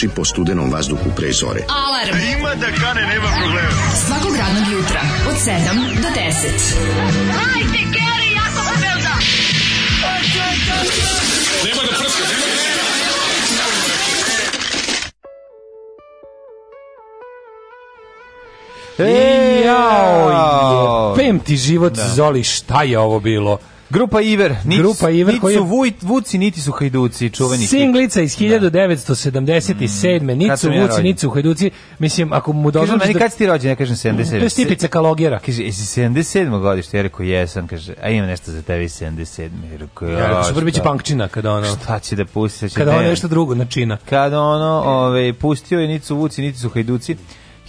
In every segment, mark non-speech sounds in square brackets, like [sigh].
trči po studenom vazduhu pre zore. Alarm. Ima da kane, nema problema. Svakog radnog jutra, od 7 do 10. Hajde, Geri, jako se velda. E, jao, jebem ti život, Zoli, šta je ovo bilo? Grupa Iver, niti, Grupa Iver niti koji su vuj, vuci, niti su hajduci, čuveni. Singlica iz 1977. Niti Kad su sam ja vuci, niti su hajduci. Mislim, ako mu dozvoliš meni da... kad si ti rođen, ja kažem 77. To je stipica kalogera. Kaže, jesi 77. godište? Ja rekao, jesam. Kaže, a ima nešto za tebi 77. Ja rekao, Ja rekao, super, bit će šta? punkčina kada ono... Šta će da pusti? Će Kada ono ne- nešto drugo načina. Kada ono, ove, pustio je niti su vuci, niti su hajduci.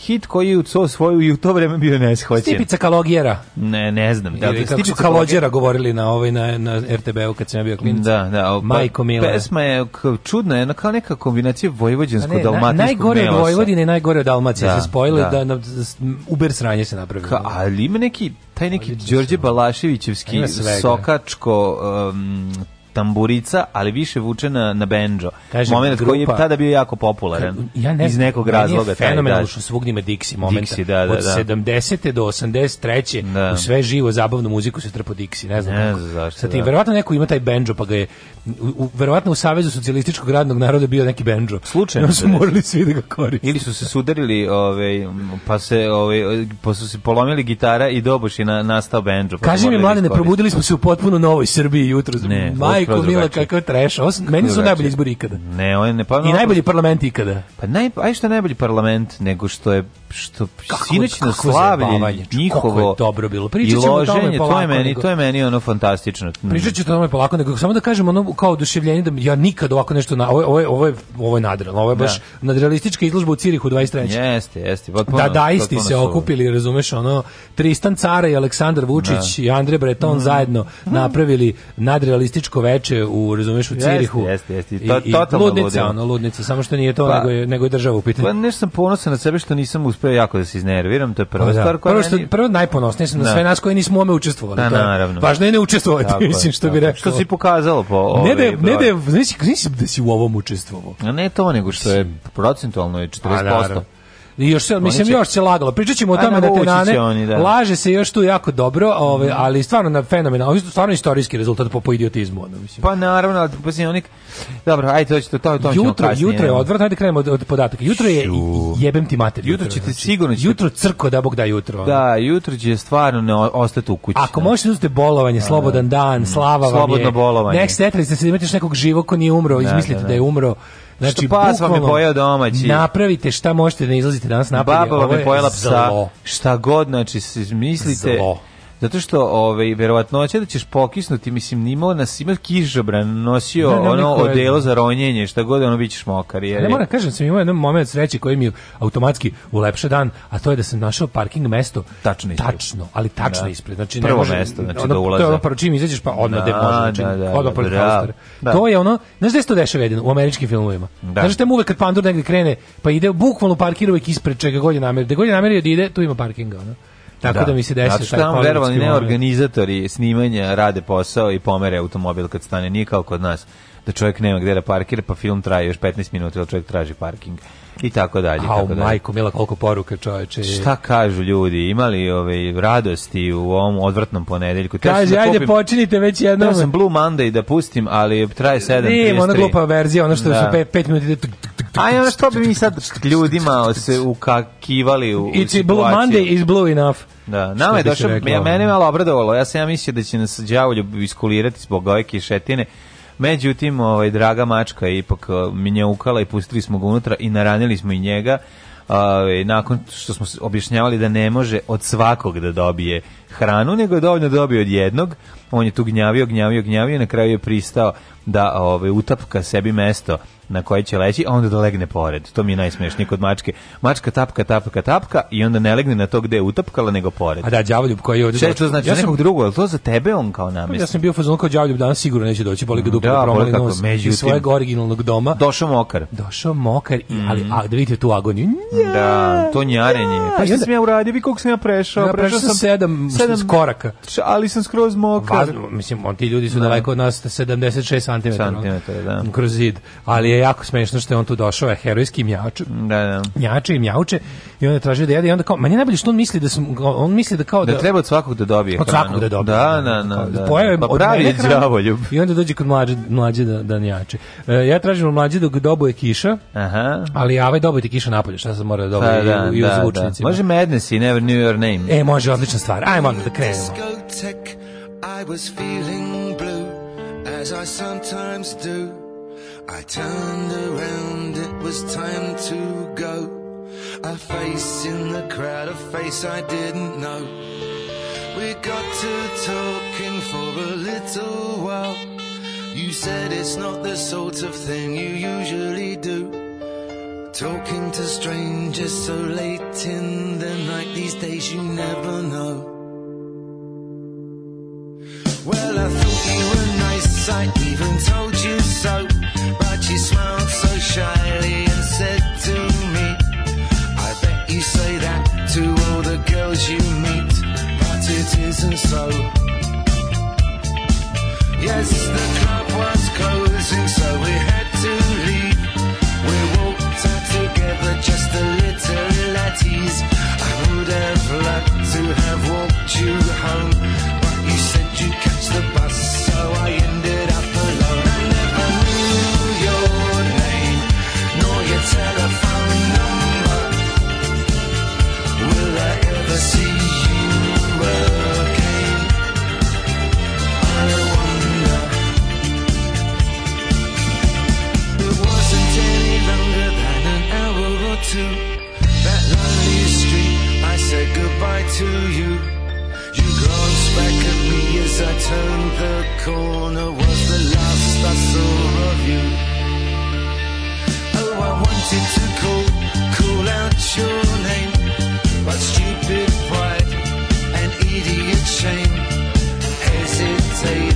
Hit koji je u co svoju i u to vreme bio neshvaćen. Stipica kalogera. Ne, ne znam. Da, Ili kako su Stipica kalođera govorili na ovaj na, na RTB-u kad sam ja bio klinac. Da, da. o, pa- Majko Mila. Pesma je čudna, je kao neka kombinacija Pa ne, vojvođansko-dalmatinskog na- najgore od. Vojvodine i najgore od Dalmacije Da, se spojile da. da, na, Uber sranje se napravilo. Ka, ali ima neki, taj neki Đorđe Balaševićevski sokačko um, tamburica, ali više vuče na, na benđo. Kažem, Moment koji je grupa- tada bio jako popularan. ja ne iz nekog meni je razloga. fenomenalno da. što svugdje ima Dixie momenta. Dixie, da, da, Od da. 70. do 83. Da. u sve živo zabavnu muziku se trpo Dixie, ne znam Ne kako. zašto, Sa tim, da. verovatno neko ima taj benđo, pa ga je, u, u- verovatno u Savezu socijalističkog radnog naroda bio neki benđo. Slučajno No su morali svi da ga koriste. Ili su se sudarili, ovaj, pa se, ovaj, pa su se polomili gitara i doboš je na, nastao benđo. pa Kaži mi, da iskoriste. probudili smo se u potpuno novoj Srbiji jutro. Ne, Majko Mila, kakav treš. Ovo Meni su najbolji izbori ikada. Ne, on ne, pa, I najbolji parlament ikada. Pa naj, aj što je najbolji parlament, nego što je što sinoćno kako slavlje njihovo je dobro bilo. i Pričat ćemo o tome to je meni, nego- to je meni ono fantastično. Pričat ću o tome polako, nego samo da kažem ono kao oduševljenje da ja nikad ovako nešto na ovo je ovo je ovo je, nadrealno, ovo je baš nadrealistička izložba u Cirihu 23. Jeste, jeste. Potpuno, Da daisti potpuno se okupili, razumeš, ono Tristan Cara i Aleksandar Vučić i Andre Breton Mhm. zajedno napravili nadrealističko veče u, razumeš, u Cirihu. jeste, jeste. To- totalno ludnica, ono, ludnica, samo što nije to, Pa- nego, je, nego je država u pitanju. Pa nešto sam ponosan na sebe što nisam uspeo jako da se iznerviram, to je prva Pa da. stvar koja prvo, što, meni- prvo najponosnije sam na Da. sve nas koji nismo ome učestvovali. Da, naravno. Važno je ne učestvovati, Tako mislim, što bi tako je. rekao. Što si pokazalo po Ne da, ne da, broj. znaš, znaš da si u ovom učestvovao. A ne to, nego što je procentualno je 40%. A, naravno. I još se, mislim, će- još se lagalo. Pričat ćemo o tome na navući tenane. će oni, da. Laže se još tu jako dobro, ovaj, ali stvarno na fenomenal. Ovo je stvarno istorijski rezultat po, po idiotizmu. Ono, mislim. Pa naravno, ali pa si onik... Dobro, ajde, to će to, to, jutro, kasnije, jutro je nema. odvratno, ajde krenemo od, od podataka. Jutro je, Šu. jebem ti mater. Jutro ćete sigurno ćete- Jutro crko da Bog da jutro. ono. Da, jutro će stvarno ne ostati u kući. Ako da. možete da uzmete bolovanje, slobodan dan, slava vam je. Slobodno bolovanje. Nek ste se da imate još nekog živog ko nije umro, izmislite da, da, da. je umro. Znači, pas vam je pojeo domaći. Napravite šta možete da izlazite danas napolje. Baba vam je pojela psa, zlo. šta god, znači, mislite... Zlo. Zato što, ovaj, verovatnoće da ćeš pokisnuti, mislim, nimao nas, ima kižobran, nosio Ne, ne, ono odelo za ronjenje, šta god, ono, bit ćeš mokar. Jer, Ne moram kažem, sam imao jedan moment sreće koji mi automatski ulepša dan, a to je da sam našao parking mesto. Tačno ispred. Tačno, ali tačno Da. ispred. Znači, Prvo ne može, mesto, znači, ono, do To ulaza. je ono prvo čim izađeš, pa odmah Da, može. Znači, da, da, odmah da, pored. Da. To je ono, znaš gde se to dešava jedino? U američkim filmovima. Da. Znaš tamo uvek kad pandur negde krene, pa ide, bukvalno parkira uvek ispred čega god je namerio. Gde god je namerio da ide, tu ima parkinga. Ono. Tako da, mi se desio što taj tamo verovali ne organizatori snimanja rade posao i pomere automobil kad stane, nije kao kod nas da čovjek nema gde da parkira, pa film traje još 15 minuta, jer čovjek traži parking i tako dalje. Au, tako dalje. majko, mila, koliko poruka čoveče. Šta kažu ljudi? Imali ove radosti u ovom odvratnom ponedeljku? Kaže, da ajde, kupim- počinite već jednom. Teo sam Blue Monday da pustim, ali traje 7.33. Nije, ona glupa verzija, ono što Da. su 5 minuta Aj, ono što bi mi sad ljudima se ukakivali u, u It's blue situaciju. Monday is blue enough. Da, nama je došao, ja, mene malo obradovalo, ja sam ja mislio da će nas đavolju iskulirati zbog ove kišetine, međutim, ovaj, draga mačka je ipak uh, minjaukala i pustili smo ga unutra i naranili smo i njega, Ovaj, nakon što smo objašnjavali da ne može od svakog da dobije hranu, nego je dovoljno da dobio od jednog, on je tu gnjavio, gnjavio, gnjavio i na kraju je pristao da ovaj, utapka sebi mesto na koje će leći, a onda da legne pored. To mi je najsmešnije kod mačke. Mačka tapka, tapka, tapka i onda ne legne na to gde je utapkala, nego pored. A da, đavoljub koji je ovdje... Je to znači ja ja sam, nekog drugog? Je li to za tebe on kao namestnik? ja sam bio u fazonu kao đavoljub, danas sigurno neće doći, boli ga dupe Da, da, promali nos iz svojeg originalnog doma. Došao mokar. Došao mokar, i, ali a, da vidite tu agoniju. Nja! Da, to njarenje. Pa I šta onda- sam ja uradio? Vi koliko sam ja prešao? Ja prešao sam sedam, sedam koraka. Č- Ali sam skroz mokar. Vazno, mislim, on, ti ljudi su daleko od nas 76 cm. Santimetara, da. Kroz zid. Ali je jako smešno što je on tu došao, je herojski mjač. Da, da. Mjače i mjauče i onda traži da jede i onda kao, meni je najbolje što on misli da sam, on misli da kao da, Da treba od svakog da dobije od svakog da dobije. Da, da, da. Da. pojeo je Pa pravi je đavoljub. I onda dođe kod mlađe, mlađe da, da njače. E, ja tražim od mlađe dok dobuje kiša, Aha. ali ja ovaj dobojte kiša napolje, šta sam mora da dobije da, i, u- i u da, da. Može Madness i Never Knew Your Name. E, može, odlična stvar. Ajmo onda da krenemo. I was feeling blue, as I sometimes do. I turned around, it was time to go. A face in the crowd, a face I didn't know. We got to talking for a little while. You said it's not the sort of thing you usually do. Talking to strangers so late in the night, these days you never know. Well, I thought you were nice, I even told you so. Shyly and said to me, I bet you say that to all the girls you meet, but it isn't so. Yes, the club was closing, so we had to leave. We walked out together, just a little at ease. I would have loved to have walked you home, to you. You glanced back at me as I turned the corner. Was the last I saw of you. Oh, I wanted to call, call out your name, but stupid pride and idiot shame hesitated,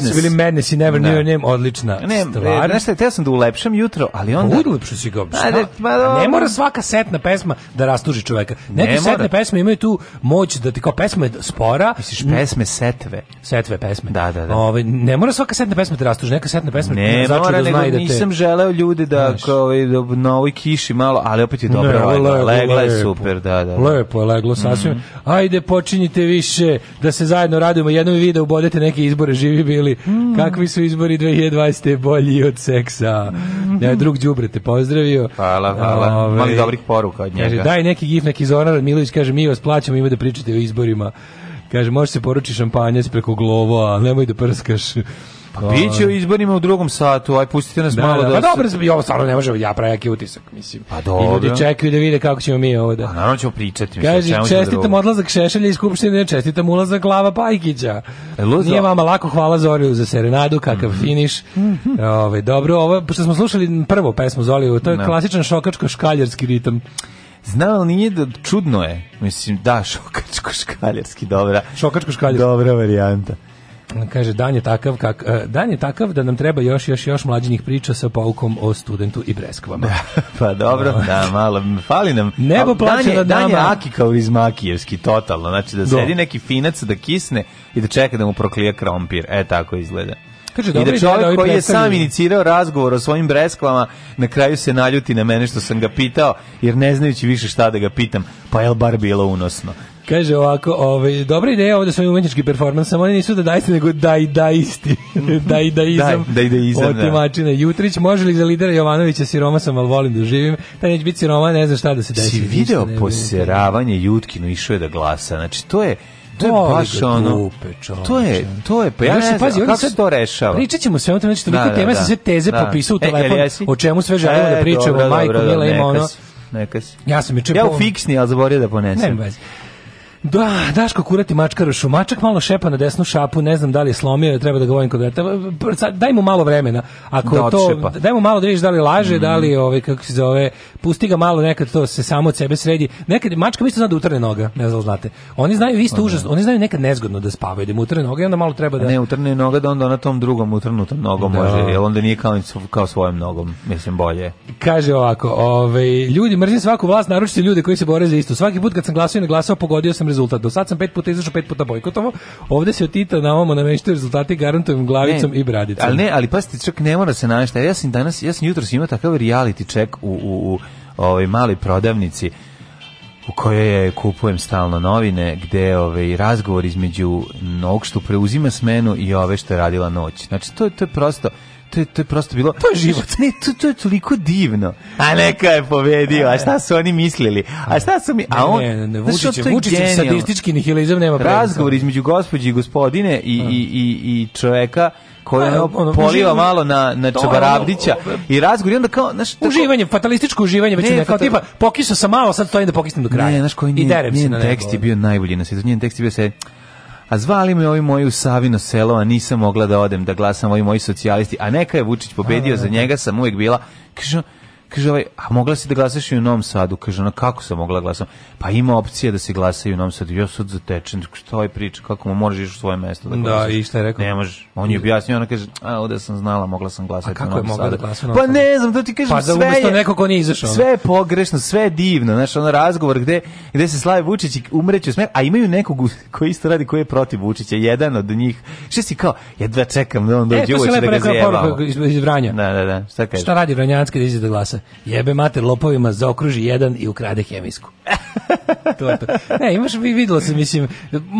Su bili Madness i Never Da. Knew Your Name, odlična Ne, stvar. šta, teo sam da ulepšam jutro, ali onda... Pa ulepšo si ga. pa ne mora svaka setna pesma da rastuži čoveka. Neke Ne setne mora. pesme imaju tu moć da ti kao pesma je spora, Misliš pesme setve? setve pesme. Da, da, da. Ovaj, ne mora svaka setna pesma da rastuži, neka setna pesma Ne, začudo mora, zna nego da te... nisam želeo ljude da kao, i da na ovoj kiši malo, ali opet je dobro Ne, legla. Legla je super, da, da. da. Lepo je leglo sasvim. Mhm. Ajde, počinjite više da se zajedno radimo. Jednom i vi da ubodete neke izbore živi vi bili? Kakvi su izbori 2020. bolji od seksa? Ja, drug Đubre te pozdravio. Hvala, hvala. Ovaj, Mali dobrih poruka od Kaže, njega. daj neki gif, neki Zoran Radmilović, kaže, mi vas plaćamo, ima da pričate o izborima. Kaže, može se poruči šampanjac preko glovo, a nemoj da prskaš. Biće u izborima u drugom satu, aj pustite nas Da, malo da, da... pa se- dobro, i ovo stvarno ne može, ja prejaki utisak, mislim. Pa dobro. I ljudi čekaju da vide kako ćemo mi ovo da... Pa naravno ćemo pričati. mislim, Kaže, čestitam odlazak Šešelja iz Skupštine, čestitam ulazak Glava Pajkića. E, ludo. Nije vama lako, hvala Zoriju za serenadu, kakav Mhm. finiš. Ove, dobro, ovo, što smo slušali prvo pesmu Zoliju, to je Da. klasičan šokačko-škaljarski ritam. Znam, ali nije da čudno je. Mislim, da, šokačko škaljarski, dobra. Šokačko-škaljarski. Dobra varijanta. Kaže, dan je takav, kak, e, dan je takav da nam treba još, još, još mlađenih priča sa poukom o studentu i breskvama. pa dobro, da, malo, fali nam. Nebo plače nad Dan je nama. Aki kao iz Makijevski, totalno. Znači da Da. sedi neki finac da kisne i da čeka da mu proklije krompir. E, tako izgleda. Kaže, I da da čovjek koji je sam inicirao razgovor o svojim breskvama, na kraju se naljuti na mene što sam ga pitao, jer ne znajući više šta da ga pitam, pa je li bar bilo unosno? Kaže ovako, ovaj, dobra ideja ovo da su umetnički performans, samo oni nisu da dajste, nego da i da isti. da i da izam. Da, da i da izam, da. Otimačina. Jutrić, može li za lidera Jovanovića siroma sam, ali volim da živim. Taj neće biti siroma, ne zna šta da se desi. Si Ništa video ne bude. poseravanje Jutkinu išao je da glasa. Znači to je to je baš ono. to je to je pa ja ne znam pazi, oni kako se to rešava. Pričat ćemo sve o tome, znači toliko Da, da, tema, da. sve teze Da. popisao u E, telefon, o čemu sve želimo E, da pričamo, majko Mila ima ono... Neka si. Ja sam juče Ja u fiksni, ali zaboravio da ponesem. Nema veze. Da, Daško kurati mačkarošu. Mačak malo šepa na desnu šapu, ne znam da li je slomio, treba da ga volim kod vrata. Daj mu malo vremena. Ako Da to, odšepa. daj mu malo da vidiš da li laže, Mhm. da li ovaj kako se zove, pusti ga malo nekad to se samo od sebe sredi. Nekad mačka isto zna da utrne noga, ne znam da znate. Oni znaju isto užas, oni znaju nekad nezgodno da spavaju, da mu utrne noga i onda malo treba da Ne, utrne noga da onda na tom drugom utrnutom nogom Da. može, jer onda nije kao, kao svojom nogom, mislim bolje. Kaže ovako, ovaj, ljudi, mrzim svaku vlast, naročito ljude koji se bore za isto. Svaki put kad sam glasao i ne glasao, pogodio sam rezultat. Do sad sam pet puta izašao, pet puta bojkotovo. Ovde se od Tita na ovamo nameštaju rezultati, garantujem glavicom i bradicom. Ali ne, ali pasite, čak ne mora se navesti. Ja sam danas, ja sam jutros imao takav reality check u, u, u ovoj maloj prodavnici u kojoj je kupujem stalno novine, gde ovaj razgovor između ovog što preuzima smenu i ove što je radila noć. Znači, to, je- to je prosto to je, to je prosto bilo... To je život. Ne, to, to je toliko divno. A neka je pobedio, a šta su oni mislili? A šta su mi... A on, ne, ne, ne, Vučić, to sadistički nihilizam nema. Razgovor između gospođe i gospodine i, i, i, i čoveka koji A, ono, ono, poliva uživ- malo na, na To, Čabarabdića ono, i razgovor i onda kao, znaš, tako- Uživanje, fatalističko uživanje, već Ne, ne, kao fatal- tipa, pokisao sam malo, sad stojim da pokisnem do kraja. Ne, znaš koji I njen, njen na tekst je bio najbolji na svijetu. Njen tekst je bio se a zvali me ovi moji u Savino selo, a nisam mogla da odem da glasam ovi moji socijalisti, a neka je Vučić pobedio, za njega sam uvijek bila, kaže, kaže ovaj, a mogla si da glasaš i u Novom Sadu, kaže ona, kako sam mogla da glasam, pa ima opcija da se glasa i u Novom Sadu, ja sad zatečen, šta ovaj priča, kako mu možeš ići u svoje mesto da Da, glasaš? i šta je rekao? Ne možeš, on je objasnio, ona kaže, a ovde sam znala, mogla sam glasati A kako u Novom je mogla da Sadu. glasa u Novom Pa Sadu? ne znam, to ti kažem, Pa da sve je, nekog ko nije izašao, Sve je pogrešno, sve je divno, znaš, ono razgovor gde, gde se Slave Vučić i umreće smeh, a imaju nekog u- koji isto radi, koji je protiv Vučića, jedan od njih, što si kao, jedva čekam da on E, dođe to se uveče da lepo ga rekao zajebamo. poruka iz, iz Vranja. Da, da, da, šta kažeš? Šta radi Vranjanski da izađe da glasa? Jebe mater lopovima, zaokruži jedan i ukrade hemijsku. [laughs] to je to. Ne, imaš, vi videlo se, mislim,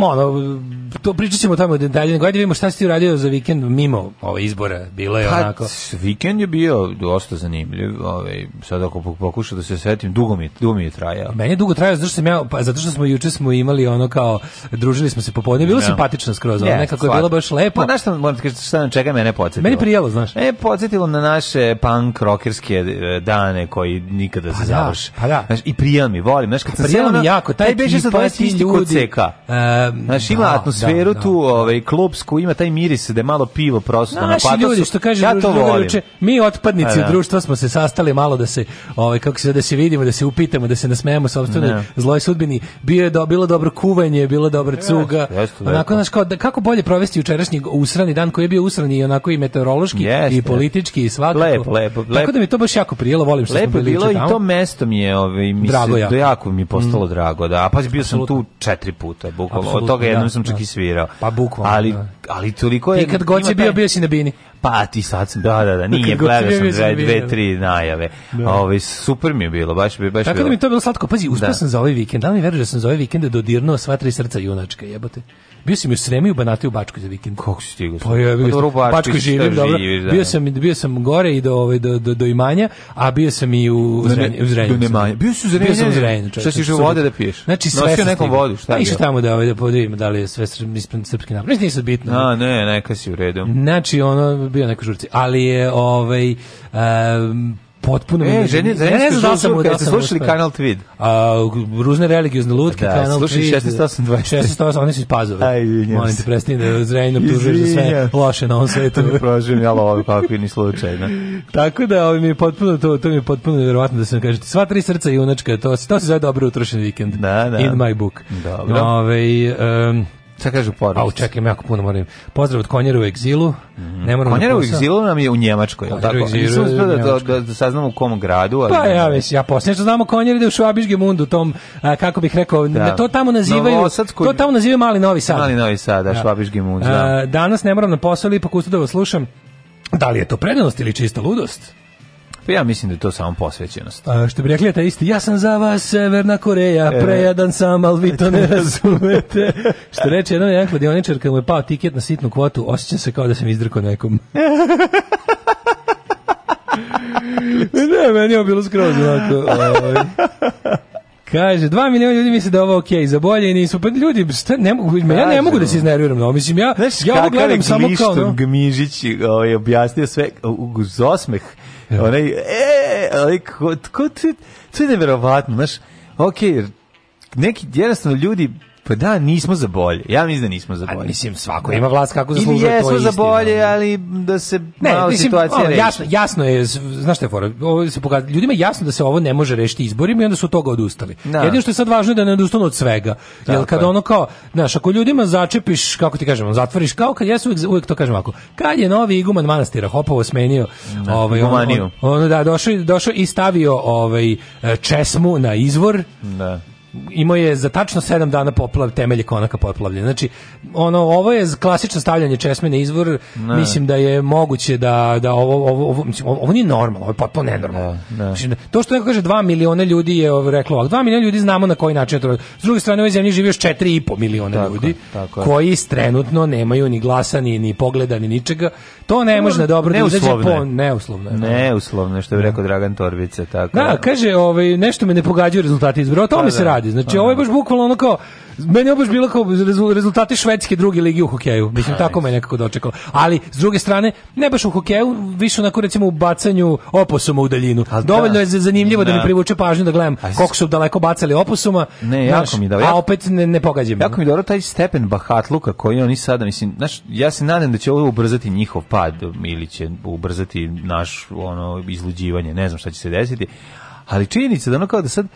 ono, to pričat ćemo tamo detalje, nego ajde vidimo šta si ti uradio za vikend mimo ove izbora, bilo je Pa, onako. vikend je bio dosta zanimljiv, ovaj, sad ako pok- pokušam da se setim, dugo mi, dugo mi je trajao. Meni je dugo trajao zato što sam ja pa zato što smo juče smo imali ono kao družili smo se popodne, bilo Ja. simpatično skroz, ono, Jeste, nekako je bilo baš lepo. Pa znaš šta, moram ti šta nam čeka, mene podsjetilo. Meni prijelo, znaš. Mene podsjetilo na naše punk rockerske e, dane koji nikada se Pa da, završe. pa da. Znaš, I prijel mi, volim. Znaš, kad sam seo mi na- jako, taj beže ovaj ti isti kod ljudi. CK. Ehm, Znaš, ima da, atmosferu da, tu, da. ovaj, klubsku, ima taj miris da je malo pivo prosto na Naši patosu. ljudi što kaže ja to volim. juče, mi otpadnici Pa da. društva smo se sastali malo da se ovaj kako se da se vidimo, da se upitamo, da se nasmejemo sopstvenoj Ne. zloj sudbini. Bio je do, bilo dobro kuvanje, bilo dobra cuga. jeste, onako znaš kao da, kako bolje provesti jučerašnji usrani dan koji je bio usrani i onako i meteorološki i politički i svakako. Lepo, lepo, Tako lepo. da mi to baš jako prijelo, volim što Lepo je bilo i tamo. to mesto mi je, ovaj, mi Drago se, jako. jako mi je postalo drago, da. A pa bio sam tu četiri puta, bukvalno. Od toga jednom da, sam čak da. i svirao. Pa bukvalno, Ali, da. ali toliko je... I kad god si bio, taj- bio si na bini. Pa ti sad sam, da, da, da, nije, gledao sam sam bio, sam dve, dve, tri najave. Ove, super mi je bilo, baš, bi- baš Tako da bilo. mi je to bilo slatko. Pazi, uspeo Da. sam za ovaj vikend. Da li mi veruješ da sam za ovaj vikend dodirnuo sva tri srca junačka, jebote. Bio sam i u Sremi i u Banatu u Bačkoj za vikend. Kako si stigao? Pa ja, bio dobro, u sam, u Bačkoj živim, dobro. da. Bio sam, bio sam gore i do, ovaj, do, do, do imanja, a bio sam i u Zrenju. U Zrenju do sam. Bio si u Bio sam u čovječe. Šta si Subotu. vode da piješ? Znači, sve Nosio sam nekom vodu, šta je Pa išao bilo? tamo da, ovaj, da, da vidim da li je sve srpski napad. Znači, nisam bitno. A, ne, neka si u redu. Znači, ono, bio neko žurci. Ali je, ovaj, um, potpuno... mi E, ne- ženi, ne, ne znam da sam žurka, da slušali. Kanal Tweed? A, ruzne religiozne lutke, Da, kanal slušaj, 3, 16.8.20. 16.8, oni su iz Pazove. Aj, Molim te, prestani da Zrenjanin optužuješ za sve loše na ovom svetu. [laughs] Proživim, jel ovo kakvi ni slučajno. Tako da ovaj mi je potpuno to to mi je potpuno nevjerovatno da se kažete sva tri srca junačka to to se zove dobro utrošen vikend. Da, da. In my book. Dobro. Ovaj em, Šta kažu porodice? Au, čekaj, jako puno moram. Pozdrav od konjera u egzilu. Ne moram Konjera na u egzilu nam je u Njemačkoj, Konjera u tako? Nisam je u uspio da, da, da, da saznam u kom gradu, ali... Pa ja već, ja posljedno što znamo konjer ide u Švabišge mundu, tom, a, kako bih rekao, Da. to tamo nazivaju, Novosadskoj- to tamo nazivaju Mali Novi Sad. Mali Novi Sad, da, Švabiški mund, znam. A, danas ne moram na posao, ipak ustao da vas slušam. Da li je to predanost ili čista ludost? Pa ja mislim da je to samo posvećenost. A, što bi rekli ta isti, ja sam za vas Severna Koreja, E. prejadan sam, ali vi to [laughs] ne razumete. što reče jedan jedan kladioničar, kad mu je pao tiket na sitnu kvotu, osjećam se kao da sam izdrkao nekom. [laughs] ne, meni je bilo skroz onako. ovaj. Kaže, dva miliona ljudi misle da je ovo okej, za bolje i nisu. Pa ljudi, šta, ne, mogu- ja ne mogu da se iznerviram. No. Mislim, ja, Znaš ja ovo je gledam samo kao... Glišton No, Gmižić ovaj, objasnio sve uz osmeh. [laughs] Onaj, e, ali ko, ko, to, je neverovatno, znaš, ok, neki, jednostavno ljudi, pa da, nismo za bolje. Ja mislim da nismo za a, bolje. mislim, svako ima vlast kako zaslužuje, to je za istina. bolje, ali da se Ne, malo mislim, situacija ono, jasno, jasno je, znaš šta je fora, ovo se pokazuje, ljudima je jasno da se ovo ne može rešiti izborima i onda su od toga odustali. Da. Jedino što je sad važno je da ne odustanu od svega. Jer Tako kad je. ono kao, znaš, ako ljudima začepiš, kako ti kažemo, zatvoriš, kao kad ja se uvijek, uvijek to kažem ovako, kad je novi iguman manastira Hopovo smenio, ovaj, on, on, on, da, došao, došao i stavio ovaj, e, česmu na izvor, Da. Imao je za tačno 7 dana poplav temelje konaka poplavljene. Znači ono ovo je klasično stavljanje česme na izvor. Mislim da je moguće da da ovo ovo ovo mislim ovo, ovo nije normalno, ovo je potpuno nenormalno. Da, da. Mislim, to što neko kaže 2 miliona ljudi je ovo reklo, ovako, 2 miliona ljudi znamo na koji način to. radi. S druge strane u ovoj zemlji živi još 4,5 miliona Tako ljudi je, tako je. koji trenutno nemaju ni glasa ni ni pogleda ni ničega. To ne može na dobro da izađe Neuslovno je. po neuslovno. je, da. Neuslovno, što bi rekao Dragan Torbica, tako. Da, kaže, ovaj, nešto me ne pogađaju rezultati izbora, o tome Pa se da, radi. Znači, ovo je da. baš bukvalno ono kao, meni je baš bilo kao rezu- rezultati švedske druge ligi u hokeju. Mislim, tako me nekako dočekalo. Ali, s druge strane, ne baš u hokeju, više onako recimo u bacanju oposuma u daljinu. A da. Dovoljno je za- zanimljivo da, Da. mi privuče pažnju da gledam A s- koliko su daleko bacali oposuma. Ne, jako mi je da- A opet ne, ne pogađam. Jako mi je dobro taj stepen bahatluka koji oni sada, mislim, znaš, ja se nadam da će ovo ubrzati njihov pad ili će ubrzati naš ono izluđivanje, ne znam šta će se desiti, ali činjenica da ono kao da sad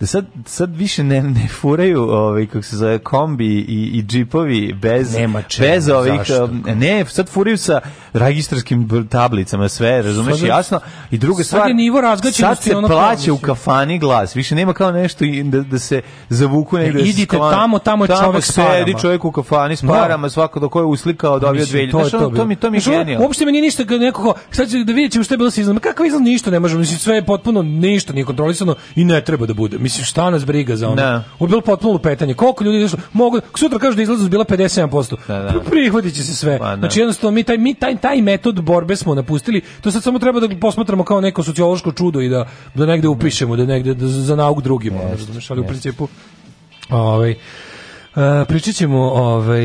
da sad, sad više ne, ne furaju ovaj, kako se zove, kombi i, i džipovi bez, Nema čemu, bez ovih, zašto? um, ne, sad furaju sa registarskim tablicama sve, razumeš, Sad jasno, i druga sad stvar, je nivo sad se ono plaća u kafani glas, više nema kao nešto i da, da se zavuku negde. se idite sklone. tamo, tamo je čovek s sedi parama. čovjek u kafani s Da. parama, svako do koje je uslikao dobio Mislim, 2000. to to, to, mi to mi je genijalno. Uopšte mi nije ništa neko kao, sad ću da vidjet ćemo šta je bilo sa izlazom. Kakav izlaz ništa ne možemo, mislim sve je potpuno ništa nije kontrolisano i ne treba da bude. Mislim šta nas briga za ono. Da. Ovo je bilo potpuno lupetanje. Koliko ljudi došlo? Mogu sutra kažu da izlaznost bila 57%. Da, da. Prihvatit će se sve. Pa, da. Znači jednostavno mi taj mi taj taj metod borbe smo napustili. To sad samo treba da posmatramo kao neko sociološko čudo i da da negde upišemo, da negde da, za nauk drugima, razumeš, ali u principu Ovaj Uh, pričat ćemo ovaj,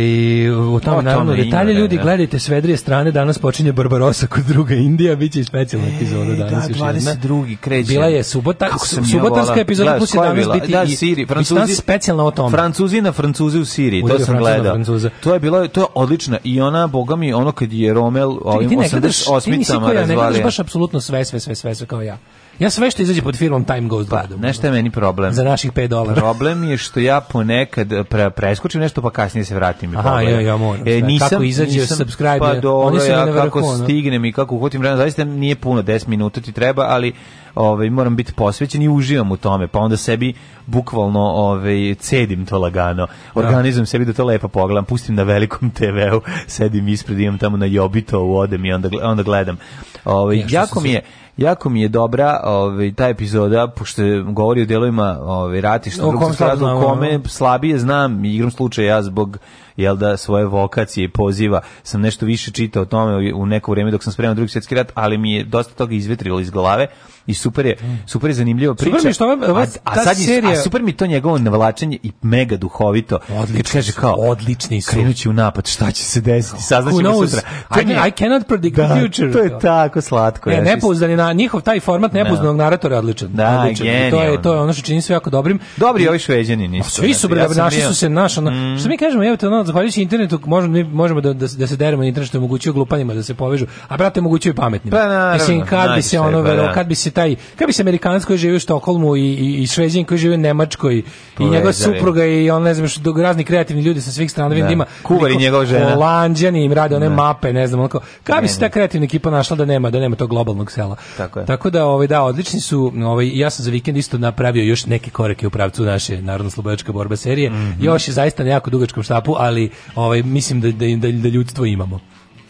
o tome, O naravno, detalje ima, ljudi, da. gledajte s vedrije strane, danas počinje Barbarosa kod druga Indija, bit će i specijalna epizoda danas. da, još jedna. 22. kreće. Bila je subota, subotarska epizoda Gledaš, plus je danas bila? biti da, i- Siri, Francuzi, specijalna o tome. Francuzi na Francuze u Siriji, to sam gledao. To je bilo, to je odlično. I ona, boga mi, ono kad je Romel ovim ti ne gledaš, ti 88-cama ja, ne gledaš baš apsolutno sve, sve, sve, sve, sve kao ja. Ja sve što izađe pod firmom Time Goes Pa, nešto je meni problem. Za naših 5 dolara. Problem je što ja ponekad pre, preskočim nešto pa kasnije se vratim i Aha, pogledam. ja, ja moram. Kako izađe subscribe, pa oni dobro, su ja na kako ono. stignem i kako uhotim vremena, zaista nije puno, 10 minuta ti treba, ali ovaj moram biti posvećen i uživam u tome, pa onda sebi bukvalno ovaj cedim to lagano. Organizujem sebi da to lepo pogledam, pustim na velikom [laughs] TV-u, sedim ispred, imam tamo na Jobito, odem i onda onda gledam. Ovaj Ja, jako mi je jako mi je dobra ovaj ta epizoda pošto govori o delovima ovaj ratišta drugog kom slabo u kome slabije znam i igram slučaj ja zbog jel da svoje vokacije poziva sam nešto više čitao o tome u neko vrijeme dok sam spremao drugi svjetski rat, ali mi je dosta toga izvetrilo iz glave i super je super je zanimljiva priča. mi je što ova- ova- a, a sad je, serija- a super mi to njegovo navlačenje i mega duhovito. Odlični kaže kao odlični su. Krenući u napad, šta će se desiti? Saznaćemo sutra. I, mi I cannot predict da, the future. To je tako slatko. Ne, nepouzdan je na njihov taj format nepouzdanog naratora je odličan. Da, odličan. To je to je ono što čini sve jako dobrim. Dobri ovi šveđani nisu. Pa Svi su bre, Ja bio- su se naš ono. Što mi kažemo, evo te ono zahvaljujući internetu možemo možemo da da, da se deremo na internet što je omogućio glupanima da se povežu, a brate omogućuje i pametnima. Pa, naravno, Mislim kad bi se ono pa da. kad bi se taj kad bi se Amerikanac koji živi u Stokholmu i i, i Šveđan koji živi u Nemačkoj i Povezali. njegova supruga i on ne znam što razni kreativni ljudi sa svih strana vidim Da. da ima Kuvar i njegova žena. Holanđani im rade one mape, ne znam, onako. Kad bi se ta kreativna ekipa našla da nema da nema tog globalnog sela. Tako je. Tako da ovaj da odlični su, ovaj ja sam za vikend isto napravio još neke korake u pravcu naše narodno-slobodačka borba serije. Mhm. Još je zaista na jako dugačkom štapu, ali ovaj mislim da da da, da ljudstvo imamo.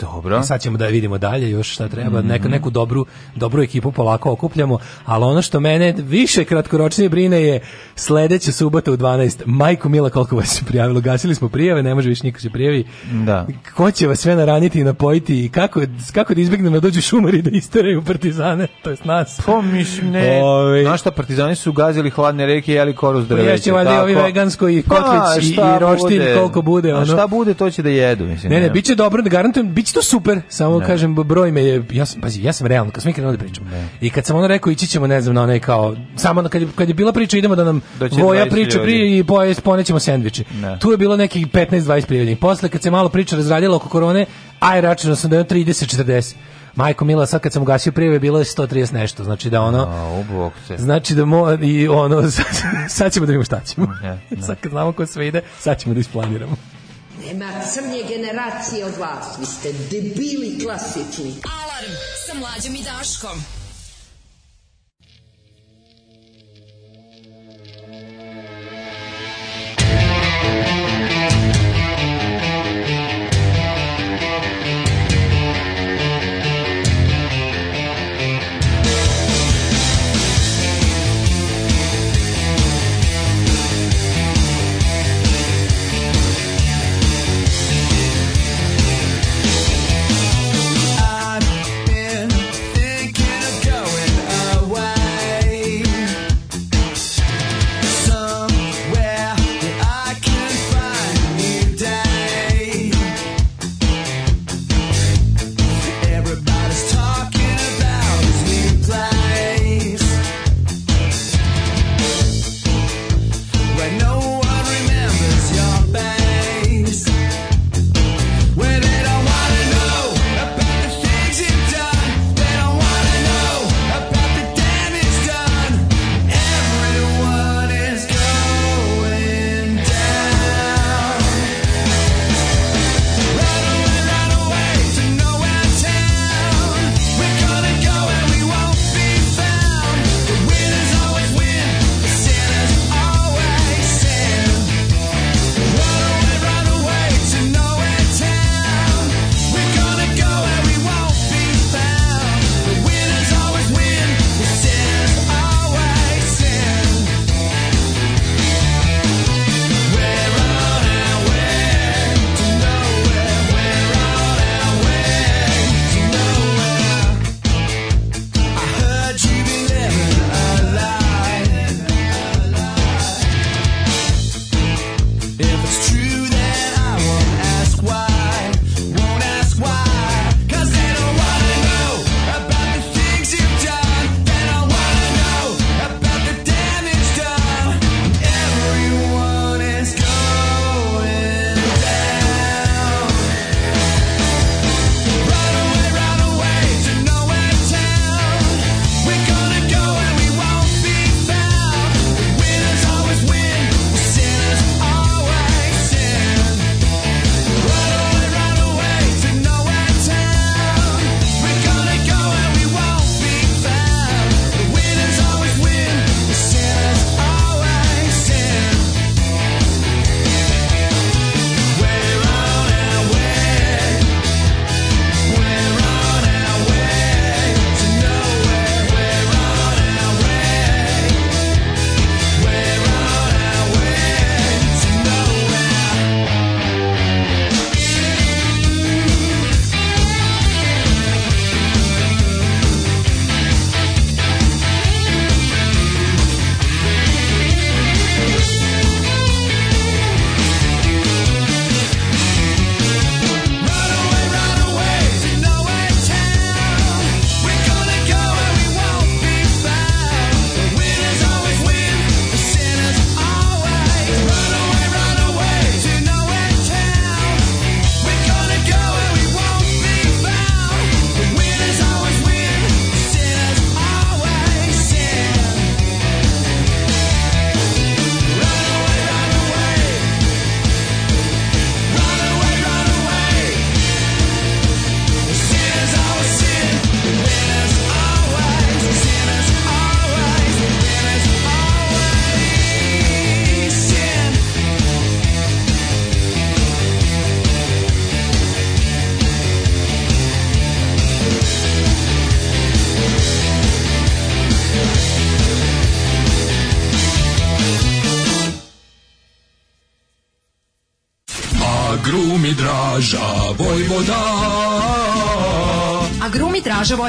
Dobro. I sad ćemo da vidimo dalje još šta treba, Mhm. neku, neku dobru, dobru ekipu polako okupljamo, ali ono što mene više kratkoročnije brine je sledeća subota u 12. Majko Mila, koliko vas se prijavilo? Gasili smo prijave, ne može više niko se prijavi. Da. Ko će vas sve naraniti i napojiti i kako, kako da izbegnemo da dođu šumari da isteraju partizane, to jest nas. Pa mislim ne. Znaš šta, partizani su gazili hladne reke i jeli koruz drveće. Ješće valjda ovi vegansko i Pa, kotlić i, roštilj bude? koliko bude. A Ono. šta bude, to će da jedu, mislim. Ne, ne, biće dobro, garantujem, biće to super. Samo kažem broj me je ja sam pazi, ja sam realno, kad smo krenuli da pričamo. I kad sam ono rekao ići ćemo, ne znam, na onaj kao samo kad je, kad je bila priča idemo da nam Doće Voja 20 priča ljudi. prije i poje ponećemo sendviče. Ne. Tu je bilo nekih 15 20 prijavljenih. Posle kad se malo priča razradila oko korone, aj računao sam da je 30 40. Majko Mila, sad kad sam ugasio prijave, bilo je 130 nešto, znači da ono, A, znači da mo, i ono, sad, [laughs] sad ćemo da vidimo šta ćemo. Ne, ne. [laughs] Sad kad znamo ko sve ide, sad ćemo da isplaniramo. Crnje generacije od vas. Vi ste debili klasični. Alarm sa mlađom i Daškom.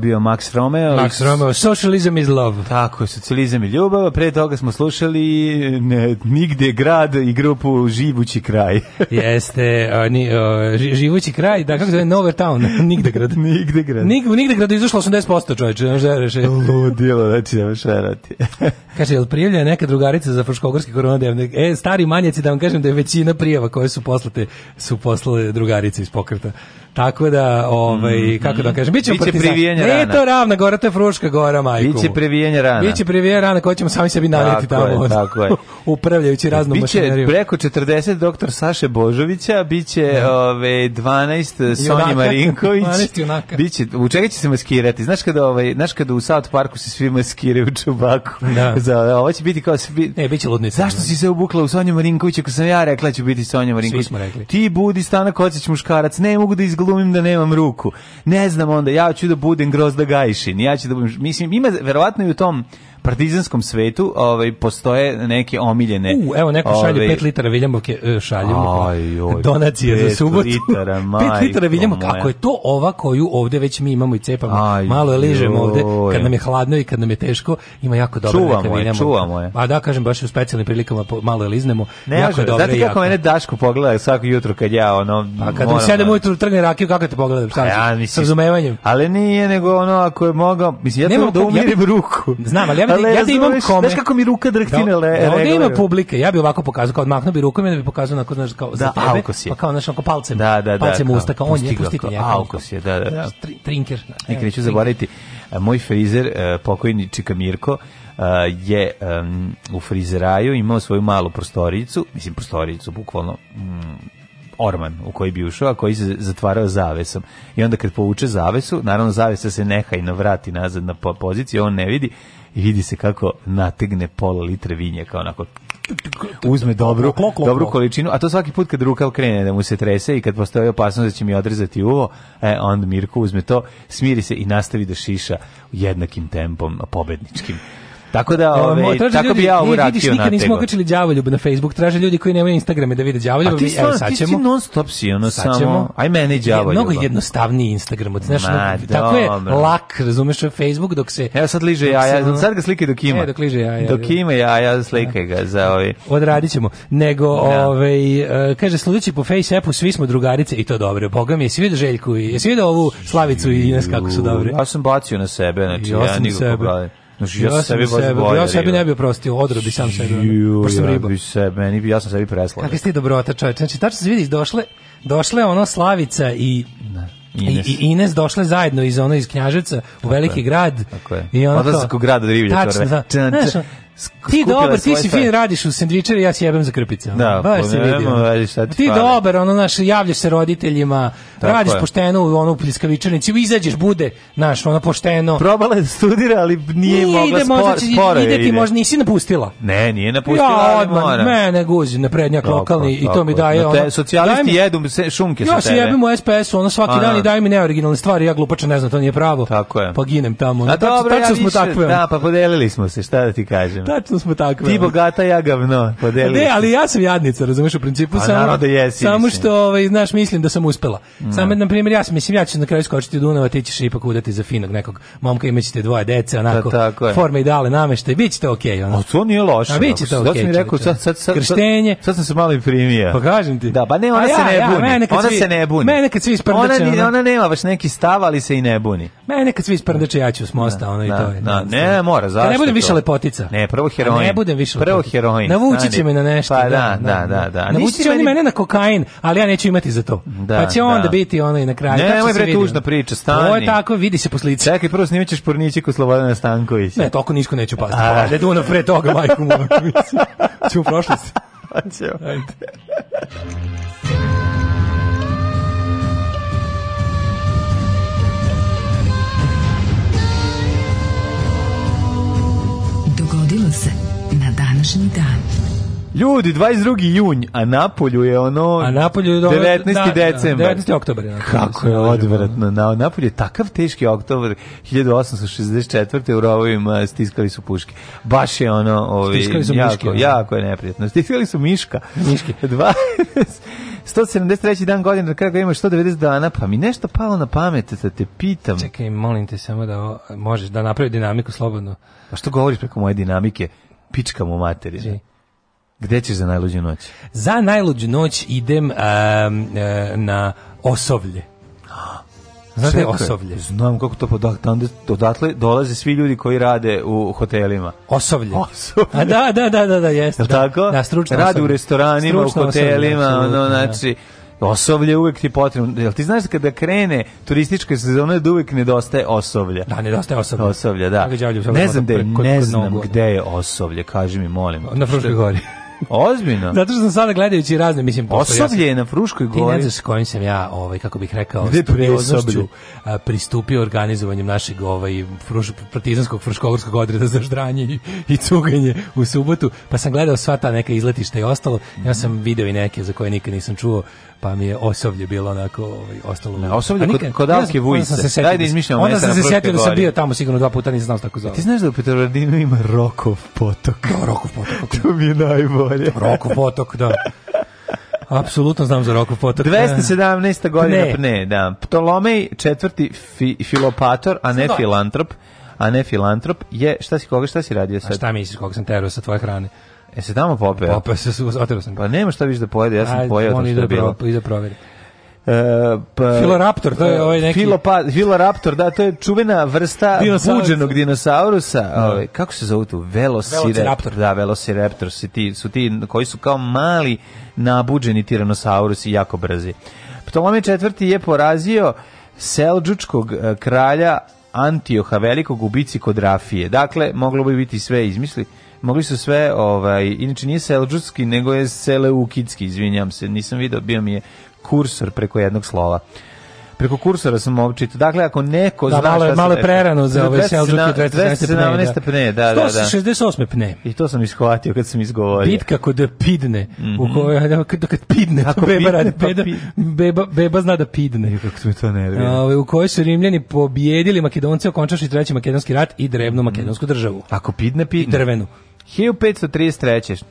Bio Max Romeo. Max Romeo, Socialism is love. Tako, socijalizam i ljubav. a Pre toga smo slušali ne, Nigde grad i grupu Živući kraj. [laughs] Jeste, a, ni, a, ži- živući kraj, da kako se zove Nowhere Town, [laughs] nigde grad. Nigde grad. Nig, u nigde gradu je izašlo 80% čoveče, ne reše. Ludilo, znači baš verati. [laughs] Kaže, jel prijavljena neka drugarica za Fruškogorski koronadevnik? E, stari manjaci, da vam kažem da je većina prijava koje su poslate, su poslale drugarice iz pokreta. Tako da, ovaj, kako da kažem, Biće partizani. Ne, rana. to ravna gora, to je Fruška gora, majko. Biće previjanje rana. Biće privijanja rana koje ćemo sami sebi naneti Tako je, tamo. tako je. upravljajući raznom Biće mašinerijom. preko 40 doktor Saše Božovića, biće ove 12 Sonje Junaka. Marinković. 12 junaka. Biće u čega će se maskirati? Znaš kada ovaj, znaš kada u South Parku se svi maskiraju u čubaku. Da. [laughs] Za ovo će biti kao svi Ne, biće ludnica. Zašto si se obukla u Sonju Marinković ako sam ja rekla da ću biti Sonja Marinković? Svi smo rekli. Ti budi Stana Kocić muškarac, ne mogu da izglumim da nemam ruku. Ne znam onda, ja ću da budem Grozda Gajšin. Ja ću da budem, mislim, ima verovatno i u tom partizanskom svetu ovaj, postoje neke omiljene... U, evo neko šalje ovaj, 5 litara Viljamovke, e, šaljemo. Donacije za subotu. litara, [laughs] 5 majko litara Viljamovke. moja. Ako je to ova koju ovde već mi imamo i cepamo, Aj, malo je ližemo ovde, kad nam je hladno i kad nam je teško, ima jako dobra Čuvamo neka je, Viljamovka. čuvamo je. A da, kažem, baš u specijalnim prilikama malo je liznemo. Ne, jako je dobra znate kako mene Daško pogleda svako jutro kad ja ono... A kad moram u 7 da- ujutru trgne rakiju, kako te pogledam? Šta A ja, S razumevanjem. Ali nije, nego ono, ako je mogao, mislim, ja to da umirim ruku. Znam, ali ja Ali ja da imam kome- Znaš kako mi ruka drhtine le, da, ovde ima publike, ja bi ovako pokazao, kao odmahnuo bi rukom i da bi pokazao onako, znaš, kao za Da, tebe, pa kao, znaš, onako palcem, Da, da, da. palcem usta, kao on je, pustite njega. Aukos je, da, da, da. Tri- Trinker. da, Nikad neću zaboraviti, e, moj frizer, e, pokojni Čika Mirko, e, je em, u frizeraju imao svoju malu prostoricu, mislim prostoricu, bukvalno mm, orman u koji bi ušao, a koji se zatvarao zavesom. I onda kad povuče zavesu, naravno zavesa se nehajno vrati nazad na po- poziciju, on ne vidi i vidi se kako nategne pola litre vinjaka, onako uzme dobru, dobru količinu, a to svaki put kad rukav krene da mu se trese i kad postoji opasnost da će mi odrezati uvo, e, onda Mirko uzme to, smiri se i nastavi da šiša jednakim tempom pobedničkim. Tako da, ove, traže tako ljudi- bi ja ovu e, vidiš, nikad nismo okačili đavoljub na Facebook, traže ljudi koji nemaju Instagrame da vide đavoljub. A ti stvarno, ti si non stop si, ono Sad samo, aj mene Je đavo Mnogo jednostavniji Instagram, od, znaš, Ma, tako je lak, razumeš, Facebook dok se... Evo sad liže jaja, sad ga slikaj dok ima. E, dok liže jaja. Dok ima jaja, slikaj ga za ovaj... Odradit ćemo. Nego, Da. ovaj, e, kaže, sludeći po face appu, svi smo drugarice i to dobro. Boga mi, jesi vidio Željku i jesi vidio ovu Slavicu i Ines kako su dobre? Ja sam bacio na sebe, znači Ja ja, sam nikako sebe. Znači, ja, sam sebi baš sebe, bolje ja sebi ne bi oprostio, odro bi sam sebi. Ju, sam ja riba. bi se, meni, bi- ja sam sebi preslagan. Kakva si ti dobrota, čovječ. Znači, tačno se vidiš, došle, došle ono Slavica i Ines. I, i Ines došle zajedno iz ono iz Knjaževca u veliki grad. Tako je. I ono Odlazak kao- u grad od riblje Tačno, da. Ti dobar, ti si fin, radiš u sendvičari, ja sjebem za krpice. Da, Baš se vidi. ti fali? dobar, ono, naš, javljaš se roditeljima, Tako radiš je. pošteno u onu pljeskavičarnici, izađeš, bude, naš, ono, pošteno. Probala je da studira, ali nije, mogla ide, spor, možda sporo ide ti, možda nisi napustila. Ne, nije napustila, Ja, ali odmah, mora. mene guzi na prednjak lokalni i to mi je. daje No te, ono. socijalisti daje mi- jedu se šunke Ja sa se tebe. jebim u SPS-u, ono svaki A, dan da. i daju mi neoriginalne stvari, ja glupača ne znam, to nije pravo. Tako je. Pa ginem tamo. A dobro, ja više, da, pa podelili smo se, šta da ti kažem. Tačno smo takve. Ti bogata, ja gavno, Ne, ali ja sam jadnica, razumeš, u principu Pa samo, da jesi, samo mislim. što, ovaj, znaš, mislim da sam uspela. Samo, na primjer, ja sam, mislim, ja ću na kraju skočiti u Dunava, ti ćeš ipak udati za finog nekog momka, imaćete dvoje dece, onako, Da, tako forme i dale nameštaj, bit ćete okej, ono. A to nije loše. A bit će to Sad okej, si mi rekao, sad, sad, sad, Krštenje. Sad, sad sam se malo i primio. Pa kažem ti. Da, pa ne, ona A se ja, ne ja, buni. ona svi- se ne buni. mene kad svi isprdače, Ona, ona nema baš neki stav, ali se i ne buni. Mene kad svi isprdače, ja ću s mosta, ono i Da, to je. da, ne, mora, Da zašto ne budem više lepotica. Ne, prvo heroin. ne budem više Prvo heroin, Navući će me na nešto. Pa da, da, da, da. Navući Nisi će oni mene na kokain, ali ja neću imati za to. Da, pa će onda da. biti ono i na kraju. Ne, nemoj bre tužna priča, stani. Ovo je tako, vidi se poslice. Čekaj, prvo snimit ćeš pornići kod Slobodana Stankovića. Ne, toliko nisko neću pasti. A. Pa, ne Dunav pre toga, majku moju. Ću u prošlosti. [laughs] Pa. Ajde. Dogodilo se na današnji dan. Ljudi, 22. junj, a Napolju je ono... A Napolju je dobro- 19. da, da, decembar. 19. oktobar je Napolju, Kako da je odvratno. Na, Napolju je takav teški oktobar 1864. U rovovima stiskali su puške. Baš je ono... Ovi, Stiskali su jako, miške, ono. Jako je neprijatno. Stiskali su miška. Miške. [laughs] 20 173. dan godine, na kraju imaš 190 dana, pa mi nešto palo na pamet da te pitam. Čekaj, molim te samo da ovo- možeš da napravi dinamiku slobodno. Pa što govoriš preko moje dinamike? Pička mu materina. Gde ćeš za najluđu noć? Za najluđu noć idem um, na Osovlje. Znate Čekaj, Osovlje? Znam kako to odatle, odatle dolaze svi ljudi koji rade u hotelima. Osovlje. Osovlje. A da, da, da, da, da, jeste. Jel da. tako? Da, stručno Rade osoblje. u restoranima, Stručno u hotelima, osoblje, ono, da. znači, osoblje uvek ti je potrebno. Jel ti znaš da kada krene turistička sezona da uvek nedostaje osoblja? Da, nedostaje osoblje. Osoblja, da. Ne znam, da je, kod- ne znam gde je osoblje, kaži mi, molim. Na Fruškoj gori. Ozbiljno? [laughs] Zato što sam sada gledajući razne, mislim, pošto ja sam- Osoblje je na Fruškoj Ti ne gori. znaš s kojim sam ja, ovaj, kako bih rekao, studioznošću pristupio organizovanjem našeg ovaj, fruš, partizanskog fruškogorskog odreda za ždranje i, i cuganje u subotu, pa sam gledao sva ta neka izletišta i ostalo, ja sam video i neke za koje nikad nisam čuo, pa mi je osoblje bilo onako ovaj, ostalo. Ne, osoblje A kod- nikad- kod Alke sam- onda sam Vujice. se setio da sam- izmišljamo Onda sam se setio da sam gori. bio tamo sigurno dva puta, nisam znao šta tako zove. Ti znaš da u Petrovaradinu ima Rokov potok? Da, Rokov potok. To mi je najbolje. Rokov potok, da. Apsolutno znam za Rokov potok. 217. godina Pne. pne, da. Ptolomej četvrti fi, filopator, a ne filantrop, a ne filantrop je, šta si koga, šta si radio A sad? šta misliš koliko sam terao sa tvoje hrane? E se tamo popeo? Popeo se, otero sam. Pa nema šta više da pojede, ja sam Ajde, pojeo to što je bilo. pro- ide proveri. E, pa, Filoraptor, to je ovaj neki- Filopa, Filoraptor, da, to je čuvena vrsta buđenog dinosaurusa. Ovaj, kako se zove tu? Velociraptor. Velociraptor. Da, Velociraptor su ti, su ti koji su kao mali nabuđeni tiranosaurusi jako brzi. Ptolomej četvrti je porazio Selđučkog e, kralja Antioha velikog u bici kod Rafije. Dakle, moglo bi biti sve izmisli. Mogli su sve, ovaj, inače nije Selđutski, nego je Seleukidski, izvinjam se, nisam video, bio mi je kursor preko jednog slova. Preko kursora sam ovo čitao. Dakle, ako neko Da, zna malo, šta se malo prerano za ove 217 Selđuke 217 pne, da, da, da. 168 pne. I to sam ishvatio kad sam izgovorio. Bitka kod pidne, u kojoj, da, kad, kad pidne, Ako beba, pidne, radi, pa beba, pidne. beba, beba zna da pidne. Kako mi to nervira. Ove, u kojoj su Rimljani pobjedili Makedonce okončavši treći makedonski rat i drevnu makedonsku državu. Ako pidne, I pidne. drvenu. 1533.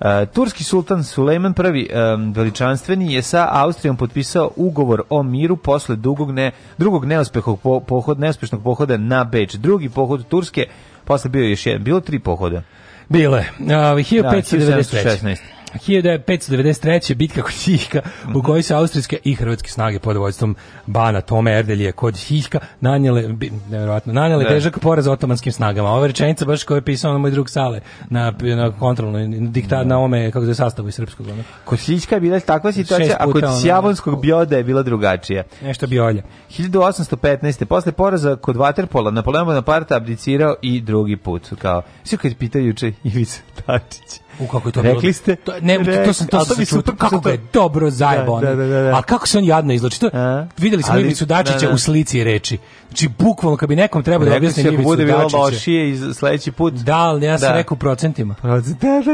Uh, turski sultan Sulejman I um, veličanstveni je sa Austrijom potpisao ugovor o miru posle dugog ne, drugog neuspehog po, pohod, neuspešnog pohoda na Beč. Drugi pohod Turske, posle bio je još jedan. Bilo tri pohoda. Bile. Uh, 1593. 1716. 1593. bitka kod Hihka, u kojoj su austrijske i hrvatske snage pod vojstvom Bana Tome Erdelje kod Hihka nanjele, nevjerojatno, nanjele Da. težak poraz otomanskim snagama. Ova rečenica baš koju je pisao na moj drug Sale, na, na kontrolnoj, diktat, na ome, kako se sastavu iz srpskog. Ono. Kod Siljska je bila takva situacija, a kod Sjavonskog bioda je bila drugačija. Nešto bi olja. 1815. Posle poraza kod Waterpola Napoleon Bonaparte abdicirao i drugi put. Kao, sve kad pitaju juče Ivica Dačić. U kako je to Rekli bilo? ste? To, ne, to sam to, sam čuo, kako ga je dobro zajebao. Da, da, da, da. A kako se on jadno izlači? To, A? videli smo Ali- Ivicu Dačića da, da. u slici reči. Znači, bukvalno, kad bi nekom trebao da Rekli objasni Ivicu bude bilo Dačića. lošije i sledeći put. Da, ali ja sam Da. rekao procentima. Da, da,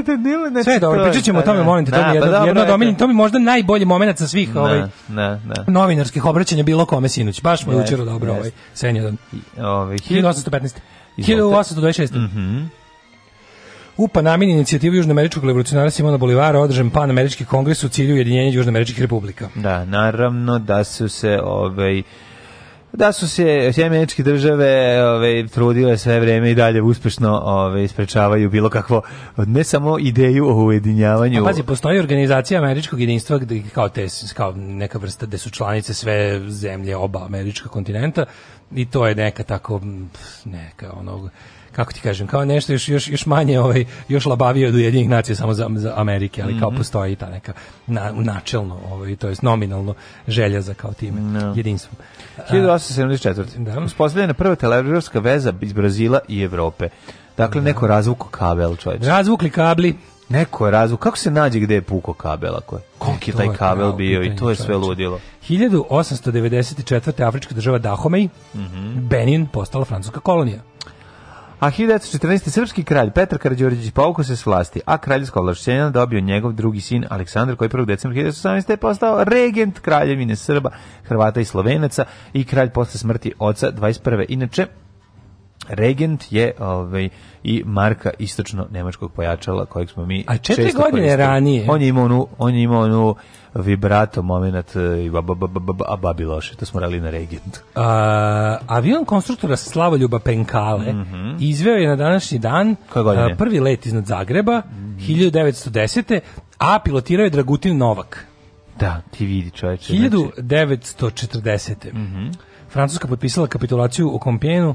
da, nema, znači, Sve je dobro, pričat ćemo o da, tome, da. molim te, to mi Da, je pa jedno, jedno od eto. omiljenih, to mi možda najbolji moment sa svih ovaj, novinarskih obraćanja bilo kome sinoć. Baš mu je učero dobro ovaj, jeste. sen jedan. Ove, 1815. Izvolite. 1826. Mhm. U Panamini inicijativu Južnoameričkog revolucionara Simona Bolivara održan Panamerički kongres u cilju ujedinjenja Južnoameričkih republika. Da, naravno da su se ovaj da su se sjemeničke države ovaj, trudile sve vreme i dalje uspešno ovaj, sprečavaju bilo kakvo, ne samo ideju o ujedinjavanju. A pazi, postoji organizacija američkog jedinstva gde kao te kao neka vrsta gde su članice sve zemlje oba američka kontinenta i to je neka tako neka onog kako ti kažem, kao nešto još, još, još manje, ovaj, još labavije od Ujedinjenih nacija samo za, za Amerike, ali Mhm. kao postoji ta neka na, načelno, ovaj, to jest nominalno želja za kao time, jedinstvom. 1874. Da. Uspostavljena prva telegrafska veza iz Brazila i Evrope. Dakle, neko razvuko kabel, čovječ. Razvukli kabli, Neko je razvuk. Kako se nađe gde je puko kabel? Ako je? Koliki je taj kabel bio i to je sve ludilo. 1894. afrička država Dahomey, Mhm. Benin, postala francuska kolonija. A 1914. srpski kralj Petar Karađorđević povukao se s vlasti, a kraljevsko ovlašćenja dobio njegov drugi sin Aleksandar koji 1. decembra 1918. je postao regent kraljevine Srba, Hrvata i Slovenaca i kralj posle smrti oca 21. Inače, regent je ovaj, i marka istočno nemačkog pojačala kojeg smo mi A četiri često godine koristili. ranije- On je imao onu, on je imao onu vibrato moment e, i ba, ba, ba, ba, ba, a babi loše, to smo radili na regentu. A, avion konstruktora Slavoljuba Penkale izveo je na današnji dan a, prvi let iznad Zagreba 1910. a pilotirao je Dragutin Novak. Da, ti vidi čoveče. znači- 1940. Francuska potpisala kapitulaciju u Kompjenu,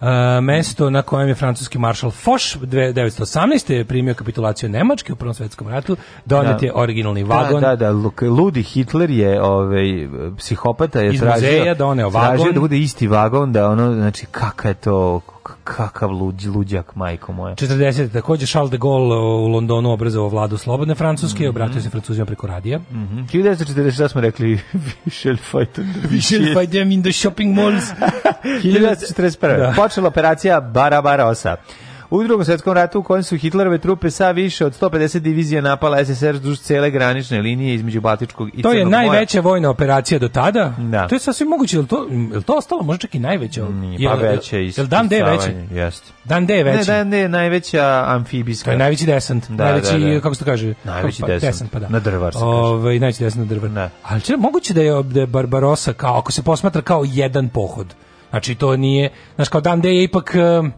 a, mesto na kojem je francuski maršal Foch 1918. je primio kapitulaciju Nemačke u Prvom svetskom ratu, donet Da. je originalni vagon. Da, da, da, ludi Hitler je ovaj psihopata je Iz tražio muzeja doneo tražio da bude isti vagon, da ono znači kakav je to kakav luđ, luđak majko moja. 40. takođe Charles de Gaulle u Londonu obrazovao vladu slobodne Francuske, Mhm. obratio se Francuzima preko radija. Mhm. 1940 smo rekli [laughs] Michel Fajton. [laughs] Michel Fajdem in the shopping malls. [laughs] 1941. Da. Počela operacija Barabarosa. U drugom svetskom ratu u kojem su Hitlerove trupe sa više od 150 divizija napala SSR duž cele granične linije između Baltičkog i To je Crnog mora. najveća vojna operacija do tada. Da. To je sasvim moguće, je li to, je li to ostalo možda čak i najveća? Nije, pa veće Je Dan D je veći? Jeste. Dan D je veći. Ne, Dan D je najveća amfibijska. To je najveći desant, Da, najveći, da, da. kako se to kaže? Najveći Pa, desant. pa da. Na drvar se kaže. Ovaj, najveći desant na drvar. Da. Ali će, moguće da je, da je Barbarosa, kao, ako se posmatra kao jedan pohod. Znači, to nije, znaš, kao Dan D je ipak... um,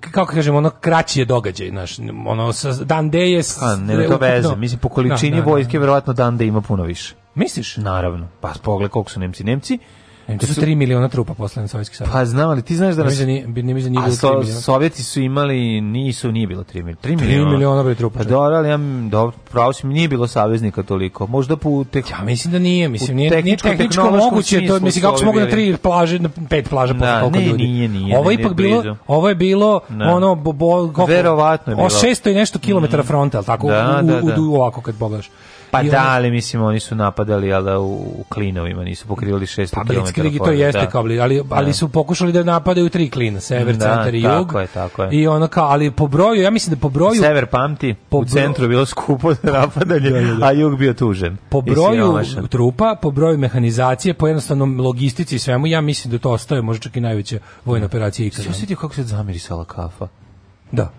kako kažem, ono kraći je događaj, znaš, ono, sa, Dan D je... A, nema to ukupno- veze. Mislim, po količini Da, da, da. vojske, verovatno Dan D ima puno više. Misliš? Naravno. Pa pogled koliko su Nemci. Nemci, To su 3 miliona trupa posle Sovjetski savez. pa znam, ali ti znaš da Ne nas... da ne mislim da nije bilo so, 3 miliona. Sovjeti su imali, nisu, nije bilo 3 miliona. 3 3 miliona. miliona bre trupa. Pa dobro, ali ja, dobro, pravo si mi nije bilo saveznika toliko. Možda po tek... Ja mislim da nije, mislim nije, nije tehničko moguće, to mislim kako su mogu na tri plaže, na pet plaža posle Da, koliko ne, ljudi. nije, nije, ovo je ipak bilo, ovo je bilo Da. ono bo, bo, koliko? Verovatno je O bilo. 600 i nešto kilometara fronta, al tako u, ovako kad pogledaš. Pa da, ali mislim oni su napadali ali u, u klinovima, nisu pokrivali 600 Pa km. Blitzkrieg to jeste kao bli, ali, ali su pokušali da napadaju tri klina, sever, Da, centar i tako jug. je, tako je. I ono kao, ali po broju, ja mislim da po broju Sever pamti, Po u bro- centru bilo skupo napadanje, [laughs] a jug bio tužen. po broju trupa, po broju mehanizacije, po jednostavnom logistici i svemu, ja mislim da to ostaje možda čak i najveća vojna operacija ikada. Sve osjetio kako se zamirisala kafa. Da.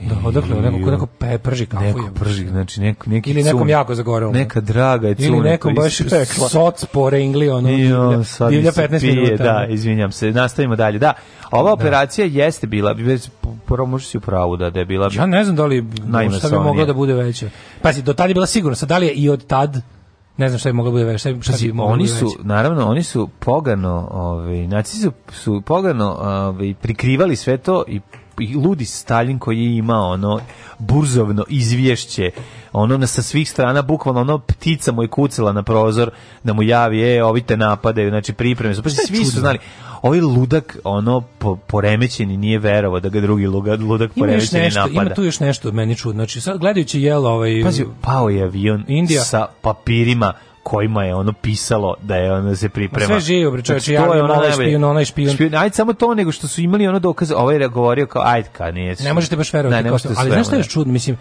Da, odakle, neko, ko neko pe, prži kafu. Neko prži, znači nek, neki Ili nekom cun, jako zagoreo. Neka draga je cuna. Ili nekom baš ispekla. soc po rengli, ono, I divlja, on sad divlja mi se 15 pije, minuta. Da, izvinjam se. Nastavimo dalje. Da, ova operacija jeste bila, već prvo možeš si u pravu da, da je bila Ja ne znam da li šta bi moglo da bude veće. Pazi, do tad je bila sigurno, sad da li je i od tad, ne znam šta bi moglo da bude veće, šta, bi- šta bi moglo oni da bude su, naravno, oni su pogano, ovaj, nacisti su, su pogano ovaj, prikrivali sve to i ludi Stalin koji je imao ono burzovno izvješće, ono na sa svih strana, bukvalno ono ptica mu je kucala na prozor da mu javi, e, ovi te napadaju, znači pripreme su, pa svi su znali, ovaj ludak, ono, po, poremećeni nije verovao da ga drugi ludak, ludak Ima poremećeni nešto, napada. ima tu još nešto meni čudno. Znači, sad gledajući jel ovaj... Pazi, pao je avion Indija. sa papirima kojima je ono pisalo da je ono da se priprema. Sve živo, bre, Znači, to je ono najbolje. špijun, onaj špijun. Ajde samo to, nego što su imali ono dokaze, ovaj je govorio kao, ajde, ka, nije. Ne možete baš verovati. Ne, ne ali znaš što je čudno? Mislim,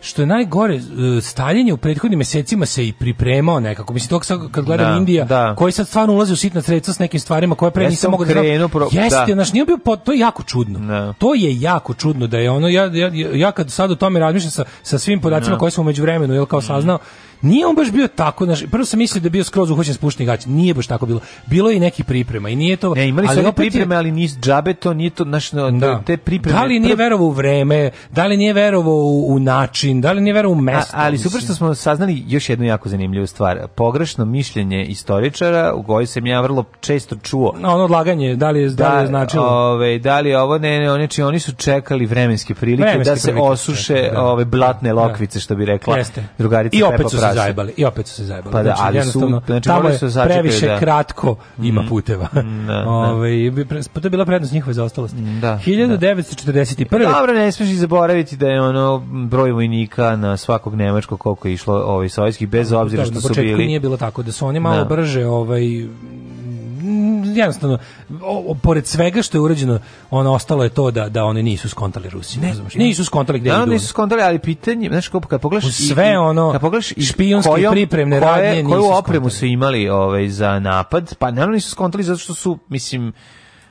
što je najgore, e, Stalin je u prethodnim mesecima se i pripremao nekako. Mislim, to sad kad gledam Da, Indija, da. koji sad stvarno ulazi u sitna sredstva s nekim stvarima koje pre nisam mogao da znam. pro- Jeste, da. nije bio, po- to je jako čudno. Da. To je jako čudno da je ono, ja, ja, ja kad sad o tome razmišljam sa, sa svim podacima koje smo među vremenu, jel kao saznao, nije on baš bio tako, znaš, prvo sam mislio da je bio skroz uhoćen spušteni gaće, nije baš tako bilo. Bilo je i nekih priprema i nije to... Ne, imali su ali opet je- pripreme, ali nis džabe, to nije to, znaš, no, da. te pripreme. Da li nije verovao u vreme, da li nije verovao u, u način, da li nije verovao u A, mesto. ali super što smo saznali još jednu jako zanimljivu stvar. Pogrešno mišljenje istoričara, u kojoj sam ja vrlo često čuo Na ono odlaganje, da li je, da, li je značilo? Ove, da li je ovo ne, ne, oni, či, oni su čekali vremenske prilike Vremenske da se prilike su osuše da. ove blatne Da. lokvice što bi rekla Jeste. drugarica I Pepa opet su se Zajebali, i opet su se zajebali. Pa da, Znači, ali su- znači, tamo je su sačekati previše da- kratko ima puteva. da. Ove, bi pre- pa to je bila prednost njihove zaostalosti. Da, 1941. Dobro, ne smiješ i zaboraviti da je ono broj vojnika na svakog nemačkog koliko je išlo ovaj sovjetskih bez obzira Da, što na su početku bili nije bilo tako, da su oni malo Da. brže ovaj jednostavno o, o, pored svega što je urađeno ono ostalo je to da da oni nisu skontali Rusi. Ne, nisu skontali gde Da, idu. nisu skontali, ali pitanje, znaš kako kad pogledaš sve ono, kad pogledaš i špijunske kojom- pripremne koje- radnje koju nisu opremu skontali. su imali ovaj za napad, pa naravno nisu skontali zato što su mislim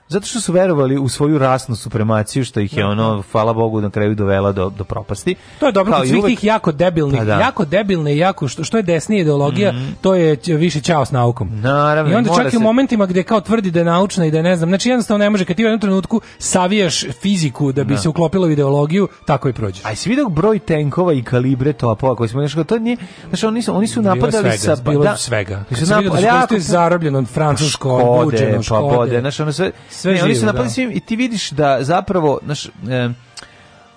zato što su verovali u svoju rasnu supremaciju što ih je ono hvala Bogu na kraju dovela do do propasti. To je dobro Kao kod svih uvek- tih jako debilnih, Pa da. Jako debilne i jako što, što je desnija ideologija, to je više ćao s naukom. Naravno, I onda čak i u se- momentima gde kao tvrdi da je naučna i da je ne znam, znači jednostavno ne može kad ti u jednom trenutku savijaš fiziku da bi se uklopilo u ideologiju, tako i prođeš. A jesi vidio broj tenkova i kalibre topova koji smo nešto to nije znači oni su oni su Bilo napadali svega, sa bilo da, svega. Kad sam vidio da su zarobljeno francusko, Škode, obučeno, pa Škode. bode, znaš, ono sve, Sve ne, oni su živo, napali da. svim i ti vidiš da zapravo, znaš, e,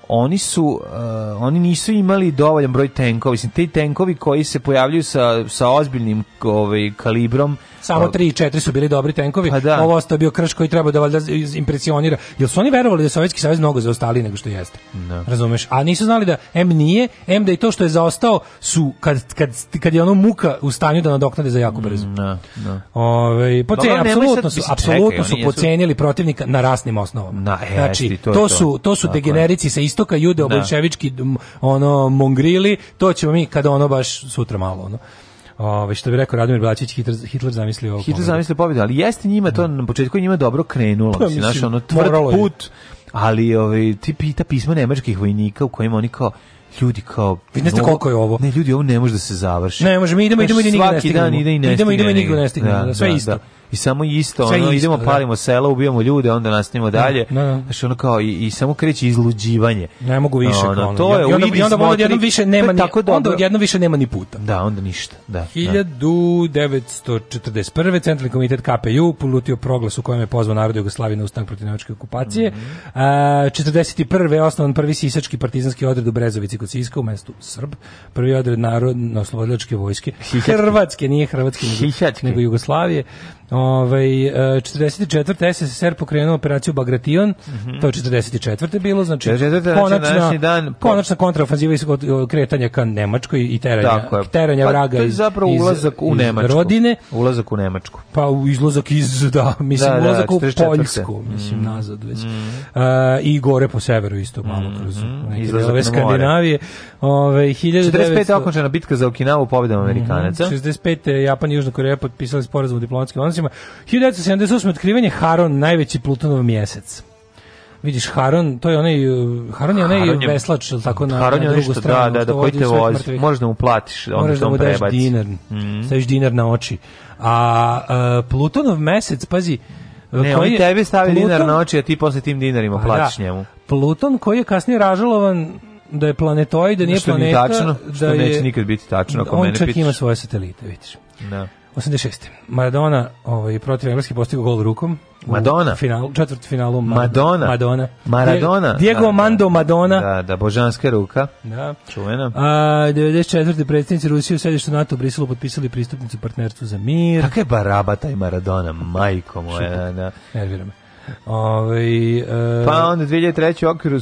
oni su e, oni nisu imali dovoljan broj tenkova, mislim, ti tenkovi koji se pojavljuju sa, sa ozbiljnim ovaj, kalibrom, Samo Pa- 3 i 4 su bili dobri tenkovi. Pa da. Ovo ostao je bio krš koji treba da valjda impresionira. Jel su oni verovali da je Sovjetski savez mnogo zaostali nego što jeste? Razumeš? A nisu znali da M nije, M da i to što je zaostao su kad, kad, kad je ono muka u stanju da nadoknade za jako brzo. Da, da. Ovaj pocenili Dobro, nemoj apsolutno su apsolutno su pocenili protivnika na rasnim osnovama. Na, znači to to, to. su to su degenerici sa istoka, judeo Da. bolševički ono mongrili, to ćemo mi kada ono baš sutra malo ono. Ove, što bi rekao Radomir Blačić, Hitler, Hitler zamislio ovo. Hitler zamislio pobjedu, ali jeste njima to na početku njima dobro krenulo, Pa, mislim, znaš, ono tvrd put, ali ovaj, ti pita pisma nemačkih vojnika u kojima oni kao, ljudi kao... Vi ne znate koliko je ovo? Ne, ljudi, ovo ne može da se završi. Ne, može, mi idemo, idemo, idemo, nigde ne stignemo. Idemo, idemo i stigne nigde ne nigde. stignemo, sve isto. I samo isto, Sve ono, isto, idemo, da. palimo sela, ubijamo ljude, onda nastavimo dalje. da, da. Znaš, ono kao, i, i samo kreće izluđivanje. Ne mogu više. Ono, to je, I onda, i onda smotri, odjednom više nema ni, tako onda odjednom više nema ni puta. Da, onda ništa, da. da. 1941. Centralni komitet KPU polutio proglas u kojem je pozvao narod Jugoslavije na ustanak protiv nemačke okupacije. Mhm. A, 41. je osnovan prvi sisački partizanski odred u Brezovici kod Siska u mestu Srb. Prvi odred narodno oslobodilačke vojske. Hrvatske, nije Hrvatske, nego, nego Jugoslavije. Ovaj e, 44. SSSR pokrenuo operaciju Bagration, to je 44. bilo, znači 44., znači konačna, dan po- konačna kontraofanziva iz kretanja ka Nemačkoj i teranja, teranja Pa, vraga to je iz, zapravo iz- ulazak u iz Nemačku. rodine, Ulazak u Nemačku. pa u izlazak iz, da, mislim, Da, da, ulazak u 44.. Poljsku, mislim, nazad već. A, I gore po severu isto, malo kroz Mm-hmm. Izlazak na more. Skandinavije. Ove, 1900 45. okončana bitka za Okinavu pobedom Amerikanaca. 65. Japan i Južna Koreja potpisali sporazum o diplomatskim odnosima. 1978. otkrivanje Haron, najveći Plutonov mjesec. Vidiš, Haron, to je onaj, uh, Haron je onaj Haron je- veslač, ili tako, na, Haron je na drugu nešto, stranu. da, da, da, koji te vozi. mrtvih. Možda mu platiš, onda Moraš to da mu daš prebaci. dinar, Mhm. staviš dinar na oči. A, a Plutonov mesec, pazi, Ne, koji oni tebi stavi dinar Pluton- na oči, a ti posle tim dinarima Pa platiš da. njemu. Pluton koji je kasnije ražalovan da je planetoid, da nije Što nije planeta, tačno, što da je, neće nikad biti tačno, ako on mene čak pitaš. ima svoje satelite, vidiš. Da. 86. Maradona ovaj, protiv Engleske postigao gol rukom. u Madonna. Finalu, četvrt finalu. Ma- Madonna. Madonna. Maradona. Diego Da, da. Mando Madonna. Da, da, božanska ruka. Da. Čuvena. A, 94. predsjednici Rusije u sedištu NATO u Briselu potpisali pristupnicu partnerstvu za mir. Kakav je baraba taj Maradona, majko moja. Da, da. Nervira me. Ovaj, e, Pa onda 2003. u okviru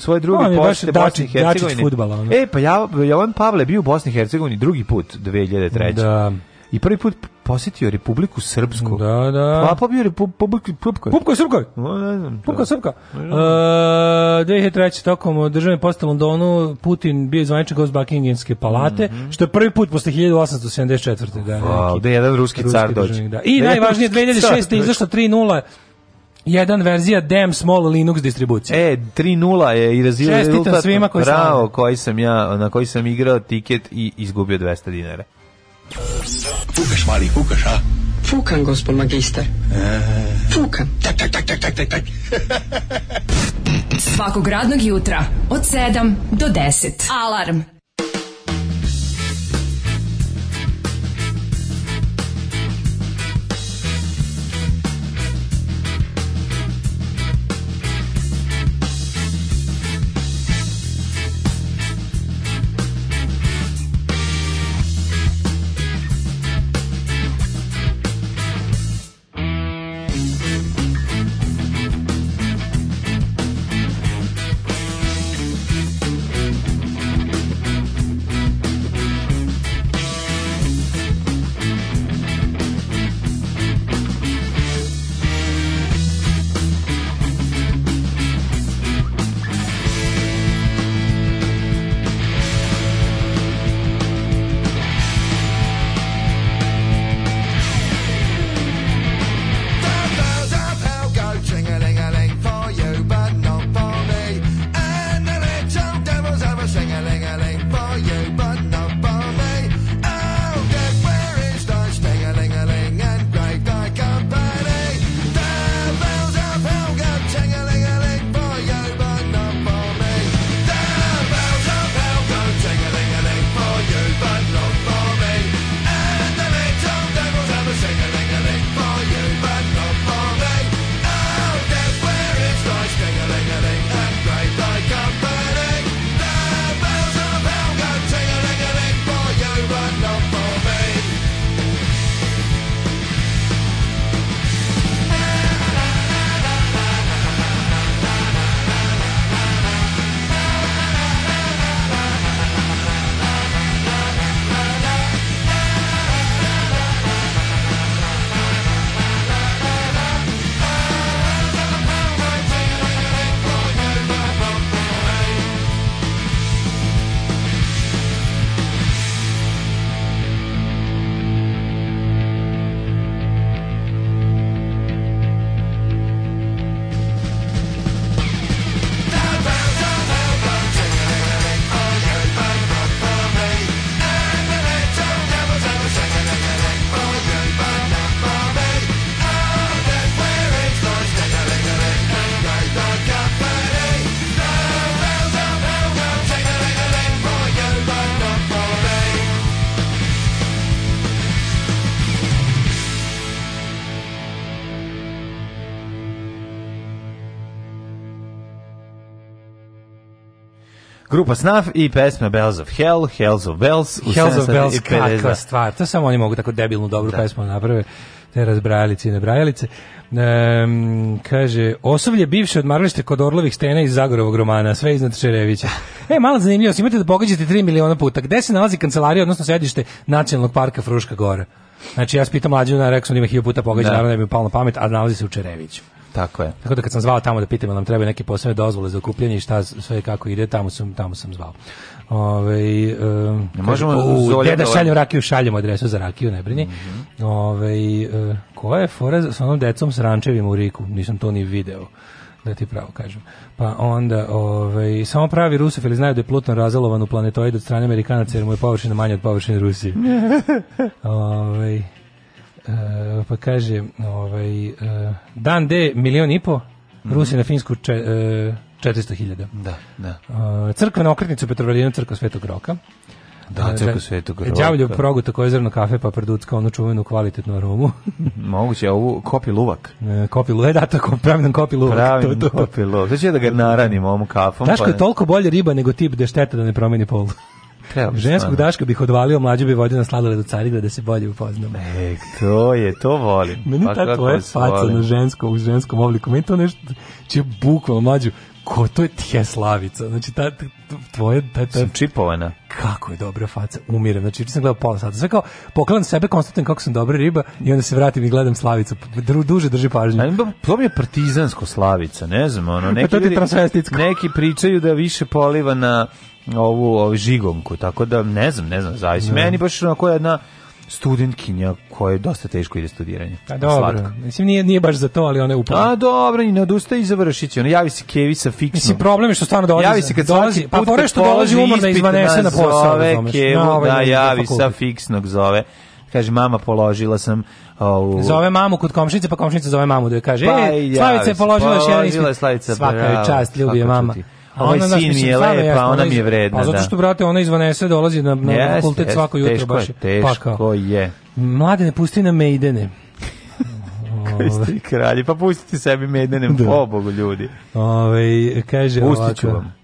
baš posete Dačić- Bosni i Hercegovini. Fudbala, ono. E, pa ja, Jovan Pavle bio u Bosni i Hercegovini drugi put 2003. Da. I prvi put posjetio Republiku Srpsku. Da, da. Pa pa bio Republiku Srpsku. Pupko je. No, ne znam. Pupka to. Srpka. Uh, 2003. tokom državne poste u Londonu Putin bio zvaničan gost Buckinghamske palate, što je prvi put posle 1874. Da, Wow, neki da jedan ruski car dođe. Da. I Da, najvažnije, ruski car 2006. dođe. izašla 3.0 jedan verzija Damn Small Linux distribucije. E, 3-0 je i Čestitam rezultat. svima koji Bravo, slave. koji sam ja, na koji sam igrao tiket i izgubio 200 dinara. Fukaš, mali, fukaš, a? Fukan, gospod magister. Fukan. Tak, tak, tak, tak, tak, tak, tak. Svakog radnog jutra od 7 do 10. Alarm. Grupa Snaf i pesma Bells of Hell, Hells of Bells. u Hells of 752. Bells, kakva stvar. To samo oni mogu tako debilnu dobru pesmu da naprave. Te razbrajalice i nebrajalice. Um, kaže, osoblje bivše odmaralište kod Orlovih stena iz Zagorovog romana, sve iznad Čerevića. [laughs] E, malo zanimljivo, imate da pogađate 3 miliona puta. Gde se nalazi kancelarija, odnosno sedište Nacionalnog parka Fruška Gora? Znači, ja spitam mlađu, rekao sam da ima hiljadu puta pogađa, Da. naravno da je palo na pamet, a nalazi se u Čereviću. Tako je. Tako da kad sam zvao tamo da pitam nam treba neke posebne dozvole za okupljanje i šta sve kako ide, tamo sam tamo sam zvao. Ovaj um, možemo u, deda da- šaljem rakiju, šaljemo adresu za rakiju, ne brini. Mhm. Ovaj e, koja je fora sa onom decom s rančevima u Riku? Nisam to ni video da ti pravo kažem. Pa onda, ovaj, samo pravi rusofili znaju da je Pluton razalovan u planetoid od strane Amerikanaca jer mu je površina manja od površine Rusije. [laughs] ovaj, e, pa kaže, ovaj, e, dan D milion i po, Rusija na Finsku če, e, 400.000. Da, da. Uh, crkvena okretnica u Petrovaradinu, crkva Svetog Roka. Da, Uh, crkva Svetog Roka. Đavolju progu takođe zrno kafe pa producka onu čuvenu kvalitetnu aromu. [laughs] Moguće, a ovu kopi luvak. E, kopi luvak, da, to ko- pravi nam kopi luvak. Pravim to, to. kopi luvak. Ja da ga naranim ovom kafom. Daško pa- je toliko bolje riba nego tip da je šteta da ne promeni pol. Ženskog stvarno. Daška bih odvalio, mlađu bi vodio na sladoled u Carigrad da se bolje upoznamo. E, to je, to volim. Meni Pa ta tvoja faca na ženskom, u ženskom obliku, meni to nešto, će bukvalno mlađu, ko to je tje slavica, znači ta, tvoje, ta, ta, Sam čipovana. kako je dobra faca, umirem, znači juče sam gledao pola sata, sve kao poklanam sebe, konstatujem kako sam dobra riba i onda se vratim i gledam slavicu, Dru, duže drži pažnju. A, ba, To mi je partizansko slavica, ne znam, ono, neki, Pa to ti ljudi- neki pričaju da više poliva na ovu, ovu žigomku, tako da ne znam, ne znam, zavisi. Meni baš onako jedna studentkinja koja je dosta teško ide studiranje. A dobro, Slatko. mislim nije, nije baš za to, ali ona je upala. A dobro, i ne odustaje i završit će. Ono, javi se Kevi sa fiksnom. Mislim, problem je što stvarno dolazi. Javi se kad dolazi, pa put je kad što dolazi umorna izvanese na posao. nazove razumeš, Kevu, na ovaj da javi sa fiksnog zove. Kaže, mama, položila sam ovu... Zove mamu kod komšnice, pa komšnica zove mamu da joj kaže, Pa ej, i Slavica je se, položila još jedan položila je ispit. Slavica, Svaka je čast, ljubi je mama. čuti. A Ovaj ona, sin mi je stvarno lep, a jasno, ona mi je vredna, Pa zato da. što, brate, ona iz Vanese dolazi na, na Jeste, fakultet jeste, svako jutro. teško baš je, pakao. teško je. Mlade ne pusti na mejdene. Vi ste i kralji, pa pustite sebi medenem, o bogu ljudi. Ove, kaže Pustit ću ovako, vam.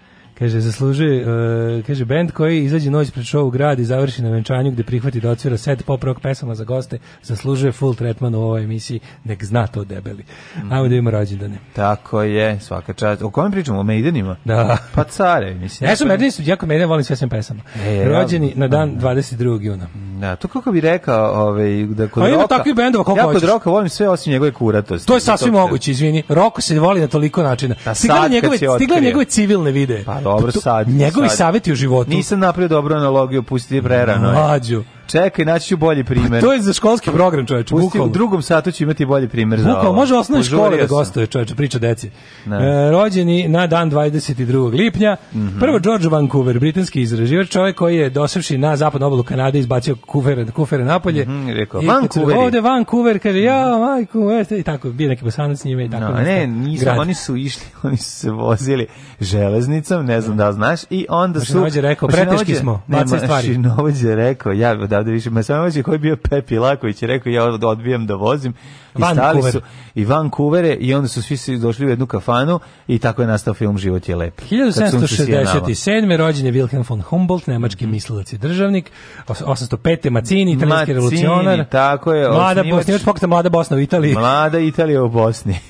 Kaže, zaslužuje, uh, kaže, band koji izađe noć pred show u grad i završi na venčanju gde prihvati da otvira set pop rock pesama za goste, zaslužuje full tretman u ovoj emisiji, nek zna to debeli. Mhm. Ajmo da ima rođendane. Tako je, svaka čast. O kojem pričamo? O Maidenima? Da. Pa care, mislim. Ja sam medeni su, jako medeni, volim sve sem pesama. E, ja- Rođeni na dan 22. juna. Da, to kako bi rekao, ovaj, da kod A ima roka... takvih bendova koliko Ja kod hoćeš. roka volim sve osim njegove kuratosti. To je sasvim moguće, izvini. Roko se voli na toliko načina. A Stigla sad kad njegove, stigla njegove civilne videe. Pa dobro, sad. Njegovi saveti u životu. Nisam napravio dobru analogiju, prerano. je. Mlađu. Čekaj, naći ću bolji primer. To je za školski program, čoveče, Pusti, u bukvalno. drugom satu ću imati bolji primer za Bukvalno, može osnovne škole Požurio da gostuje, čoveče, priča deci. Da. E, rođeni na dan 22. lipnja. Prvo George Vancouver, britanski izraživač, čovjek koji je dosavši na zapadnu obalu Kanade izbacio kufere, kufere napolje. Mhm, rekao, I Vancouveri. Ovde Vancouver, kaže, ja, majku, jeste, i tako, bio neki bosanac s njime i tako. No, ne, nisu, grad. oni su išli, [laughs] oni su se vozili železnicom, ne znam da znaš, i onda su... Mašinovođa je rekao, preteški smo, bacaj stvari. Mašinovođa je rekao, ja odavde više, mašinovođa koji je bio Pepi Laković je rekao, ja od- odbijam da vozim, i stali Vancouver. su i Vancouvere, i onda su svi se došli u jednu kafanu, i tako je nastao film Život je lep. Kad sunce sije nama. 1767. rođen je Wilhelm von Humboldt, nemački mislilac i državnik. Os- 805. Macini, italijanski revolucionar. tako je, Mlada osnivač- Bosnijač pokreta Mlada Bosna u Italiji. Mlada Italija u Bosni. [laughs]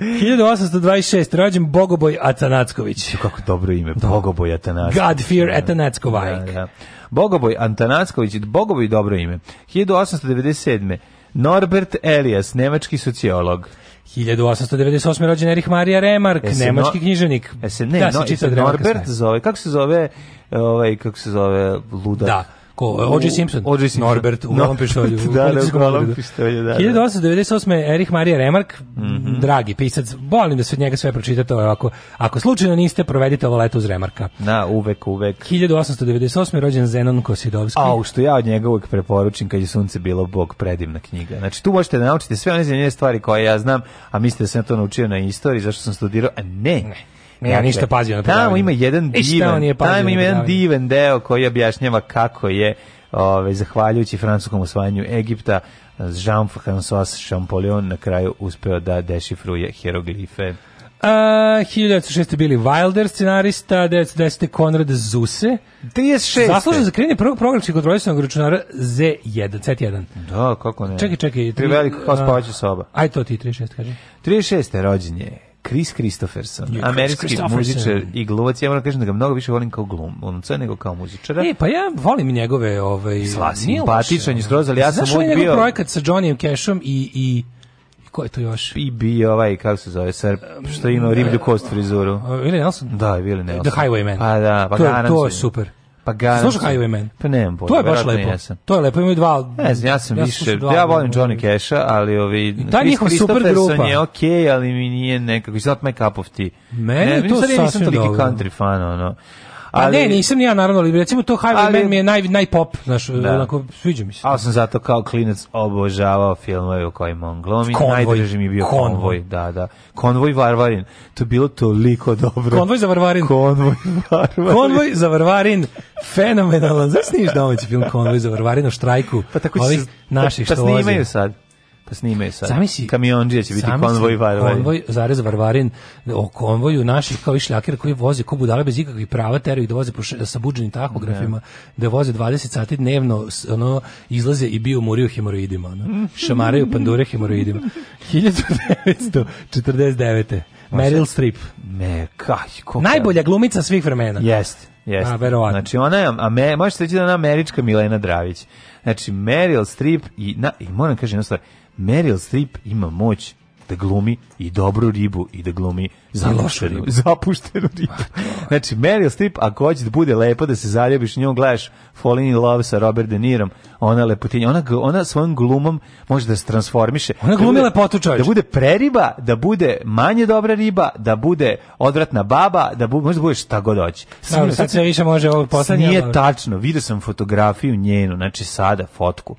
1826. rođen Bogoboj Atanacković. Kako dobro ime, Bogoboj Atanacković. God fear Atanackovajk. Da, da. Bogoboj Antanacković, Bogoboj dobro ime. 1897. Norbert Elias, nemački sociolog. 1898. rođen Erich Marija Remark, E nemački no- književnik. E se ne, da, no, se e čita Remarka Norbert zove, kako se zove, ovaj, kako se zove, ludak? Da. Ko? O.J. Simpson. O.J. Simpson. Norbert u [laughs] golom pištolju. da, da, u golom pištolju, da. da. 1898. Erich Marija Remark, Mhm. dragi pisac, volim da se od njega sve pročitate, ako, ako slučajno niste, provedite ovo leto uz Remarka. Da, uvek, uvek. 1898. rođen Zenon Kosidovski. A, što ja od njega uvek preporučim kad je sunce bilo Bog predivna knjiga. Znači tu možete da naučite sve one stvari koje ja znam, a mislite da sam to naučio na istoriji, zašto sam studirao, a ne. Ne, ja ništa pazio na Tamo ima jedan divan, pazio tamo ima jedan divan deo koji objašnjava kako je Ove, zahvaljujući francuskom osvajanju Egipta, Jean-François Champollion na kraju uspeo da dešifruje hieroglife. Uh, 1906. bili Wilder scenarista, 1910. Konrad Zuse. 36. Zaslužen za kreiranje prvog programskog kontrolisanog računara Z1, Z1. Da, kako ne. Čekaj, čekaj. Tri veliko kao spavaća soba. Aj to ti, 36, kaže. 36. rođen je Chris Christopherson, Je, Chris američki Christopherson. muzičar i glumac. Ja moram kažem da ga mnogo više volim kao glumca nego kao muzičara. E, pa ja volim i njegove... Ovaj, simpatičan je skroz, ali ja sam uvijek njegov bio... projekat sa Johnnyem Cashom i... i ko je to još? I bio ovaj, kako se zove, Srb, što ima riblju kost frizuru. Willie Nelson? Da, Willie Nelson. The Highwayman. Pa da, pa to, je, to je super. Pa garantujem. Slušaj Highwayman. Pa nemam pojma. To je baš lepo. jesam. To je lepo, imaju dva... Ne znam, ja sam ja više, dva ja volim. Johnny Cash-a, ali ovi, ta Chris njihova super grupa. je okej, ali mi nije nekako, it's not my cup of tea. Meni ne, to sad ja nisam sasvim toliki dobro. country fan, ono. A ne, nisam ni ja naravno, ali recimo to Highwayman Ali- mi je naj, najpop, znaš, Da. onako, sviđa mi se. Ali sam zato kao klinac obožavao filmove u kojima on glumi. Konvoj. Najdraži mi je bio Konvoj. konvoj. Da, da. Konvoj Varvarin. To je bilo toliko dobro. Konvoj za Varvarin. Konvoj Varvarin. Konvoj za Varvarin, fenomenalan. Znaš snimiš domaći film Konvoj za Varvarin o štrajku Pa tako ovih se- naših pa što voze. snimaju sad. Pa snimaju sad. Zamisli, Kamionđija će biti konvoj Varvarin. Konvoj, zarez Varvarin, o konvoju naših kao i šljakera koji voze ko budale bez ikakvih prava, teraju ih da voze po še- sa buđenim tahografima, da voze 20 sati dnevno, ono, izlaze i bio muriju hemoroidima, ono, šamaraju pandure hemoroidima. [laughs] 1949. Meryl Streep. Me, kaj. Najbolja glumica svih vremena. Jeste, jeste. A, verovatno. Znači, ona je, a me, možete reći da je ona američka Milena Dravić. Znači, Meryl Streep i, na, i moram kažem jednu stvar, Meryl Streep ima moć da glumi i dobru ribu i da glumi zapuštenu, ribu. [laughs] zapuštenu ribu. Znači, Meryl Streep, ako hoće da bude lepo, da se zaljubiš njom, gledaš Falling in Love sa Robert De Nirom, ona lepotinja, ona, ona svojom glumom može da se transformiše. Ona Da glumi bude- lepotu. Da bude preriba, da bude manje dobra riba, da bude odvratna baba, da bu, može da bude šta god hoće. Dobro, sad sve više može ovo poslednje. Nije tačno, vidio sam fotografiju njenu, znači sada fotku.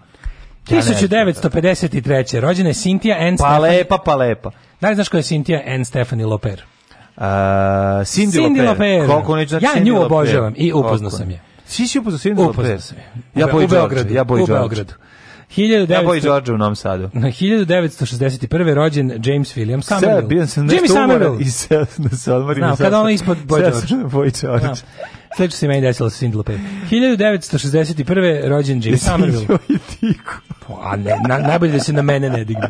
Ja ne znam. 1953. rođena je Cynthia Ann Pa lepa, pa lepa. Da li znaš ko je Cynthia Ann Stephanie Loper? Uh, Cindy, Cindy Loper. Koliko neću znači Ja Cindy nju Loper. obožavam i upoznao sam je. Svi si upoznao Cindy Upoznao Loper? sam je. Ja George, Beogradu. ja Boy u. Beogradu. Ja Boy 1900 George u Novom Sadu. Na 1961. rođen James William Somerville. bio sam nešto umoran i da se odmorim. Znam, kada ono ispod Boy sad George. sam. Da. Sledeće se meni desilo sa Cindy Loper. 1961. rođen James Somerville. Tiku. A ne, na, najbolje da se na mene ne digne.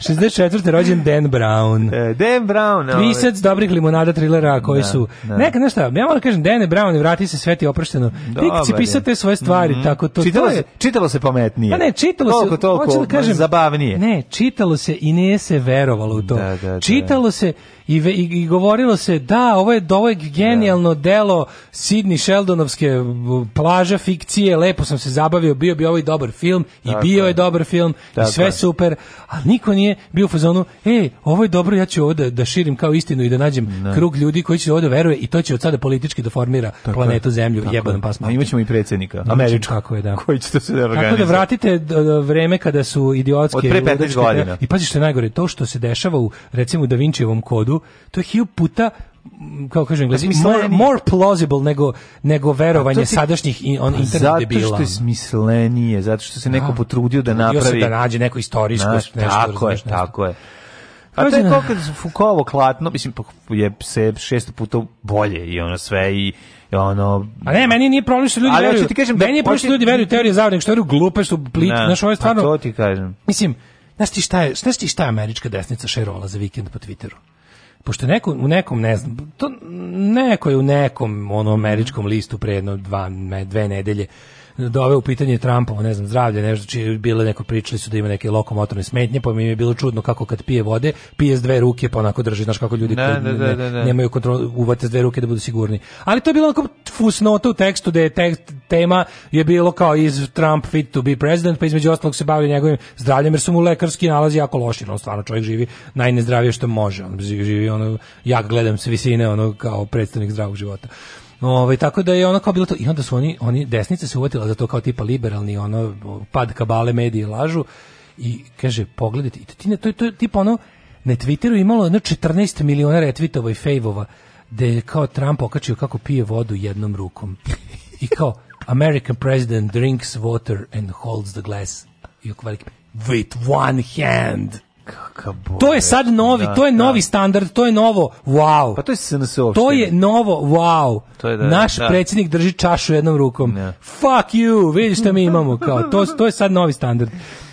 64. rođen Dan Brown. E, Dan Brown. ovaj. Pisac dobrih limonada trilera koji Da, su da. neka nešto ja moram kažem Dane Brown i vrati se sveti oprošteno. Ti kad si pisao te svoje stvari Mhm. tako to čitalo to je se, čitalo se pametnije. Pa ne, čitalo toliko, se, toliko, hoću da kažem, zabavnije. Ne, čitalo se i nije se verovalo u to. Da, da, da. Čitalo se i, ve- i, i govorilo se da, ovo je, ovo je genijalno delo Sidney Sheldonovske plaža fikcije, lepo sam se zabavio, bio bi ovaj dobar film i Tako bio je. je dobar film Tako i sve super, ali niko nije bio u fazonu, ej, ovo je dobro, ja ću ovo da, da širim kao istinu i da nađem krug ljudi koji će ovo da veruje i to će od sada politički da formira planetu Zemlju, Tako jebanom je. pas A imaćemo i predsjednika, Imaćemo, američkog. kako je, da. Koji će to se da Tako da vratite vreme kada su idiotske Od pre 15 ludačke- godina. I pazi što je najgore, to što se dešava u recimo Da Vincijevom kodu, to je hilju puta m, kako kažem englezi, more, smislenije. more plausible nego, nego verovanje Pa ti- sadašnjih i on internet Zato debila. što je smislenije, zato što se neko potrudio da se napravi... da nađe neko istorijsko Znaš, nešto, tako je, nešto. tako je. A to je kao kad Foucaultovo klatno, mislim, pa je se šesto puta bolje i ono sve i ono... A ne, meni nije problem što ljudi Ali veruju. ti kažem da meni je problem što ljudi veruju teorije zavere, što veruju glupe, što plit, Ne, znaš, ovo je stvarno... to ti kažem. Mislim, znaš ti šta je, znaš ti šta je američka desnica šerola za vikend po Twitteru? Pošto neko, u nekom, ne znam, to neko je u nekom ono američkom listu pre jedno dva, dve nedelje doveo u pitanje Trumpa, ne znam, zdravlje, nešto, čije bile neko pričali su da ima neke lokomotorne smetnje, pa mi je bilo čudno kako kad pije vode, pije s dve ruke, pa onako drži, znaš kako ljudi Da, koji da, da, ne- da, da. nemaju kontrolu, uvate s dve ruke da budu sigurni. Ali to je bilo onako fusnota u tekstu da je tekst, tema je bilo kao iz Trump fit to be president, pa između ostalog se bavio njegovim zdravljem, jer su mu lekarski nalazi jako loši, on stvarno čovjek živi najnezdravije što može, on živi ono, ja gledam s visine, ono kao predstavnik zdravog života. Ovaj tako da je ono kao bilo to i onda su oni oni desnica se uvatila za to kao tipa liberalni ono pad kabale medije lažu i kaže pogledajte ti to je to je tipa ono na Twitteru imalo jedno 14 miliona retvitova i fejvova da je kao Trump okačio kako pije vodu jednom rukom. I kao American president drinks water and holds the glass. I with one hand To je sad novi, Da, to je da. novi standard, to je novo, wow. Pa to je SNS uopšte. To je novo, wow. To je da- Naš da. predsjednik drži čašu jednom rukom. Da. Fuck you, vidi šta mi imamo. Kao, to, to je sad novi standard.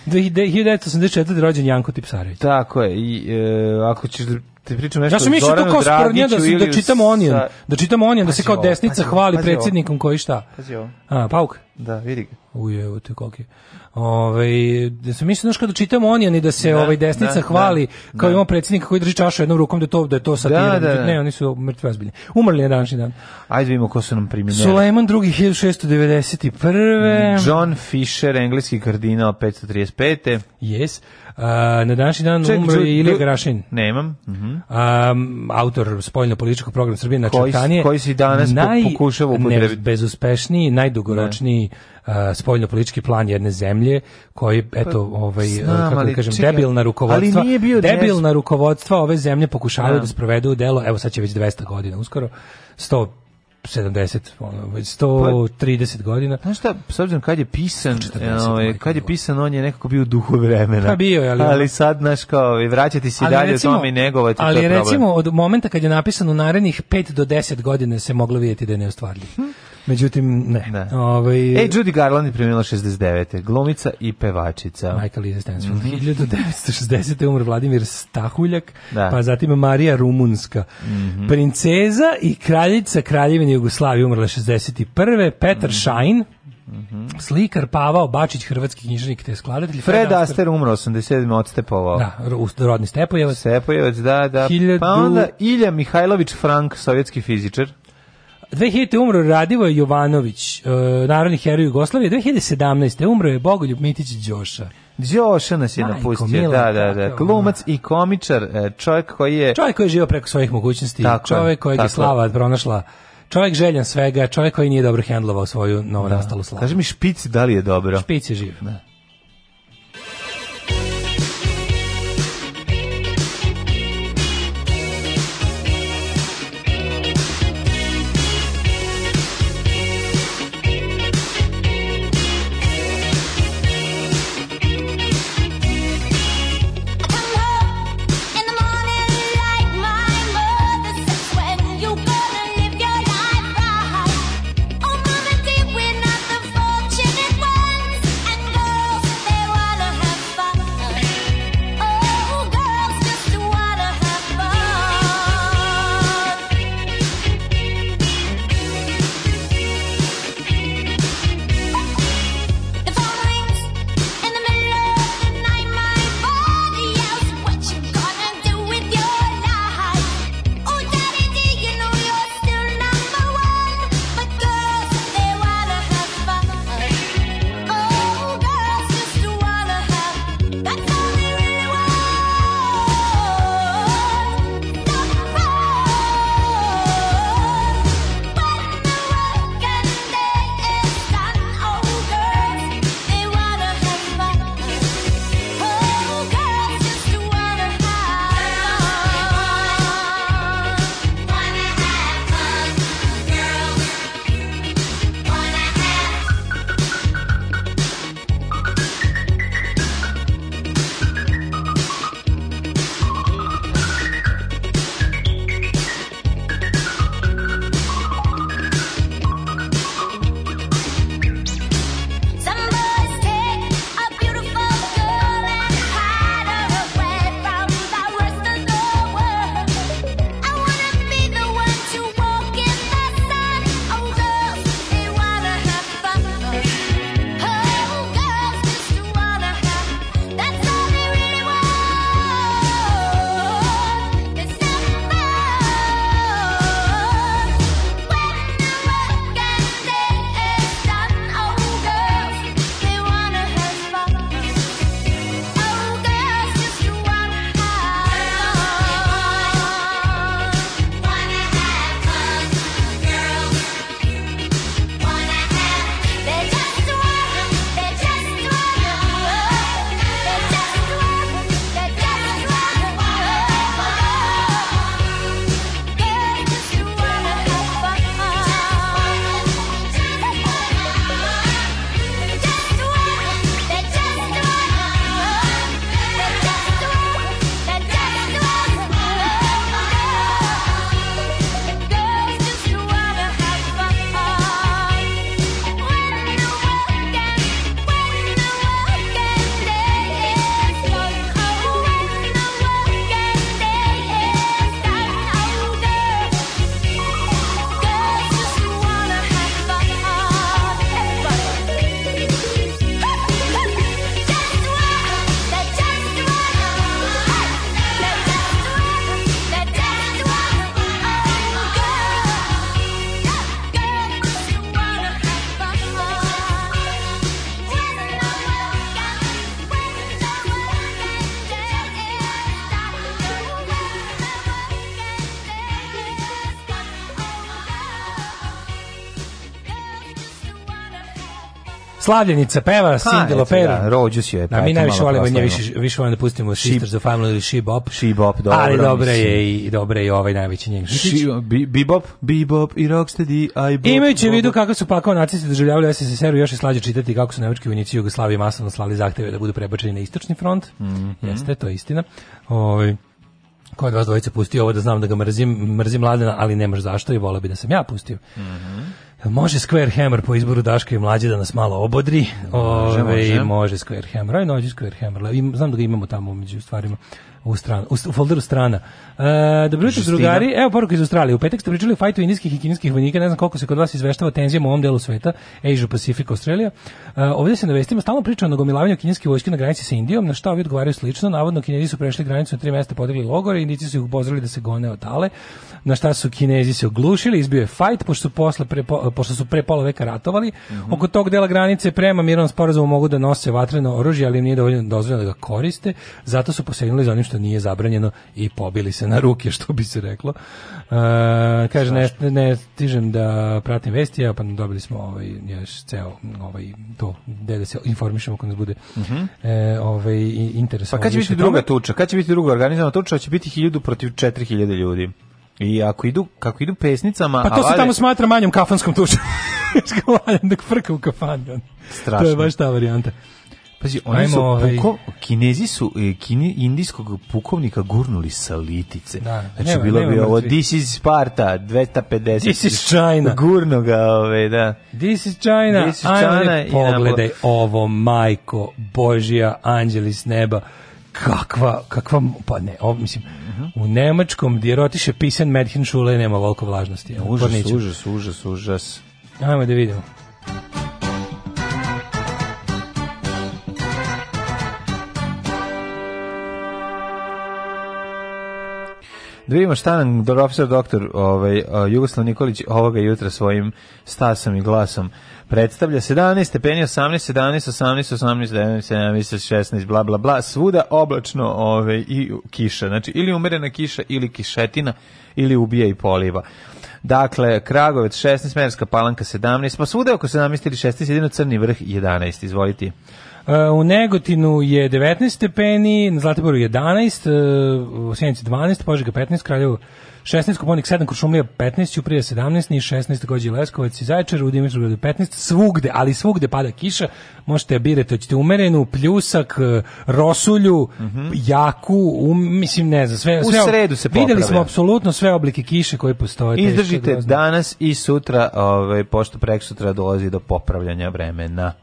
1984. rođen Janko Tipsarević. Tako je. I e, ako ćeš da ti pričam nešto Ja sam mislio to kao sporednja da, da čitamo Onion, sa- da čitamo Onion, da se kao desnica pazi hvali pazi predsjednikom koji šta. Pazi ovo. A, pauk. Da, vidi ga. Ujevo te koliki. Ovaj da se mislim znaš kada čitamo Onion i da se Da, ovaj desnica da, hvali da, kao da. imamo predsjednika koji drži čašu jednom rukom da je to da je to satira. Da, da, da. Ne, oni su mrtvi ozbiljni. Umrli na današnji dan. Ajde vidimo ko su nam priminjali. Sulejman II 1691. John Fisher, engleski kardinal 535. Yes. A, na današnji dan Ček, umro je Ilija Garašin. Nemam. Mhm. Um, autor spoljno-političkog programa Srbije na Koji- čertanije. koji si danas po- pokušava upotrebiti. Bezuspešniji, najdugoročniji uh, spoljno-politički plan jedne zemlje koji, eto, ovaj, Pa, znam, kako da ali kažem, čekaj, debilna rukovodstva, ali nije bio debilna rukovodstva ove zemlje pokušavaju Da. da, sprovedu u delo, evo sad će već 200 godina, uskoro 170, ono, već 130 godina. Znaš šta, s obzirom kad je pisan, 140, ovaj, kad je pisan, on je nekako bio u duhu vremena. Pa bio je, ali ali sad, znaš, kao, ovaj, vraćati se i dalje u tome i negovati, ali to je problem. recimo od momenta kad je napisano u narednih 5 do 10 godina se moglo vidjeti da je neostvarljiv. Međutim, ne. Da. Ovaj, Ej, Judy Garland je premijela 69. Glumica i pevačica. Majka Liza Stansfield. 1960. je umr Vladimir Stahuljak, Da. pa zatim Marija Rumunska. Princeza i kraljica Kraljevine Jugoslavije umrla 61. Petar Šajn, slikar Pavao Bačić, hrvatski književnik te skladatelj. Fred Astaire umro 87. odstepovao. Da, ro- rodni Stepojevac. Stepojevac, da, da. Hiljadu- Pa onda Ilja Mihajlović Frank, sovjetski fizičar. 2000. umro Radivoje Jovanović, e, narodni heroj Jugoslavije. 2017. umro je Bogoljub Mitić Đoša. Đoša nas je Majko napustio, mila, da, da, da. Glumac i komičar, e, čovjek koji je... Čovjek koji je živio preko svojih mogućnosti, Tako je, čovjek kojeg tako je slava pronašla, čovjek željan svega, čovjek koji nije dobro hendlovao svoju novo nastalu slavu. Kaži mi špic da li je dobro. Špic je živ. Oh, Slavljenica peva, Cindy Loper. Da, rođus je. Da, mi najviše volimo nje, više, više volimo da pustimo Sisters of Family ili She Bop. She Bop, dobro. Ali dobra mislim. je i dobra je i ovaj najveći njen Bebop, Bebop i Rocksteady, I bop, Imajući u vidu kako su pakao nacisti doživljavali SSSR-u, još je slađe čitati kako su nemački vojnici Jugoslavije masovno slali zahteve da budu prebačeni na istočni front. Mhm. Jeste, to je istina. Ovaj ko od vas dvojice pustio ovo da znam da ga mrzim, mrzim Mladena, ali nemaš zašto i volio bi da sam ja pustio. Mhm. Jel Može Square Hammer po izboru Daška i mlađe da nas malo obodri. Ove, može. može Square Hammer. Aj, nođi Square Hammer. Im- Znam da ga imamo tamo među stvarima u, stran, u, folderu strana. E, dobro jutro, drugari. Evo poruka iz Australije. U petak ste pričali o fajtu indijskih i kineskih vojnika. Ne znam koliko se kod vas izveštava o tenzijama u ovom delu sveta. Asia Pacific, Australija. E, ovdje se na vestima stalno priča o nagomilavanju kineske vojske na granici sa Indijom, na što ovi odgovaraju slično. Navodno, Kinezi su prešli granicu na tri mesta, podigli logore, Indijci su ih upozorili da se gone od tale. Na šta su Kinezi se oglušili, izbio je fajt, pošto su, posle pre, po- pošto su pre pola veka ratovali. Oko tog dela granice prema mirnom sporazumu mogu da nose vatreno oružje, ali im nije dovoljno dozvoljeno da ga koriste. Zato su posegnuli za onim što nije zabranjeno i pobili se na ruke, što bi se reklo. E, kaže, ne, ne stižem da pratim vesti, evo pa dobili smo ovaj, još ceo ovaj, to, gde da se informišemo ako nas bude e, ovaj, i- interesovalo. Pa kad će biti druga tuča? Kad će biti druga organizovana tuča? Će biti 1000 protiv 4000 ljudi. I ako idu, kako idu pesnicama... Pa to se tamo smatra manjom kafanskom tučom. Skalanje [laughs] dok frka u kafani. on. Strašno. To je baš ta varijanta. Pazi, oni Ajmo, su ovaj- puko, kinezi su e, kini, indijskog pukovnika gurnuli sa litice. Da, znači nema- bilo nema bi ovo. This is Sparta 250. This is China. Gurno ga, ove, da. This is China. This is Ajmo China i pogledaj ovo, majko, Božija, anđeli s neba. Kakva, kakva, pa ne, ovo, mislim, u nemačkom gdje rotiše pisen Medhin šule nema volko vlažnosti. Užas, užas, užas, užas. Ajmo da vidimo. Da vidimo šta nam profesor doktor ovaj, Jugoslav Nikolić ovoga jutra svojim stasom i glasom predstavlja 17 stepeni, 18, 17, 18, 18, 19, 17, 16, bla, bla, bla, svuda oblačno ovaj, i kiša. Znači, ili umerena kiša, ili kišetina, ili ubija i poliva. Dakle, Kragovec 16, Merska palanka 17, pa svuda oko 17 ili 16, jedino Crni vrh 11, izvolite. Uh, u Negotinu je 19 stepeni, na Zlatiboru 11, uh, u Sjenici 12, Požega 15, Kraljevo 16, Koponik 7, Kuršumlija 15, Ćuprija 17, Niš 16, Gođi Leskovac i Zaječar, u Dimitrovgradu 15, svugde, ali svugde pada kiša, možete birati, hoćete umerenu, pljusak, uh, rosulju, jaku, um, mislim, ne znam, sve, U sve sredu se Videli popravlja. smo apsolutno sve oblike kiše koje postoje. Izdržite danas i sutra, ovaj, pošto prek sutra dolazi do popravljanja vremena.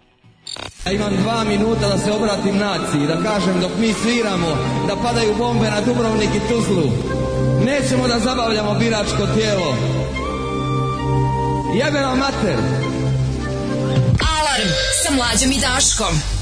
Ja imam dva minuta da se obratim naciji, da kažem dok mi sviramo, da padaju bombe na Dubrovnik i Tuzlu. Nećemo da zabavljamo biračko tijelo. Jebe vam mater! Alarm sa mlađom i Daškom.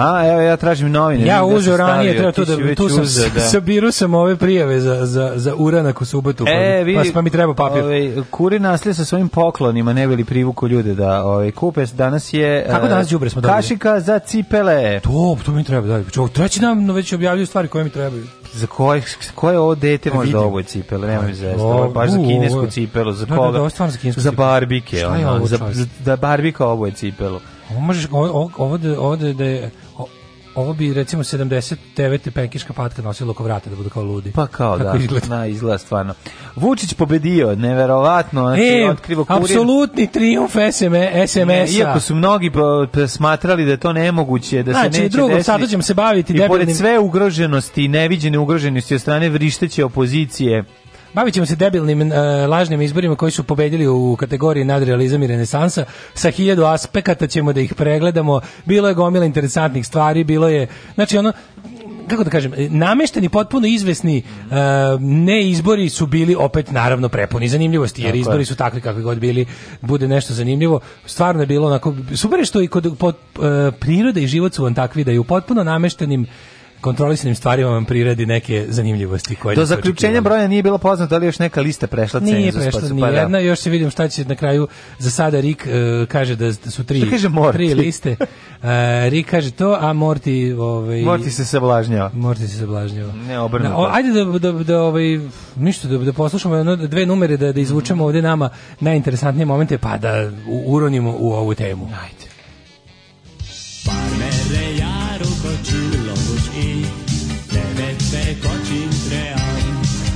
A, evo ja tražim novine. Ja da uzeo ranije, treba tu si da, tu sam, uzeo, da. sabiru sam ove prijave za, za, za uranak u subotu, pa, E, pa, vidi, pa mi treba papir. Ovaj, kuri naslije sa svojim poklonima, ne bili privuku ljude da ovaj, kupe. Danas je... Kako e, danas đubre smo dobili? Kašika za cipele. To, to mi treba, da. Čo, treći nam već objavljuju stvari koje mi trebaju. Za koje, koje ovo dete može vidim. da obuje cipele, nemoj zvezda. O, Ovo je baš za kinesku cipelu, za Da, da, koga? da, je stvarno za kinesku Za barbike, Šta je ono, ovo, za, za, da barbika obuje cipelu. Ovo možeš, ovo, ovo, da, ovo da, da je, ovo bi recimo 79. penkiška patka nosila oko vrata da budu kao ludi. Pa kao Kako da, izgleda. na izgleda stvarno. Vučić pobedio, neverovatno, znači E, otkrivo kurir. apsolutni Ne, SMS-a. Iako su mnogi smatrali da je to nemoguće, da Znači, se neće drugo, desiti. sada ćemo se baviti I pored debilnim- sve ugroženosti i neviđene ugroženosti od strane vrišteće opozicije, Bavit ćemo se debilnim e, lažnim izborima koji su pobedili u kategoriji nadrealizam i renesansa. Sa hiljadu aspekata ćemo da ih pregledamo. Bilo je gomila interesantnih stvari, bilo je, znači ono, kako da kažem, namešteni potpuno izvesni e, ne izbori su bili opet naravno prepuni zanimljivosti, jer Tako je. izbori su takvi kakvi god bili, bude nešto zanimljivo. Stvarno je bilo onako, super je što i kod pod, e, priroda i život su vam takvi da je u potpuno nameštenim kontrolisanim stvarima vam priredi neke zanimljivosti koje do zaključenja broja nije bilo poznato da li je još neka lista prešla cenzus. Nije pa prešla su- ni pa da. jedna, još se vidim šta će na kraju, za sada Rik e, kaže da su tri, kaže tri liste. [laughs] E, Rik kaže to, a Morty... Ovaj, Morti se sablažnjava. Morty se sablažnjava. Ne, obrnuto. Da, ajde da, da, da, ovaj, ništa, da, da poslušamo jedno, dve numere, da, da izvučemo ovde nama najinteresantnije momente, pa da uronimo u ovu temu. Ajde. Merre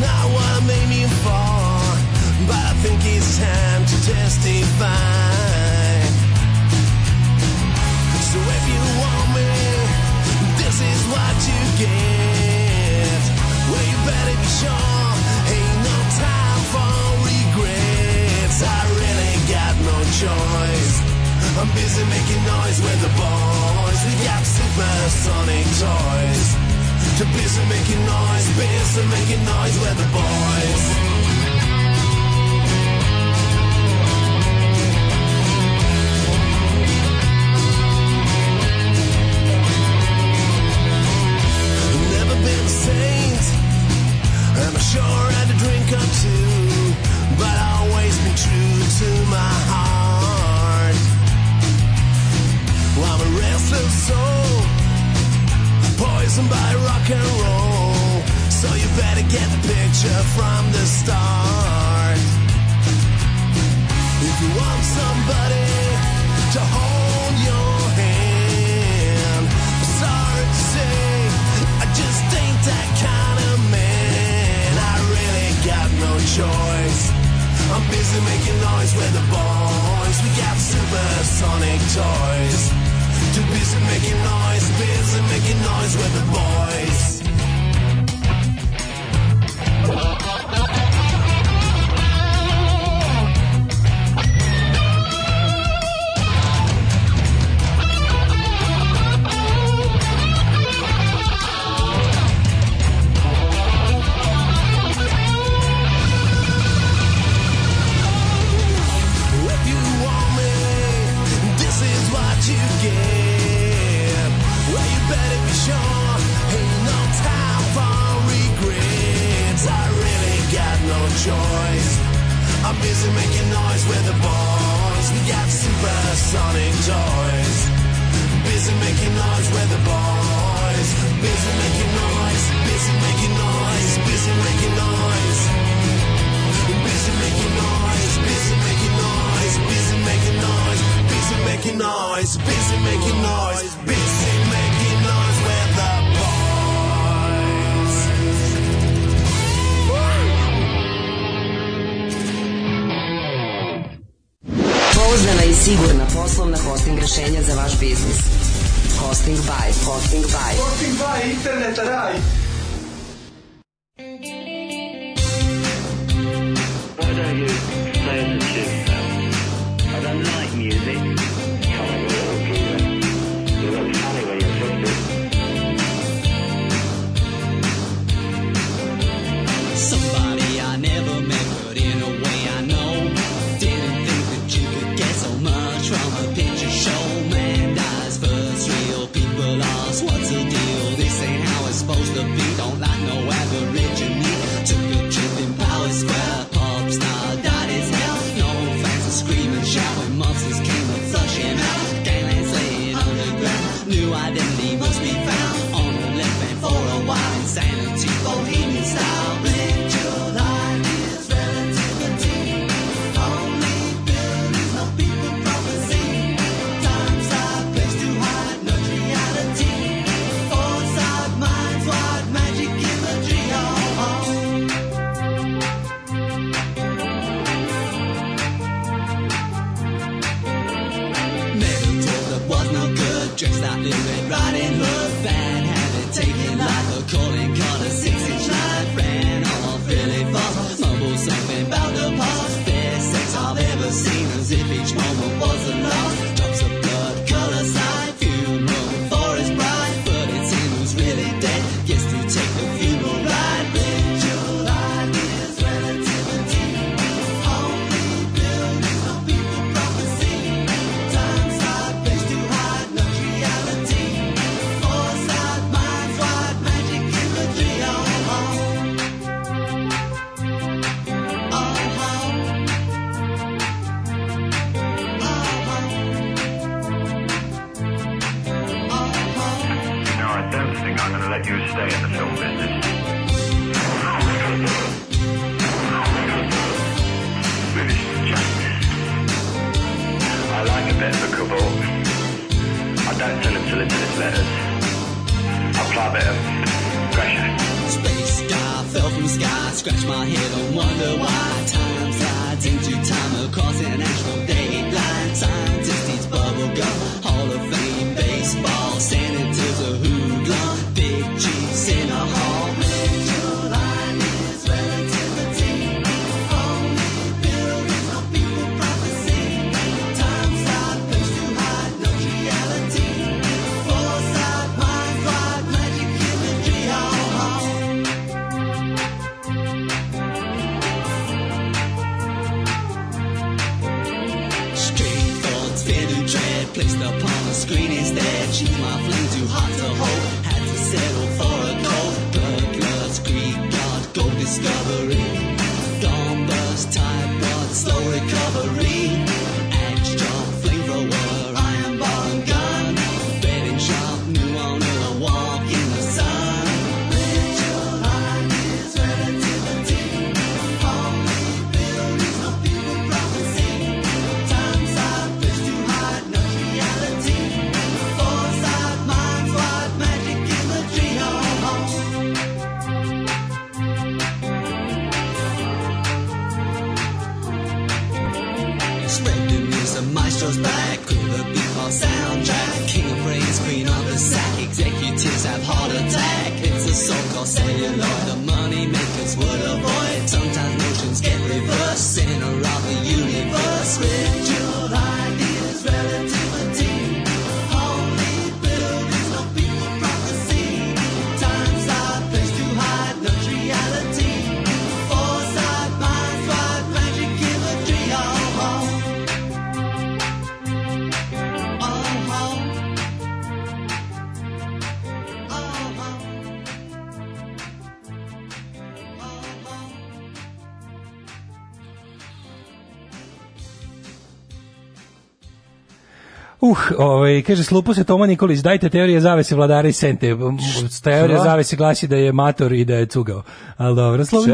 Not what I'm aiming for. But I think it's time to testify. So if you want me, this is what you get. Well, you better be sure. Ain't no time for regrets. I really got no choice. I'm busy making noise with the boys. We got supersonic toys. Too busy making noise, busy making noise with the boys. Never been a saint, and I sure had a drink or two, but always been true to my heart. Well, I'm a restless soul, poisoned by rock and roll. So you better get the picture from the start. If you want somebody to hold your hand, sorry to say, I just ain't that kind of man. I really got no choice. I'm busy making noise with the boys. We got supersonic toys. Too busy making noise, busy making noise with the boys. busy making noise with the boys. We got supersonic toys. Busy making noise with the boys. Busy making noise. Busy making noise. Busy making noise. Busy making noise. Busy making noise. Busy making noise. Busy making noise. Busy making noise. Busy. Pouzdana i sigurna poslovna hosting rešenja za vaš biznis. Hosting by, hosting by. Hosting by, internet raj. What are you planning to scratch my head and wonder why. ovaj, kaže, slupo se Toma Nikolić, dajte teorije zavese vladara i sente. Teorija zavese glasi da je mator i da je cugao. Ali dobro, slovo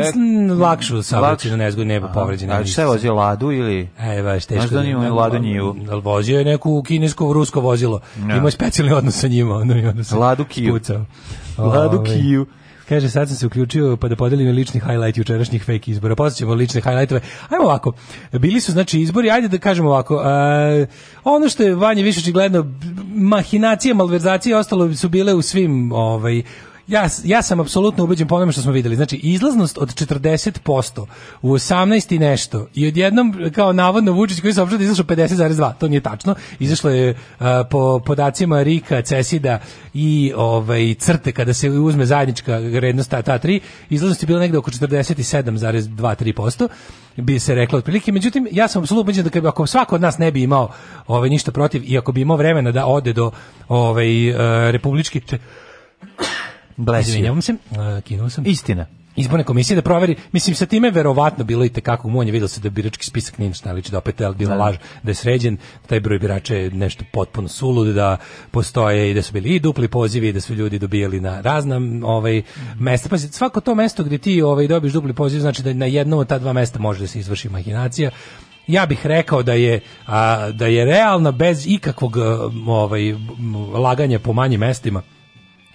lakšu saobraćenu nezgodu nema povređena. A šta je vozio ladu ili? E, baš teško. Znaš da nije on ladu njivu? Vozio je neku kinesko rusko vozilo. Ima specijalni odnos sa njima. Ono, mi ono, ladu kiju. Ladu ovaj. kiju. Kaže, sad sam se uključio pa da podelim lični highlight jučerašnjih fake izbora. Posjećamo lične highlightove. Ajmo ovako, bili su znači izbori, ajde da kažemo ovako, a, ono što je vanje više očigledno, mahinacije, malverzacije ostalo su bile u svim ovaj, ja, ja sam apsolutno ubeđen po onome što smo videli. Znači, izlaznost od 40% u 18 i nešto i odjednom, kao navodno Vučić koji se opšte da izašao 50,2, to nije tačno. Izašlo je a, po podacima Rika, Cesida i ovaj, crte, kada se uzme zajednička vrednost ta, ta tri, izlaznost je bila negde oko 47,2-3% bi se reklo otprilike. Međutim, ja sam apsolutno ubeđen da ako svako od nas ne bi imao ovaj, ništa protiv i ako bi imao vremena da ode do ovaj, uh, republički Bless you. Izvinjavam se, uh, kinuo sam. Istina. Izborne komisije da proveri, mislim sa time verovatno bilo i tekako umonje, videlo se da birački spisak nije ništa naliči, da opet je bila laž, da je sređen, taj broj birača je nešto potpuno sulud, da postoje i da su bili i dupli pozivi, i da su ljudi dobijali na razna ovaj mesta. Pa svako to mesto gdje ti ovaj dobiješ dupli poziv, znači da na jednom od ta dva mesta može da se izvrši mahinacija ja bih rekao da je a, da je realna bez ikakvog ovaj laganja po manjim mestima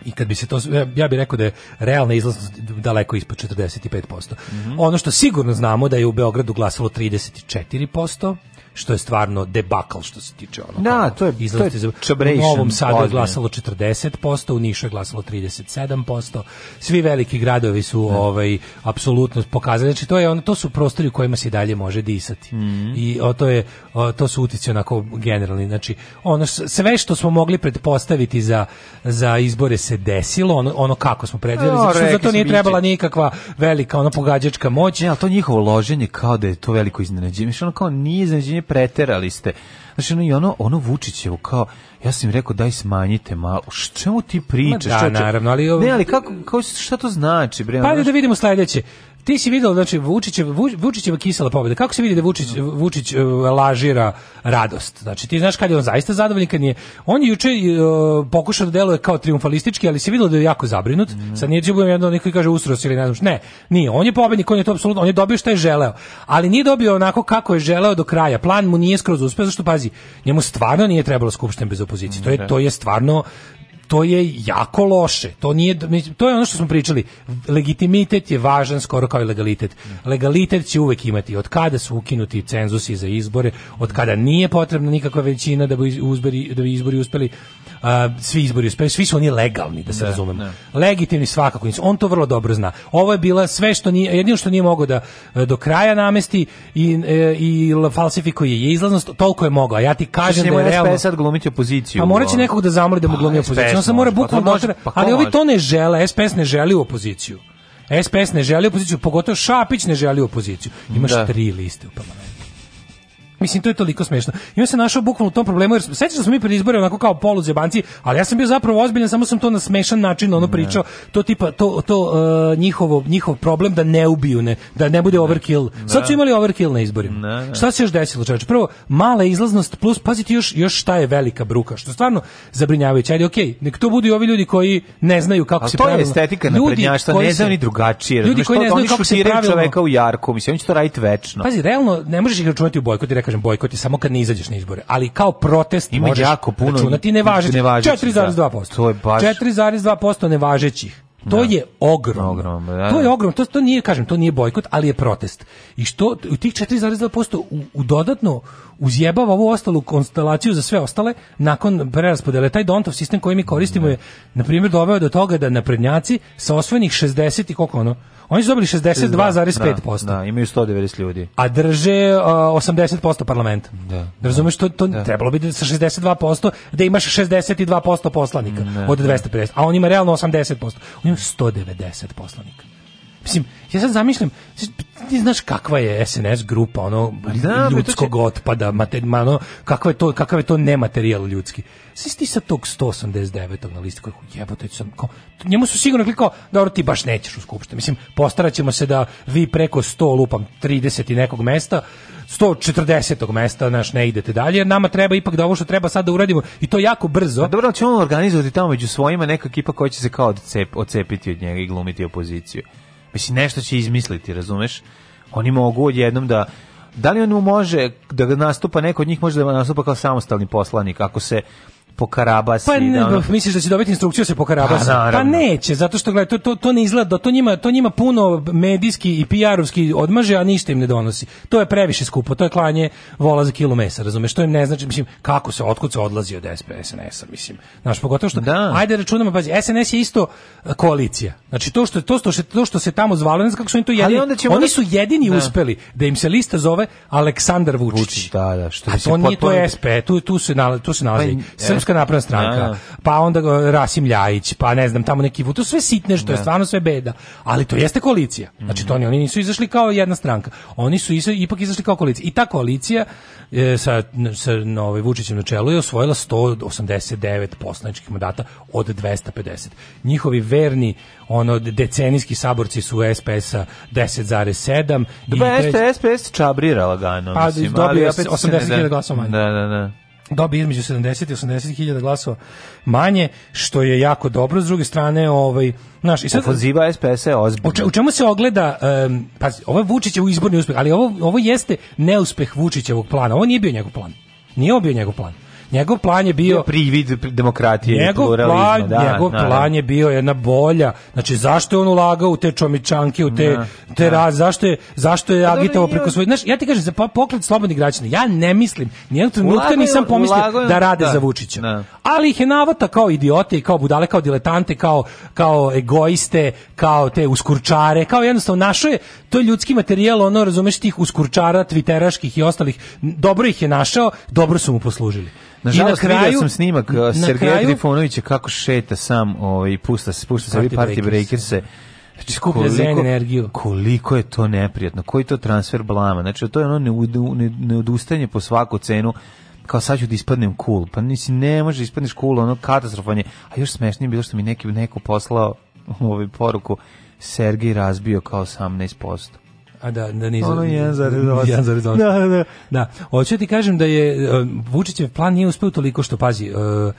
i kad bi se to ja bih rekao da je realna izlaznost daleko ispod 45%. Mm -hmm. Ono što sigurno znamo da je u Beogradu glasalo 34%, što je stvarno debakl što se tiče ono. Da, to je to je za, u Novom Sadu je glasalo 40%, u Nišu je glasalo 37%. Svi veliki gradovi su ne. ovaj apsolutno pokazali znači to je ono to su prostori u kojima se dalje može disati. Mm -hmm. I o, to je o, to su utici onako generalni, znači ono sve što smo mogli pretpostaviti za za izbore se desilo, ono, ono kako smo predvideli, no, zato za to nije trebala nikakva velika ono pogađačka moć. Ne, ali to njihovo loženje kao da je to veliko iznenađenje. Ono kao nije iznenađenje preterali ste. Znači, ono, i ono, ono Vučićevo kao, ja sam im rekao daj smanjite malo. Čemu ti pričaš? Ma da, naravno, ali... Ne, ali kako, kako, šta to znači? Bre, pa da vidimo sledeće. Ti si video znači Vučićev Vučićeva kisela pobeda. Kako se vidi da Vučić Vučić uh, lažira radost? Znači ti znaš kad je on zaista zadovoljan kad nije. On je juče uh, pokušao da deluje kao triumfalistički, ali se videlo da je jako zabrinut. Mm. Sad nije da budem jedan neki kaže usros ili ne znam. Ne, nije. On je pobednik, on je to apsolutno, on je dobio šta je želeo. Ali nije dobio onako kako je želeo do kraja. Plan mu nije skroz uspeo, zašto pazi. Njemu stvarno nije trebalo skupština bez opozicije. To je to je stvarno to je jako loše. To nije to je ono što smo pričali. Legitimitet je važan skoro kao i legalitet. Legalitet će uvek imati od kada su ukinuti cenzusi za izbore, od kada nije potrebna nikakva većina da bi izbori da bi izbori uspeli uh, svi izbori uspeli, svi su oni legalni, da se ne, razumemo. Ne. Legitimni svakako nisu. On to vrlo dobro zna. Ovo je bila sve što nije jedino što nije mogao da do kraja namesti i e, i falsifikuje je izlaznost, toliko je mogao. Ja ti kažem da je realno sad glumiti opoziciju. Pa moraće nekog da zamoli da mu glumi opoziciju on se mora bukvalno pa, pa ali ovi to ne žele, SPS ne želi u opoziciju. SPS ne želi opoziciju, pogotovo Šapić ne želi opoziciju. Imaš da. tri liste u parlamentu. Mislim, to je toliko smešno. I on se našao bukvalno u tom problemu, jer sećaš da smo mi pred izbore onako kao poluzebanci, ali ja sam bio zapravo ozbiljan, samo sam to na smešan način ono pričao, to tipa, to, to uh, njihovo, njihov problem da ne ubiju, ne, da ne bude overkill. Sad su imali overkill na izborima. Šta se još desilo, čovječ? Prvo, mala izlaznost, plus, pazite još, još šta je velika bruka, što stvarno zabrinjavajuće. Ali okej, okay, nek to budu i ovi ljudi koji ne znaju kako ali se pravilno... to je estetika naprednjaštva, ne znaju ni drugačije. Ljudi koji ne znaju kako se pravilno... čoveka u jarku, mislim, će to raditi večno. Pazi, realno, ne možeš ih računati u bojkot kažem bojkot je samo kad ne izađeš na izbore, ali kao protest Ima možeš jako puno računati nevažećih. 4,2%. To je baš 4,2% nevažećih. To Da. je ogromno. Ogromno, da, to je da. ogromno. To, to nije, kažem, to nije bojkot, ali je protest. I što u tih 4,2% u, u dodatno uzjebava ovu ostalu konstelaciju za sve ostale nakon preraspodele. Taj Dontov sistem koji mi koristimo je, na primjer, doveo do toga da naprednjaci sa osvojenih 60 i koliko ono, oni su dobili 62,5%. Da, da, imaju 190 ljudi. A drže uh, 80% parlamenta. Da. Razumeš, to, to trebalo bi da sa 62% da imaš 62% poslanika Ne, od da. 250. A on ima realno 80%. On ima 190 poslanika. Mislim, ja sad zamišljam, ti znaš kakva je SNS grupa, ono, da, bre, ljudskog će- otpada, mater, ma, ono, kakva je to, kakav je to nematerijal ljudski. Svi ti sa tog 189. na listi koji jebote, sam, kao, njemu su sigurno rekli kao, dobro, ti baš nećeš u skupštini. Mislim, postarat ćemo se da vi preko 100, lupam, 30 i nekog mesta, 140. mesta, naš, ne idete dalje, nama treba ipak da ovo što treba sad da uradimo, i to jako brzo. A dobro, ali će on organizovati tamo među svojima neka ekipa koja će se kao odcep, odcepiti od njega i glumiti opoziciju. Mislim, nešto će izmisliti, razumeš? Oni mogu odjednom da... Da li on mu može da nastupa, neko od njih može da nastupa kao samostalni poslanik, ako se po karabasi. Pa ne, da ono- pa misliš da će dobiti instrukciju da se pokarabasa? Pa, Pa, neće, zato što gledaj, to, to, to ne izgleda, to njima, to njima puno medijski i PR-ovski odmaže, a ništa im ne donosi. To je previše skupo, to je klanje vola za kilo mesa, razumeš? To im ne znači, mislim, kako se, otkud se odlazi od SP, SNS-a, mislim. Znaš, pogotovo što, ajde računamo, pazi, SNS je isto e, koalicija. Znači, to što, to što, to što se tamo zvalo, ne znam kako su oni to jedini, onda ćemo oni da- su jedini Da. uspeli da im se lista zove Aleksandar Vučić. Vučić, da, da, što A to nije, to je SP, tu, tu se, nala, tu se nalazi Pa, Srpska napredna stranka, da, da. pa onda Rasim Ljajić, pa ne znam, tamo neki, to sve sitne što je Da. stvarno sve beda, ali to jeste koalicija. Znači to oni, oni nisu izašli kao jedna stranka. Oni su isa- ipak izašli kao koalicija. I ta koalicija e, sa sa ovaj Vučićem na čelu je osvojila 189 poslaničkih mandata od 250. Njihovi verni ono decenijski saborci su SPS-a 10,7 i Da, SPS čabrira lagano, Pa, mislim. dobio ali je opet se 80.000 ne- glasova manje. Da, da, da. Dobije između 70 i 80 hiljada glasova manje, što je jako dobro. S druge strane, ovaj, znaš, i sad, Ofanziva SPS je ozbiljna. u, če- u čemu se ogleda, um, pazi, ovo je Vučićev izborni uspeh, ali ovo, ovo jeste neuspeh Vučićevog plana. Ovo nije bio njegov plan. Nije ovo bio njegov plan. Njegov plan je bio... privid demokratije i Njegov pluralizma, plan, da, njegov naravno. plan je bio jedna bolja. Znači zašto je on ulagao u te čomičanke, u te Da, te raz, zašto je zašto je Pa agitovao preko svojih. Znaš, ja ti kažem za po- pokret slobodnih građana. Ja ne mislim, nijednog trenutka nisam pomislio ulagao je- da rade da, za Vučića. da. Ali ih je navata kao idiote i kao budale, kao diletante, kao kao egoiste, kao te uskurčare, kao jednostavno našo je to je ljudski materijal, ono razumeš tih uskurčara, twitteraških i ostalih. Dobro ih je našao, dobro su mu poslužili. Nažalost, I na vidio sam snimak uh, Sergeja kraju- Trifunovića kako šeta sam ovaj, i pušta, pušta sebi Party party breakers. breakers Znači, Skuplja zen energiju. Koliko je to neprijatno, koji to transfer blama. Znači, to je ono neudu- ne- neodustajanje po svaku cenu kao sad ću da ispadnem cool. Pa nisi, ne može da ispadneš cool, ono katastrofanje. A još smešnije je bilo što mi neki, neko poslao ovaj poruku Sergej razbio kao 18%. A da, da nizu. Ono 1,8. 1,8. [laughs] Da, da, da. Da, hoću ti kažem da je uh, Vučićev plan nije uspeo toliko što pazi, uh,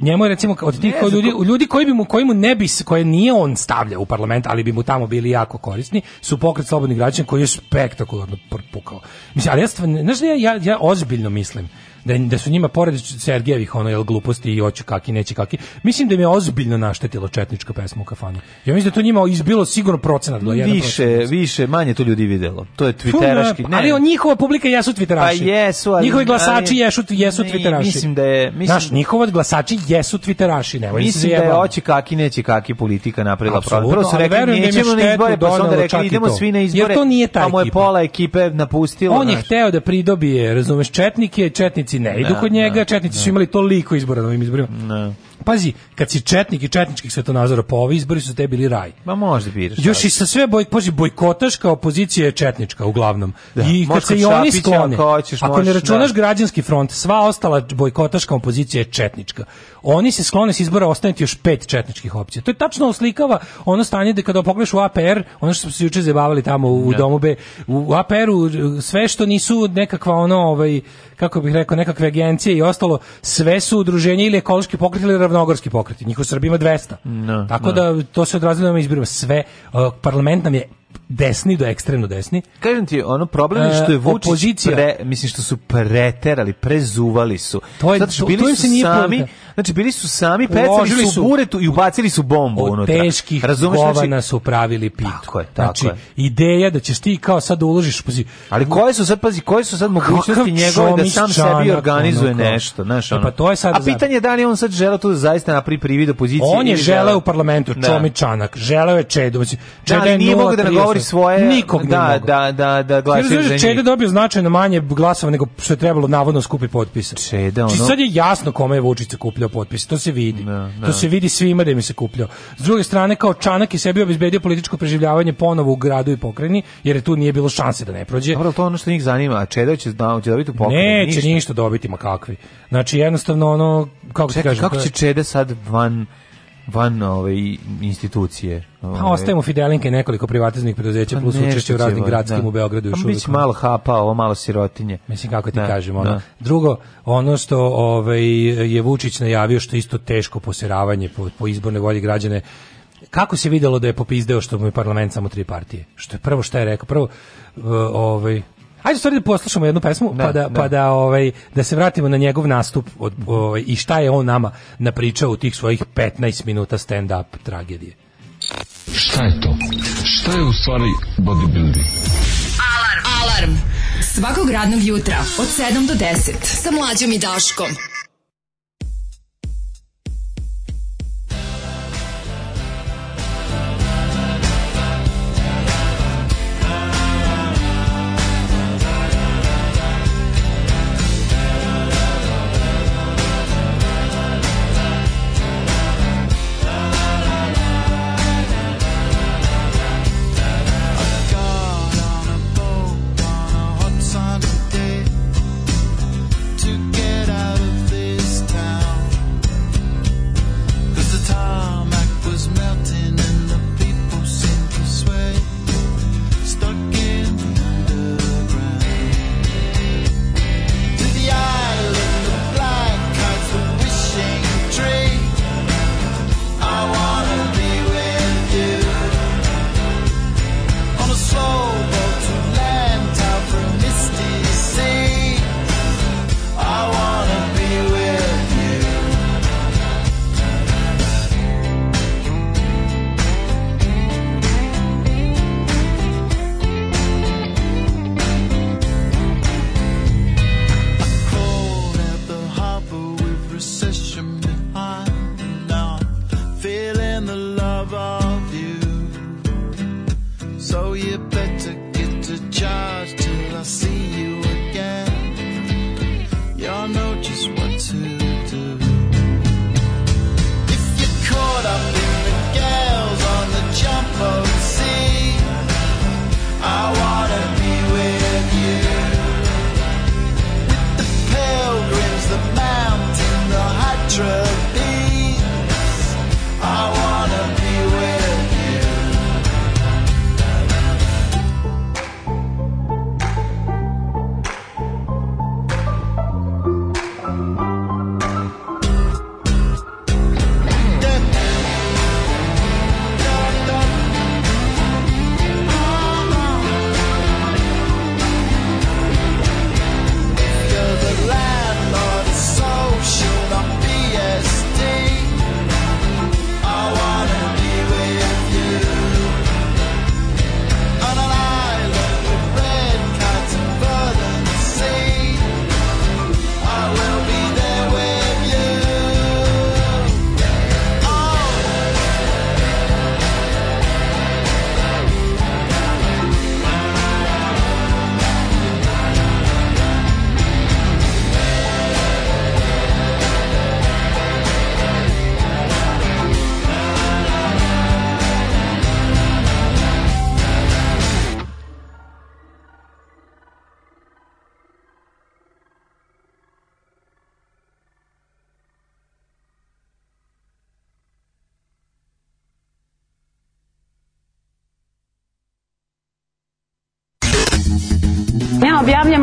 njemu je recimo od tih Ne ljudi, ljudi koji bi mu koji mu ne bi koje nije on stavljao u parlament, ali bi mu tamo bili jako korisni, su pokret slobodnih građana koji je spektakularno pukao. Mislim, ali ja stvarno, znaš ja, ja, ja ozbiljno mislim da, da su njima pored Sergejevih ono jel gluposti i hoću kaki neće kaki mislim da im je ozbiljno naštetilo četnička pesma u kafani ja mislim da to njima izbilo sigurno procenat bilo jedan Više, procenat. više, manje to ljudi videlo. To je twitteraški. ne, ali on, njihova publika jesu Pa twitteraši. jesu, ali... Njihovi glasači ali- jesu, jesu Ne, twitteraši. Mislim da je... Mislim, Znaš, njihovi glasači jesu twitteraši, da se Mislim da je oći kaki, neće kaki politika napravila. Apsolutno, Prvo su rekli, da nećemo na izbore, pa su onda rekli, idemo svi na Jer izbore, to nije a mu je ekipa. pola ekipe napustilo. On je hteo da pridobije, razumeš, četnike, četnici ne idu Da, kod njega, da, četnici su da. imali toliko izbora na ovim izborima. Ne. Pazi, kad si četnik i četničkih svetonazora, po ovi izbori su tebi bili raj. Ma možda biraš. Još i sa sve boj, pazi, bojkotaška opozicija je četnička uglavnom. Da. I kad se i oni sklone, ako hoćeš, ako ne možeš, računaš da. građanski front, sva ostala bojkotaška opozicija je četnička. Oni se sklone s izbora ostaneti još pet četničkih opcija. To je tačno oslikava ono stanje da kada pogledaš u APR, ono što smo se juče zabavili tamo u Da. domu B, u APR-u sve što nisu nekakva ono, ovaj, kako bih rekao, nekakve agencije i ostalo, sve su udruženja ili ekološki pokret ili ravnogorski pokret. Njih u Srbiji ima 200. No, Tako no. da to se odrazilo na izborima. Sve, uh, parlament nam je desni do ekstremno desni. Kažem ti, ono problem je što je E, Vučić opozicija- pre, mislim što su preterali, prezuvali su. To je- Zato što to- bili to im su sami. Znači bili su sami, pecali su, buretu i ubacili su bombu Od unutra. teških Razumeš, govana znači, su pravili pitu. Tako je, tako znači, je. ideja da ćeš ti kao sad da uložiš, pazi, Ali koje su sad, pazi, koje su sad mogućnosti njegove da sam sebi organizuje ono nešto, znaš, E, ono. pa to je sad A pitanje je da li on sad želeo tu da zaista napravi privid opozicije. On je želeo u parlamentu Da. Čomičanak, želeo je Čedu. Mislim, Da, Čeda ali je nije mogao da 0,38. nagovori svoje, Nikog nije da, da, da, da Jer glasaju za da njih. Čeda dobio značajno manje glasova nego što je trebalo navodno skupi potpisa. Čeda, Znači, ono- sad je jasno kome je Vučić sakupljao potpise, to se vidi. da. To se vidi svima da im je sakupljao. S druge strane, kao Čanak je sebi obezbedio političko preživljavanje ponovo u gradu i pokrajini, jer je tu nije bilo šanse da ne prođe. Dobro, to ono što njih zanima, a Čeda će, da, će dobiti u pokrajini. Neće ništa. dobiti, ma kakvi. Znači, jednostavno, ono, kako ti Čekaj, kažem, kako će Čeda sad van van ove institucije? Pa Ove, ostavimo Fidelinke i nekoliko privatiznih preduzeća pa plus učešće u raznim gradskim da. u Beogradu još Pa biće malo hapa, ovo malo sirotinje. Mislim kako ti Da, kažem, ono. da. Drugo, ono što ovaj je Vučić najavio što isto teško poseravanje po, po izbornoj volji građane. Kako se videlo da je popizdeo što mu je parlament samo tri partije? Što je prvo što je rekao? Prvo uh, ovaj Ajde stvari da poslušamo jednu pesmu Da, pa da, da. pa da ovaj da se vratimo na njegov nastup od, ovaj, i šta je on nama napričao u tih svojih 15 minuta stand up tragedije. Šta je to? Šta je u stvari bodybuilding? Alarm. Alarm. Svakog radnog jutra od 7 do 10 sa mlađom i Daškom. So you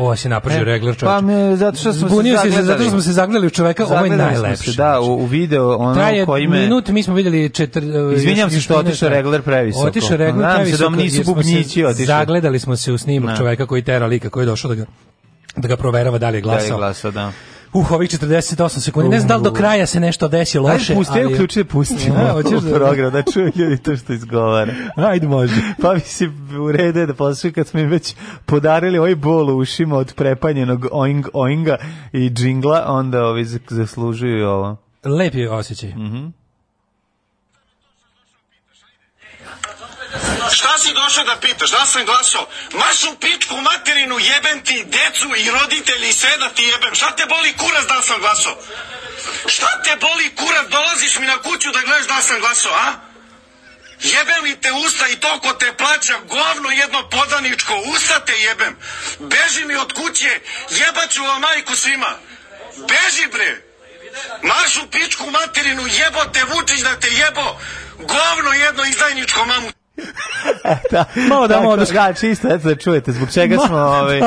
Ovo se napržio E, regler čovječe. Pa me, zato što smo Zbunio se se, zagledali. zato što smo se zagledali u čoveka, ovo je najlepše. se, da, u, u video ono Traje koji me... minut, mi smo vidjeli četir... Izvinjam se što otišao regler previsoko. Otišao regler Nadam se previsoko. da vam nisu jer smo se bubnjići otišli. Zagledali smo se u snimak Da. čoveka koji tera lika, koji je došao da ga da ga proverava da li je Da je glasao. glasao, da. Uh, ovih 48 sekundi. Ne znam da li do kraja se nešto desi loše. Ajde, pusti, ali... ali... uključi, pustimo [laughs] Ja, hoćeš u da- program, da čuje ljudi to što izgovara. Ajde, može. Pa mislim, u redu je da poslušaju kad smo im već podarili ovaj bol u ušima od prepanjenog oing, oinga i džingla, onda ovi zaslužuju ovo. Lep je osjećaj. Mhm. Šta si došao da pitaš? Da sam glasao? Maš u pičku materinu, jebem ti decu i roditelji i sve da ti jebem. Šta te boli kurac da sam glasao? Šta te boli kurac? Dolaziš mi na kuću da gledaš da sam glasao, a? Jebem li te usta i to ko te plaća govno jedno podaničko, usta te jebem. Beži mi od kuće, jebaću vam majku svima. Beži bre. Marš u pičku materinu, jebote Vučić da te jebo. Govno jedno izdajničko mamu. Malo damo Tako, oduška. Da, čisto, eto da čujete, zbog čega smo, ovaj,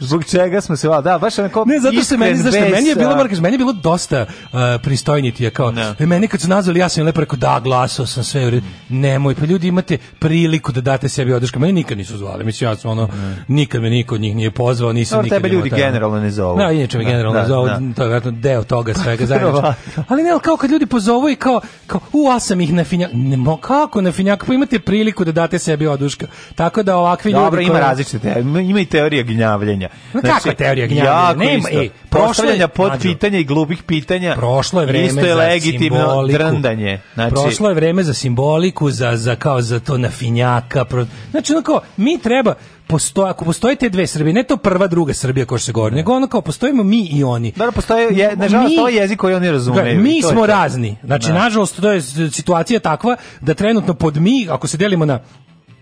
zbog čega smo se, da, baš onako Ne, zato se meni, znaš, šta, meni je bez, bilo, kažem, meni je bilo dosta uh, pristojnitije, kao, e, meni kad su nazvali, ja sam lepo rekao, da, glasao sam sve, redu. nemoj, pa ljudi imate priliku da date sebi odrška, meni nikad nisu zvali, mislim, ja sam ono, nikad me niko od njih nije pozvao, nisam Dobro, nikad tebe ljudi taj- generalno ne zovu. Da, inače me Da, generalno da, zovu, da. to je vjerojatno deo toga svega. [laughs] Verovatno. Ali ne, kao kad ljudi pozovu i kao, kao u, ja sam ih na finjak, ne, mo, kako na finjak, pa imate priliku da date sebi oduška. Tako da ovakvi ljudi... Dobro, ima različite, te- ima, i teorija gnjavljenja. Ma kakva teorija gnjavljenja? Nema, isto. ej, Postavljanja pod pitanja i glupih pitanja. Prošlo je vreme Isto je za legitimno simboliku. drndanje. Znači, Prošlo je vreme za simboliku, za, za kao za to nafinjaka. Pro... Znači, ono kao, mi treba, postoje, ako postoje te dve Srbije, ne to prva, druga Srbija, ko što se govori, nego ono kao, postojimo mi i oni. Dobro, postoje, je, nažalost, Mi- ovo je jezik koji oni razumeju. Mi to smo to. razni. Znači, Da. nažalost, to je situacija takva da trenutno pod mi, ako se delimo na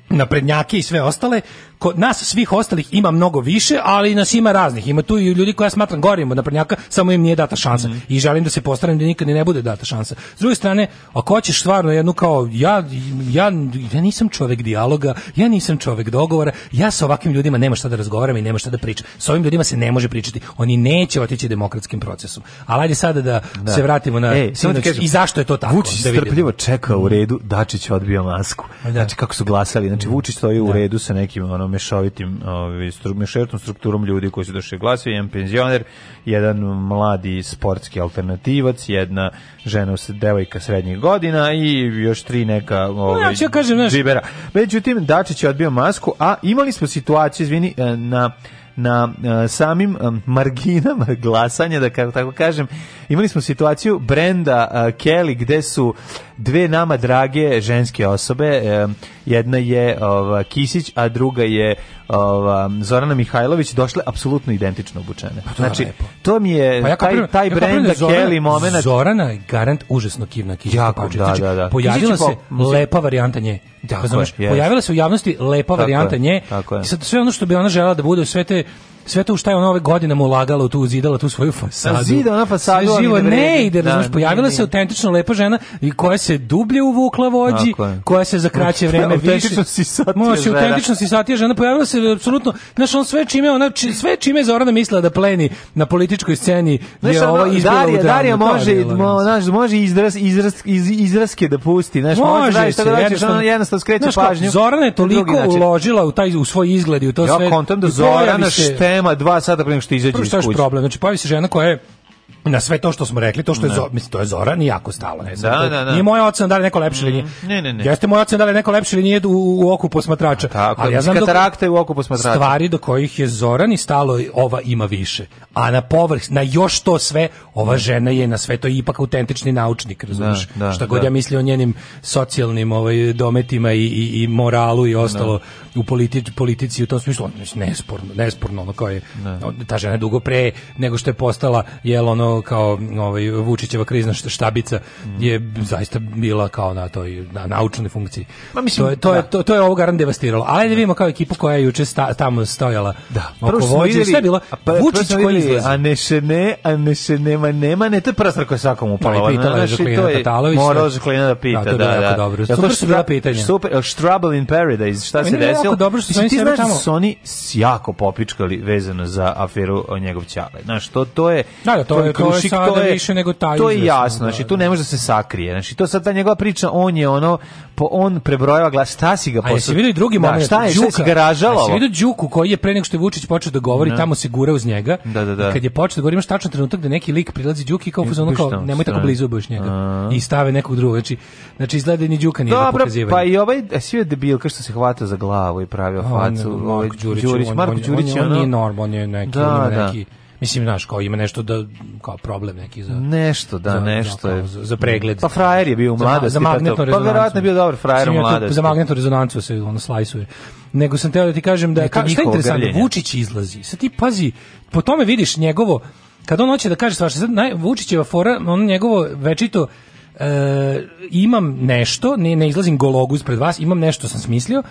na prednjake i sve ostale, kod nas svih ostalih ima mnogo više, ali nas ima raznih. Ima tu i ljudi koje ja smatram gorim od naprednjaka, samo im nije data šansa. Mhm. I želim da se postaram da nikad ni ne bude data šansa. S druge strane, ako hoćeš stvarno jednu kao, ja, ja, ja nisam čovek dijaloga, ja nisam čovek dogovora, ja sa ovakvim ljudima nema šta da razgovaram i nema šta da pričam. Sa ovim ljudima se ne može pričati. Oni neće otići demokratskim procesom. Ali ajde sada da, Da. se vratimo na Ej, sinoć kažem, i zašto je to tako. Vučić da strpljivo čeka u redu, Dačić odbio masku. Znači kako su glasali, znači Vučić stoji u redu sa nekim ono mešovitim, ovaj stru, mešovitom strukturom ljudi koji su došli glasati, jedan penzioner, jedan mladi sportski alternativac, jedna žena s- devojka srednjih godina i još tri neka ovaj ja ću ja kažem, znaš- džibera. Međutim Dačić je odbio masku, a imali smo situaciju, izvini, e, na na e, samim e, marginama glasanja, da kako tako kažem, imali smo situaciju Brenda e, Kelly gde su dve nama drage ženske osobe, jedna je ova, Kisić, a druga je ova, Zorana Mihajlović, došle apsolutno identično obučene. Pa to znači, lepo. to mi je Pa ja taj, taj ja Brenda da Zorana- Kelly moment Zorana je garant užasno kivna Kisić Jako, da, Znači, da, da. Pojavila Kisić se po- lepa varijanta nje. Tako Razumeš? je. Pojavila se u javnosti lepa Tako varijanta je, nje. tako je. I sad sve ono što bi ona žela da bude, sve te sve to šta je ona ove godinama ulagala u tu, zidala tu svoju fasadu. Zida ona fasadu, Sve živo ne ne ide, Da, razumeš, ne, pojavila ne. se autentično lepa žena i koja se dublje uvukla vođi, koja se za kraće vreme više... Autentično sisatija Može, autentično sisatija žena, pojavila se apsolutno, znaš, on sve čime, ona, či- sve čime Zorana mislila da pleni na političkoj sceni Znaš, je ova izbila Darija. Darija može, mo, znaš, može izraz, izraz, iz, izraske da pusti, znaš, može, Može da šta se, da hoćeš, jednostavno- skreće pažnju. Zorana je toliko uložila u taj u svoj izgled i u to sve. Ja kontam da Zorana se- štema dva sata pre nego što izađe Prvo iz što je kuće. problem, znači pojavi se žena koja je na sve to što smo rekli, to što je Zo, mislim to je Zoran i jako stalo, ne znam. Da, to- da, da. Nije moja ocena da li neko lepši ili nije. Ne, ne, ne. Jeste moja ocena da li neko lepši ili nije u, u oku posmatrača. Tako, Ali ja znam da katarakta je u oku posmatrača. stvari do kojih je Zoran i stalo ova ima više. A na povrh, na još to sve, ova žena je na sve to ipak autentični naučnik, razumiješ? Da, da, Šta god da. ja misli o njenim socijalnim ovaj, dometima i, i, i moralu i ostalo u politici, politici u tom smislu, mislim, nesporno, nesporno ono kao je, ta žena je dugo pre nego što je postala, jel ono kao ovaj, Vučićeva krizna šta- štabica je zaista bila kao na toj na naučnoj funkciji. Ma, mislim, to, je, to, je, da. to, to je ovo garant devastiralo. Ali da vidimo kao ekipu koja je juče sta, tamo stojala Da, prvo smo vođe, vidjeli, sve je bilo. a prvo Vučić koji izlazi. A ne se ne, a ne se nema, nema, ne, to je koja je svakom upala. Da, i pitala je Žaklina to je- Tatalović, sve. Žaklina da pita, Da, da, je da. jako dobro. Super su bila pitanja. Super, Trouble in Paradise, šta se je desilo? dobro što su ti znaš da su oni jako popičkali vezano za aferu o njegov ćale. Znaš, to, to je... Da, da, to je- to je krušik, sada više nego taj To je jasno, da, znači tu ne može da se sakrije. Znači, to sad ta njegova priča, on je ono, po, on prebrojava glas, šta si ga A jesi vidio i drugi Da, moment? Šta je, šta si ga A ražalao? jesi vidio Đuku koji je pre nego što je Vučić počeo da govori, Ne. tamo se gura uz njega. Da, da, da. I kad je počeo da govori, imaš tačan trenutak da neki lik prilazi Đuki kao Biš kao nemoj tako blizu boš njega. A. I stave nekog drugog. Znači, znači izgleda da ni Đuka nije da Dobro, pokazivanje. pa i ovaj e, svi je debil kao što se hvata za glavu i pravio On, facu. ovaj Marko Đurić, Đurić, on, Marko on, Đurić on, je on, ono- nije norm, on je neki, Da, on ima da. neki, mislim, znaš, kao ima nešto da, kao problem neki za... Nešto, da, za- nešto za, je. za, za pregled. Pa frajer je bio u Za- mladosti. Za pa to- magnetnu Pa rezonancu. verovatno je bio dobar frajer u mladosti. Za magnetnu rezonancu se ono slajsuje. Nego sam teo da ti kažem da Neko ka, šta je interesantno. Vučić izlazi. Sad ti pazi, po tome vidiš njegovo kad on hoće da kaže svašta, sad naj, Vučićeva fora, on njegovo večito e, imam nešto, ne, ne izlazim gologuz pred vas, imam nešto sam smislio,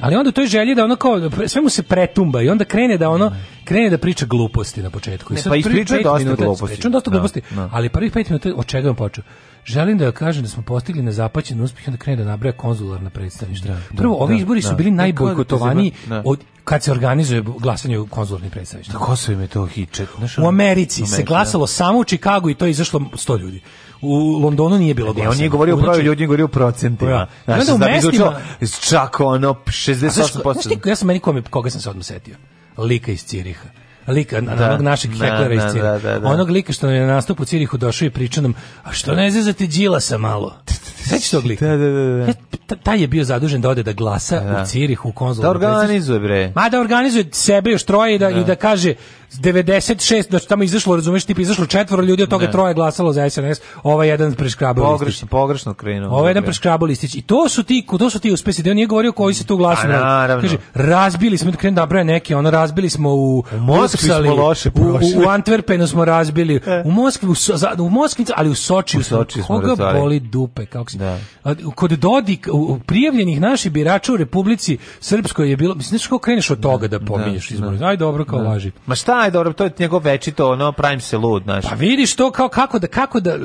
ali onda u toj želji da ono kao sve mu se pretumba i onda krene da ono krene da priča gluposti na početku. I Ne, sad pa je pet dosta minuta- gluposti. ispričao je dosta Da, gluposti, da. ali prvih pet minuta od čega je on počeo? želim da kažem da smo postigli nezapaćen uspjeh i onda krene da nabraja konzularna predstavništva. Da, Prvo, da, ovi da, izbori su bili Da, najbojkotovaniji od kad se organizuje glasanje u konzularnim predstavništvima. Da Kosovo je to hičet. Znaš, U Americi U se Americi, glasalo samo u Čikagu i to je izašlo 100 ljudi. U Londonu nije bilo da. Ne, glasanja. on nije govorio o broju Znači, ljudi, govorio o procentima. Ja. Znaš, I onda u da bi mestima- čak ono A znaš, 68%. znaš ti, ja sam meni kome, koga sam se odmah setio? Lika iz Ciriha. Lika, Da, onog našeg da, heklera iz da, Ciriha. da, da, da. Onog lika što nam je na nastupu u Cirihu došao i priča nam, a što ne zezate Đilasa malo? [laughs] Sećaš tog lika? Da, da, da, da. E, ta- Taj je bio zadužen da ode da glasa Da. u Cirihu u Da konzularnom predstavništvu. organizuje, bre. Ma da organizuje sebe još troje i da, i da kaže 96, da tamo izašlo, razumeš, tipa izašlo četvoro ljudi, od toga Ne. troje glasalo za SNS, ovaj jedan preškrabao. Pogrešno, pogrešno krenuo. Ovo je jedan preškrabao listić. I to su ti, to su ti uspesi. Da on nije govorio koji se tu naravno. Kaže, razbili smo, krenem da broje neke, ono, razbili smo u, u Moskvi smo loše u, u, Antwerpenu smo razbili, u Moskvi, u, So- u Moskvi, ali u Sočiju U Sočiju smo koga razvali. boli dupe, kako se, Da. Kod Dodik, u, prijavljenih naših birača u Republici Srpskoj je bilo, mislim, znaš kako kreneš od toga da pominješ da, izbore, da. aj dobro, kao laži. Ma šta je dobro, to je njegov večito, ono, pravim se lud, znaš. Pa vidiš to kao kako da kako da e,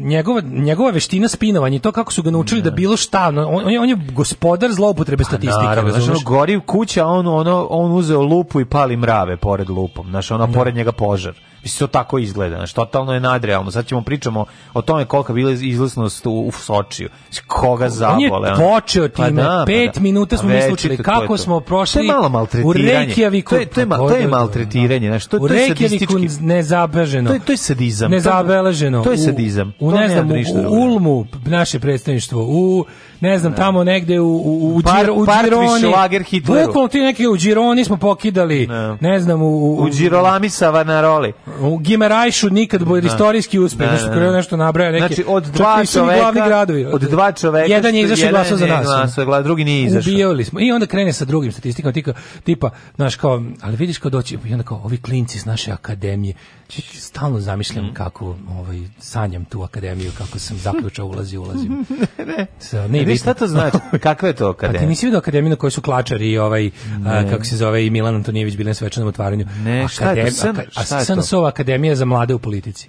njegova njegova veština spinovanja i to kako su ga naučili da bilo šta on, on je on je gospodar zloupotrebe statistike Pa Naravno, znaš, ono, gori kuća, on, ono, on uzeo lupu i pali mrave pored lupom, znaš, ono, pored njega požar. Mislim, to tako izgleda, znaš, totalno je nadrealno. Sad ćemo pričamo o tome kolika je bila izlaznost u, u Sočiju. Koga On je zabole. ono. počeo Pa time, da, pa pet da. minuta smo Pa mi to je kako to. smo prošli To je malo u maltretiranje. Reykjaviku. To je, to je, to je maltretiranje, znaš, to, u to je Reykjaviku sadistički. nezabeleženo. To je, to je sadizam. Nezabeleženo. To je U- sadizam. U, To ne znam, u, u. Ulmu naše predstavništvo, u ne znam, tamo negde u, u, u, Par- u Gironi. Bukvalno ti neki u Gironi smo pokidali, Ne. ne znam, u, u, U Girolami Savanaroli. u Gimerajšu nikad bude istorijski uspeh, Da, nešto da, koje da. nešto nabraja neke. Znači, od dva čoveka, gradovi. od dva čoveka, Jedan je izašao glasao za nas. glasao, gla- drugi nije izašao. Ubijali smo. I onda krene sa drugim statistikama, tipa, tipa, znaš, kao, ali vidiš kao doći, i onda kao, ovi klinci s naše akademije, stalno zamišljam Mhm. kako, ovaj, sanjam tu akademiju, kako sam zaključao, ulazi, ulazim. [laughs] ne. Sa, Ne, ne, šta to znači? [laughs] Kakva je to Pa ti akademija? nisi vidio akademiju na kojoj su klačari i ovaj, a, kako se zove, i Milan Antonijević bili na svečanom otvaranju. Ne, šta je to? Akadem- aka- šta je to? SNS-ova akademija za mlade u politici.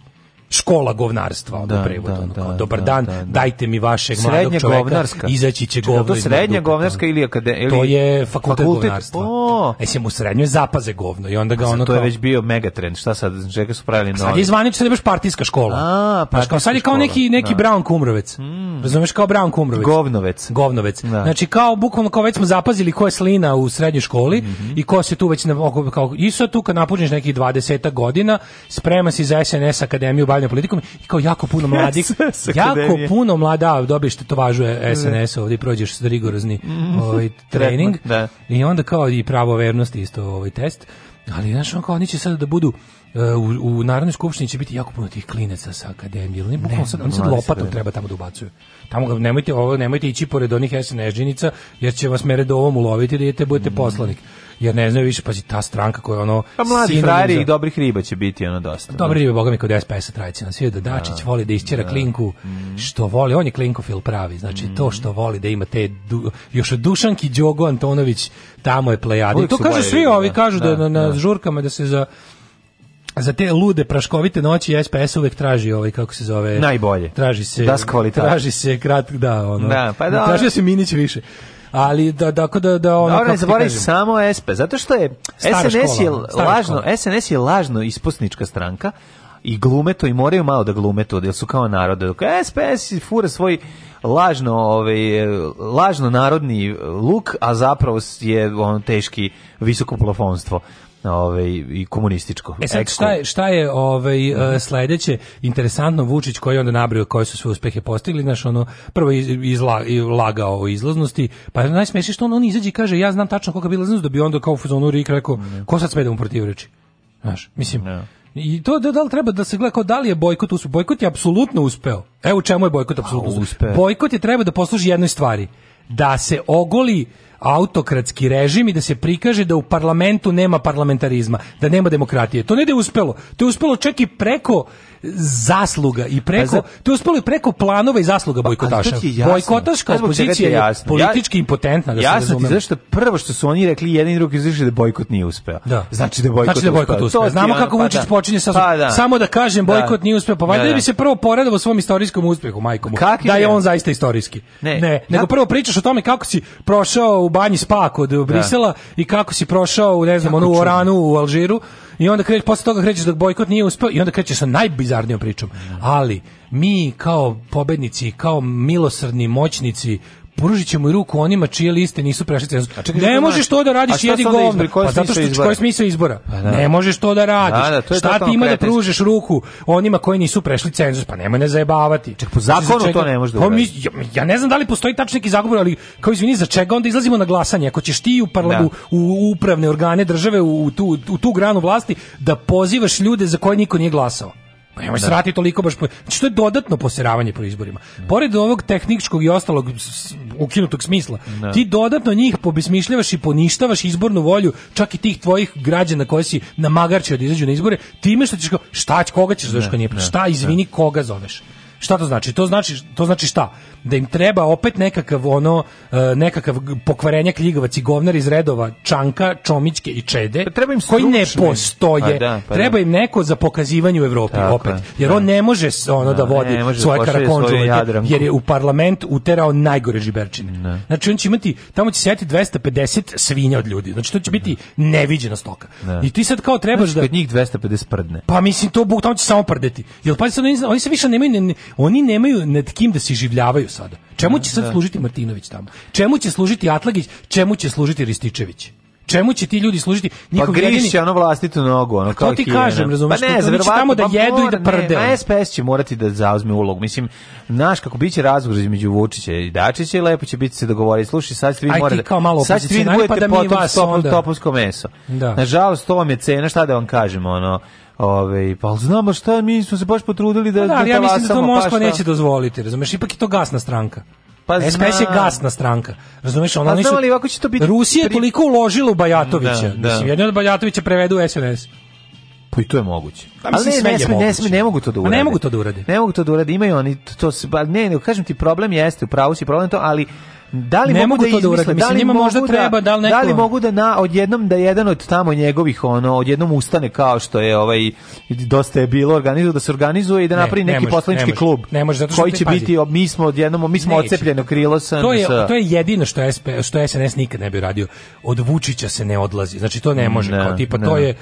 Škola govnarstva, ono Da, prevod, da, ono, kao, da, dobar da, dan, da, da. dajte mi vašeg mladog čoveka, govnarska. izaći će govno to srednja govnarska ili akademija? To je fakultet, govnarstva. O, E, u srednjoj zapaze govno i onda ga ono to je već bio megatrend. Šta sad? Čega su pravili Sad novi? je zvanično sad je baš partijska škola. A, Znaš, kao sad je kao partijska neki neki da. Brown Kumrovec. Razumeš kao Brown Kumrovec. Govnovec. Govnovec. Da. Znači kao bukvalno kao već smo zapazili ko je slina u srednjoj školi Mhm. i ko se tu već na, kao i sad tu kad napuđeš nekih 20 godina, sprema se za SNS akademiju bavljenja politikom i kao jako puno mladih, [laughs] jako puno mlada, dobiješ tetovažu SNS ovdje prođeš rigorozni ovaj [laughs] trening da. i onda kao i pravo vernosti isto ovaj test. Ali znaš, on kao oni će sada da budu e, u, u Narodnoj skupštini će biti jako puno tih klinaca sa akademije. Oni bukvalno sad, oni sad lopatom treba tamo da ubacuju. Tamo ga nemojte ovo nemojte ići pored onih SNS-džinica jer će vas meredovom uloviti da idete budete poslanik. Jer ne znaju više pa ta stranka koja je ono Mm. Pa mladi frajeri za- i dobrih riba će biti ono dosta. Dobre ribe, boga mi, kod SPS-a tradicija. Svi da Dačić voli da išćera klinku, što voli, on je klinkofil pravi, znači to što voli da ima te, du, još od Dušanki Đogo Antonović, tamo je plejada. I Uvijek to kažu svi ovi, da. kažu da, Da, na, na da. žurkama da se za za te lude praškovite noći SPS uvek traži ovaj kako se zove Najbolje. traži se Das kvalitat. traži se krat da ono Da, pa da. traži se Minić više ali da da da da ono Dobro, kako ne kažem, samo SP, zato što je Stara SNS je škola, lažno, škola. SNS je lažno ispusnička stranka i glume to i moraju malo da glume to, jer su kao narod. Dok SPS fura svoj lažno, ovaj, lažno narodni luk, a zapravo je on teški visoko plafonstvo ovaj, i komunističko. E sad šta je, šta je ovaj, e, sledeće, interesantno Vučić koji onda nabrio koje su sve uspehe postigli, znaš, ono, prvo iz, izla, lagao o izlaznosti, pa najsmešnije što on, on izađe i kaže, ja znam tačno koga bila izlaznost, da bi onda kao u fazonu Rik rekao, ko sad sme da mu protivreči? Znaš, mislim, I to da, da li treba da se gleda kao da li je bojkot uspeo? Bojkot je apsolutno uspeo. Evo u čemu je bojkot apsolutno uspeo. uspeo. Bojkot je treba da posluži jednoj stvari. Da se ogoli autokratski režim i da se prikaže da u parlamentu nema parlamentarizma, da nema demokratije. To ne da je uspelo. To je uspelo čak i preko zasluga i preko Pa za- to je uspelo i preko planova i zasluga bojkotaša. Je jasno. Bojkotaška opozicija je jasno? politički Ja- impotentna da se Jasno ti zašto prvo što su oni rekli jedan i drugi izašli da bojkot nije uspeo. Da. Znači da bojkot Znači da bojkot uspeo. uspeo. Znamo kako pa Vučić da. počinje sa Pa da. samo da kažem bojkot Da. nije uspeo. Pa valjda Da, da da. bi se prvo poradovao svom istorijskom uspehu, majkom. Da je on zaista istorijski. Ne. Ne, nego prvo pričaš o tome kako si prošao u banji Spa kod Brisela i kako si prošao u ne znam onu. Oranu u Alžiru i onda krećeš posle toga krećeš da bojkot nije uspeo i onda krećeš sa najbizarnijom pričom. Ali mi kao pobednici, kao milosrdni moćnici pružit ćemo i ruku onima čije liste nisu prešli cenzus. Ne možeš to da radiš jedi govno. Pa zato što koji smisao izbora? Pa da. Ne možeš to da radiš. Da, da, to Šta ti ima da pružiš ruku onima koji nisu prešli cenzus? Pa nemoj ne zajebavati. po zakonu to ne može da Pa uradiš. ja, ja ne znam da li postoji tačno neki zagovor, ali kao izvini, za čega onda izlazimo na glasanje? Ako ćeš ti u, parla, Da. u, u upravne organe države, u, tu, u tu granu vlasti, da pozivaš ljude za koje niko nije glasao. Pa nemoj se rati toliko baš po... Znači, to je dodatno poseravanje po izborima. Pored ovog tehničkog i ostalog ukinutog smisla, Da. ti dodatno njih pobesmišljavaš i poništavaš izbornu volju čak i tih tvojih građana koje si namagarčio da izađu na izbore, time što ćeš kao, šta, će- koga ćeš zoveš kad nije, ne, šta, izvini, koga zoveš? Šta to znači? To znači to znači šta? Da im treba opet nekakav ono e, nekakav pokvarenjak ljigavac i govnar iz redova Čanka, Čomićke i Čede treba im koji ne stručni. postoje. Pa da, pa treba da. im neko za pokazivanje u Evropi Tako opet. je, Jer da. on ne može ono da, Da, vodi ne da svoje Jadranku. jer je u parlament uterao najgore žiberčine. Znači on će imati tamo će sjeti 250 svinja od ljudi. Znači to će biti neviđena stoka. Da. I ti sad kao trebaš Znači, da kod njih 250 prdne. pa mislim to buk tamo će samo prdeti. Jel pa sad oni, oni se više nemaju ne- ne- oni nemaju nad kim da se življavaju sada. Čemu će sad Da. služiti Martinović tamo? Čemu će služiti Atlagić? Čemu će služiti Rističević? Čemu će ti ljudi služiti? Pa Njihov jedini grišće ono vlastitu nogu, ono kao ti kažem, razumeš, Pa ne, tamo da pa jedu i da ne, prde, ono. Na SPS će morati da zauzme ulogu. Mislim, znaš kako biće razgovor između Vučića i Dačića i lepo će biti se dogovoriti. Slušaj, sad ste vi Aj, ti mora da kao malo sad ćete vi da pa budete da mi potom vas topovsko meso. Da. Nažalost, to vam je cena, šta da vam kažemo, ono, Ove, pa znamo šta, mi smo se baš potrudili da, Pa da, ali ja mislim da to pa Moskva šta? neće dozvoliti, razumeš? Ipak je to gasna stranka. Pa SPS je gasna stranka. Razumeš, ona Pa oni znam, su- ali ovako će to biti Rusija je toliko uložila u Bajatovića. Da, da. Mislim, jedni od Bajatovića prevedu u SNS. Pa i to je moguće. Pa Ali ne, ne, sme, ne, sme, ne mogu to da A urade. ne mogu to da urade. Ne mogu to da urade. Imaju oni to, to se, ba- ne, ne, kažem ti problem jeste, u pravu si problem to, ali da li Ne mogu mogu da to da urade. Mislim, li njima možda treba, da li neko- da li mogu da na odjednom da jedan od tamo njegovih ono odjednom ustane kao što je ovaj dosta je bilo organizovano da se organizuje i da napravi ne neki poslanički klub Ne može, zato što koji će pazi. biti mi smo odjednom mi smo Neće. odcepljeno krilo sa To je, to je jedino što, SP, što SNS nikad ne bi radio. Od Vučića se ne odlazi. Znači to ne može. Ne, kao, tipa, ne. to je, e,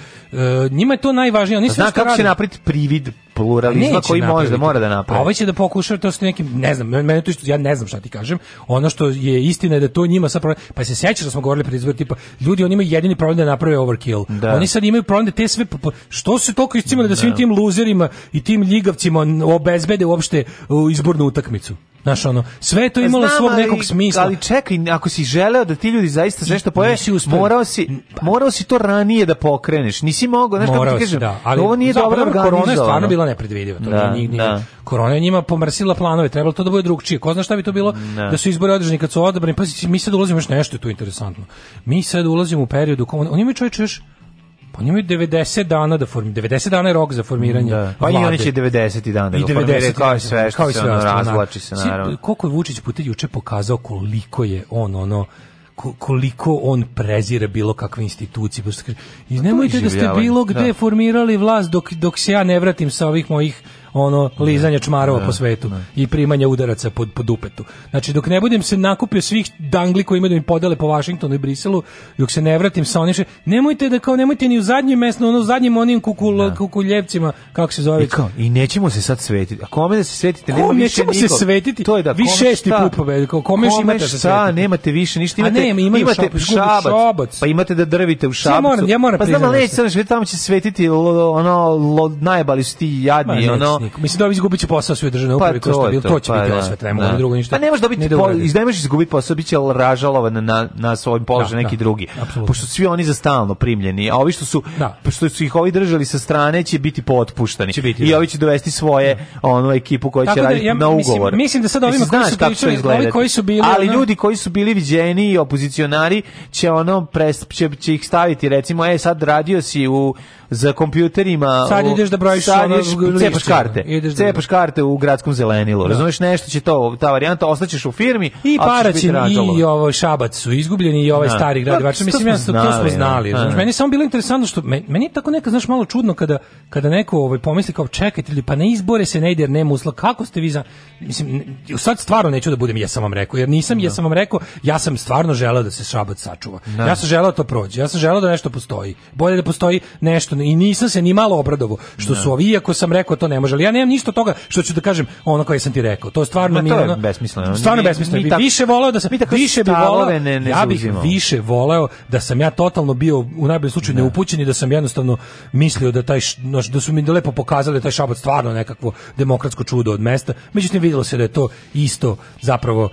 njima je to najvažnije. Oni Zna kako rade- napraviti privid pluralizma Neće koji može da napraviti. mora da napravi. Ovaj će da pokuša, to su neki, ne znam, mene to isto, ja ne znam šta ti kažem. Ono što je istina je da to njima sad problem, pa se sećaš da smo govorili pred izbor, tipa, ljudi oni imaju jedini problem da naprave overkill. Da. Oni sad imaju problem da te sve, što su toliko iscimali da svim tim luzerima i tim ljigavcima obezbede uopšte uh, izbornu utakmicu. Znaš, ono, sve je to imalo Znam, svog ali- nekog smisla. Ali čekaj, ako si želeo da ti ljudi zaista sve što pojave, morao si, morao si to ranije da pokreneš. Nisi mogao, znaš kako Morao ti si, kažem, da, ali ovo nije dobro Korona je organizovano. stvarno bila nepredvidiva. To Da, nije, da. Korona je njima pomrsila planove, trebalo to da bude drugčije. Ko zna šta bi to bilo Da. da su izbori održani kad su odabrani. Pa mi sad ulazimo još nešto je tu interesantno. Mi sad ulazimo u periodu, ko- oni imaju čovječe još pa oni imaju 90 dana da formi 90 dana je rok za formiranje Da. Pa i vlade. oni će 90 dana da I ga formiraju, 90 kao i sve što kao i se sve ono ostalo, razvlači se, naravno. Koliko je Vučić puta juče pokazao koliko je on ono ko- koliko on prezire bilo kakve institucije. I nemojte da ste bilo gde da. formirali vlast dok, dok se ja ne vratim sa ovih mojih ono lizanja čmarova po svetu i primanja udaraca pod, pod dupetu. Znači dok ne budem se nakupio svih dangli koji imaju da mi podele po Vašingtonu i Briselu, dok se ne vratim sa onim što- nemojte da kao nemojte ni u zadnjem mestu, ono u zadnjim onim kukul, kukuljevcima, kako se zove. I kao, i nećemo se sad svetiti. A kome da se svetite? Nema Kom više se svetiti? To je da, Vi kome šesti šta? put pobedi, kao kome još imate da šta, svetite? nemate više ništa. Imate, nema, imaju imate šabac, šabac, šabac. pa imate da drvite u šabcu. moram- ja moram pa znam, ali priznati neće svetiti, tamo će svetiti ono, lo, najbali su ti jadni, neće, ono, predsjednik. Mislim da izgubit će posao sve državne uprave, ko što je bilo, to će pa biti da, ovo sve, treba da. da. drugo ništa. Pa ne možeš dobiti da po, ne možeš izgubiti posao, biće ražalovan na na svojim položaju Da, neki da, drugi. apsolutno. Pošto su svi oni za stalno primljeni, a ovi što su što su ih ovi držali sa strane će biti potpuštani. Će biti, I da. ovi će dovesti svoje onu ekipu koja će da, raditi ja na mislim- ugovor. mislim da sad ovima Mislim, koji su pričali- ovi koji su bili, Ali ljudi koji su bili viđeni i opozicionari će ono će ih staviti recimo e sad radio si u za kompjuterima Sad ideš da brojiš sad ono ideš, lišće, cepaš karte ideš da- cepaš karte u gradskom zelenilu Da. razumeš nešto će to ta varijanta ostaćeš u firmi I Paraćin i ovo Šabac su izgubljeni i ovaj Da. stari grad Pa, Ivača. to Mislim, ja, to, to smo znali, da. Da. Meni je samo bilo interesantno što, meni, meni je tako neka, znaš, malo čudno kada, kada neko ovaj, pomisli kao čekajte, ili pa na izbore se ne ide jer nema uslova. Kako ste vi za... Mislim, sad stvarno neću da budem, ja sam vam rekao, jer nisam, ja sam vam rekao, ja sam stvarno želeo da se Šabac sačuva. Da. Ja sam želeo da to prođe. Ja sam želeo da nešto postoji. Bolje da postoji nešto. I nisam se ni malo obradovo što su ovi, iako sam rekao to ne može. Ali ja nemam ništa toga što ću da kažem ono koje sam ti rekao. To stvarno mi to je ono, besmisleno. Stvarno Mi- besmisleno. mi Bi više voleo da sam više bi voleo ne- ne ja bih više voleo da sam ja totalno bio u najboljem slučaju neupućen i da sam jednostavno mislio da taj da su mi lepo pokazali da taj šabac stvarno nekakvo demokratsko čudo od mesta. Međutim videlo se da je to isto zapravo uh,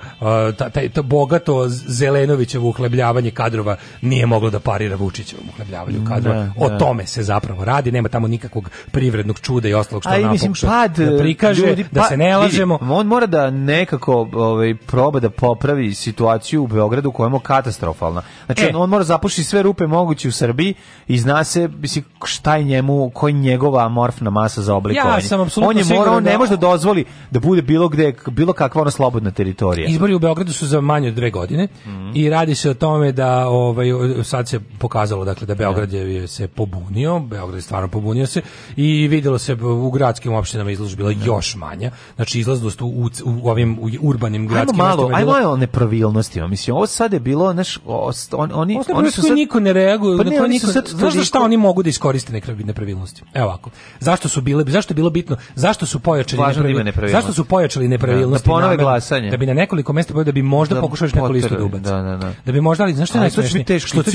ta- taj to bogato Zelenovićevo uhlebljavanje kadrova nije moglo da parira Vučićevom uhljebljavanju kadrova. Da, o da. tome se zapravo radi, nema tamo nikakvog privrednog čuda i ostalog što nam mislim pad da prikaže, ljudi, da pa- se ne lažemo. vidi, on mora da nekako ovaj proba da popravi situaciju u Beogradu koja je katastrofalna. Znači E. on, on mora zapušiti sve rupe moguće u Srbiji i zna se mislim šta je njemu, koji je njegova amorfna masa za oblikovanje. Ja sam apsolutno on je morao, on da- ne može da dozvoli da bude bilo gde bilo kakva ona slobodna teritorija. Izbori u Beogradu su za manje od dve godine Mhm. i radi se o tome da ovaj sad se pokazalo dakle da Beograd je se pobunio, Beograd je stvarno pobunio se i videlo se u gradskim opštinama izlaznost bila još manja. Znači izlaznost u, u, u ovim u urbanim Ajmo gradskim malo, mestima je ajmo malo nepravilnostima. Mislim, ovo sad je bilo, znaš, o- on, oni, oni su sad... niko ne reaguje, Pa ne, to oni su niko, sad znaš šta oni mogu da iskoriste nekra- nepravilnosti? Evo ovako. Zašto su bile, zašto je bilo bitno? Zašto su pojačali da nepravilnosti? nepravilnosti. Zašto su pojačali nepravilnosti? Da, da ponove glasanje. Da bi na nekoliko mesta da bi možda Da pokušali neku listu da poterali, ubace. da, da, da. Da bi možda, ali znaš što je najsmešnije? teško, Što to od će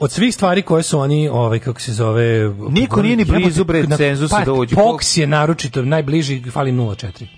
od svih stvari koje su oni, ovaj kako se zove, Niko nije ni blizu, bre, cenzusa uđe. POKS je naročito najbliži, fali im 0,4.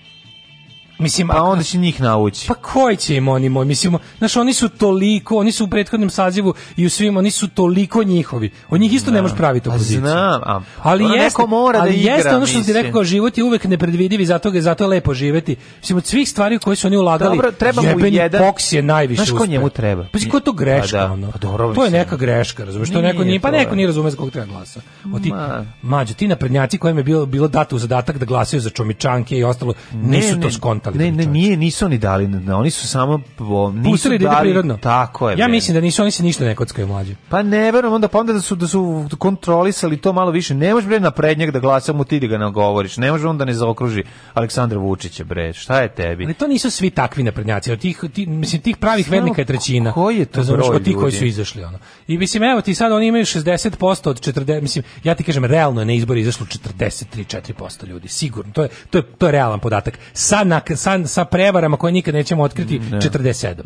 Mislim, Pa a- onda će njih naući. Pa koji će im oni moj, mislim, znaš, oni su toliko, oni su u prethodnom sazivu i u svim, oni su toliko njihovi. Od njih isto ne možeš praviti A opoziciju. znam, a- ali ono jeste, neko mora da ali igra, jeste ono što ti rekao, kao život je uvek nepredvidiv i zato, ga, zato je lepo živeti. Mislim, od svih stvari koje su oni ulagali, Dobro, treba mu jebeni jedan- Fox je najviše Znaš ko njemu treba? Pa ko je to greška? Pa da, ono? pa dobro, to je neka greška, razumiješ? To neko nije, pa neko je. nije razume za kog treba glasa. O ti, Ma. mađo, ti naprednjaci kojim je bilo, bilo dato u zadatak da glasaju za čomičanke i ostalo, nisu to skontali. Ne, ne, nije, nisu oni dali, ne, oni su samo o, nisu Pustili da ide prirodno. Tako je. Ja bre. mislim da nisu, oni se ništa ne kockaju mlađi. Pa ne verujem onda pa onda da su da su kontrolisali to malo više. Ne može bre na prednjeg da glasamo ti da ga nagovoriš. Ne može onda ne zaokruži Aleksandra Vučića bre. Šta je tebi? Ali to nisu svi takvi naprednjaci. Od tih, ti, mislim, tih pravih Samo vernika je trećina. koji je to Razumeš, broj Od tih koji su izašli. Ono. I mislim, evo ti sad, oni imaju 60% od 40, mislim, ja ti kažem, realno je na izbori izašlo 43-4% ljudi, sigurno. To je, to je, to je realan podatak. Sa, na, sa, sa prevarama koje nikad nećemo otkriti, 47.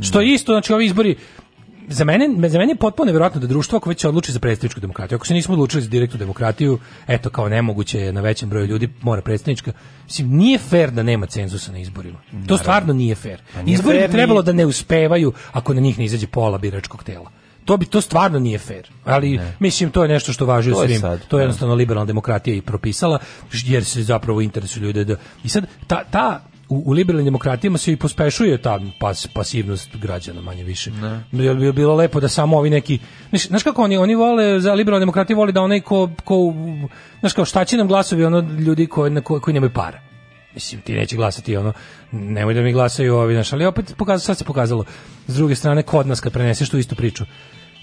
Što je isto, znači, ovi izbori, za mene, za mene je potpuno nevjerojatno da društvo ako već se odluči za predstavničku demokratiju, ako se nismo odlučili za direktnu demokratiju, eto kao nemoguće je na većem broju ljudi mora predstavnička. Mislim nije fair da nema cenzusa na izborima. To stvarno nije fair. Pa nije Izbori bi trebalo ni- da ne uspevaju ako na njih ne izađe pola biračkog tela. To bi to stvarno nije fair. Ali mislim to je nešto što važi u svim. sad, to je da. jednostavno liberalna demokratija i propisala jer se zapravo interesu ljude da i sad ta ta u, u liberalnim demokratijama se i pospešuje ta pas, pasivnost građana manje više. Jer bi bilo lepo da samo ovi neki znaš, znaš kako oni oni vole za liberalne demokratije vole da onaj ko ko znaš kao šta će nam glasovi ono ljudi koji na koji, koji nemaju para. Mislim, ti neće glasati ono, nemoj da mi glasaju ovi, znaš, ali opet pokazalo, sad se pokazalo, s druge strane, kod nas kad preneseš tu istu priču,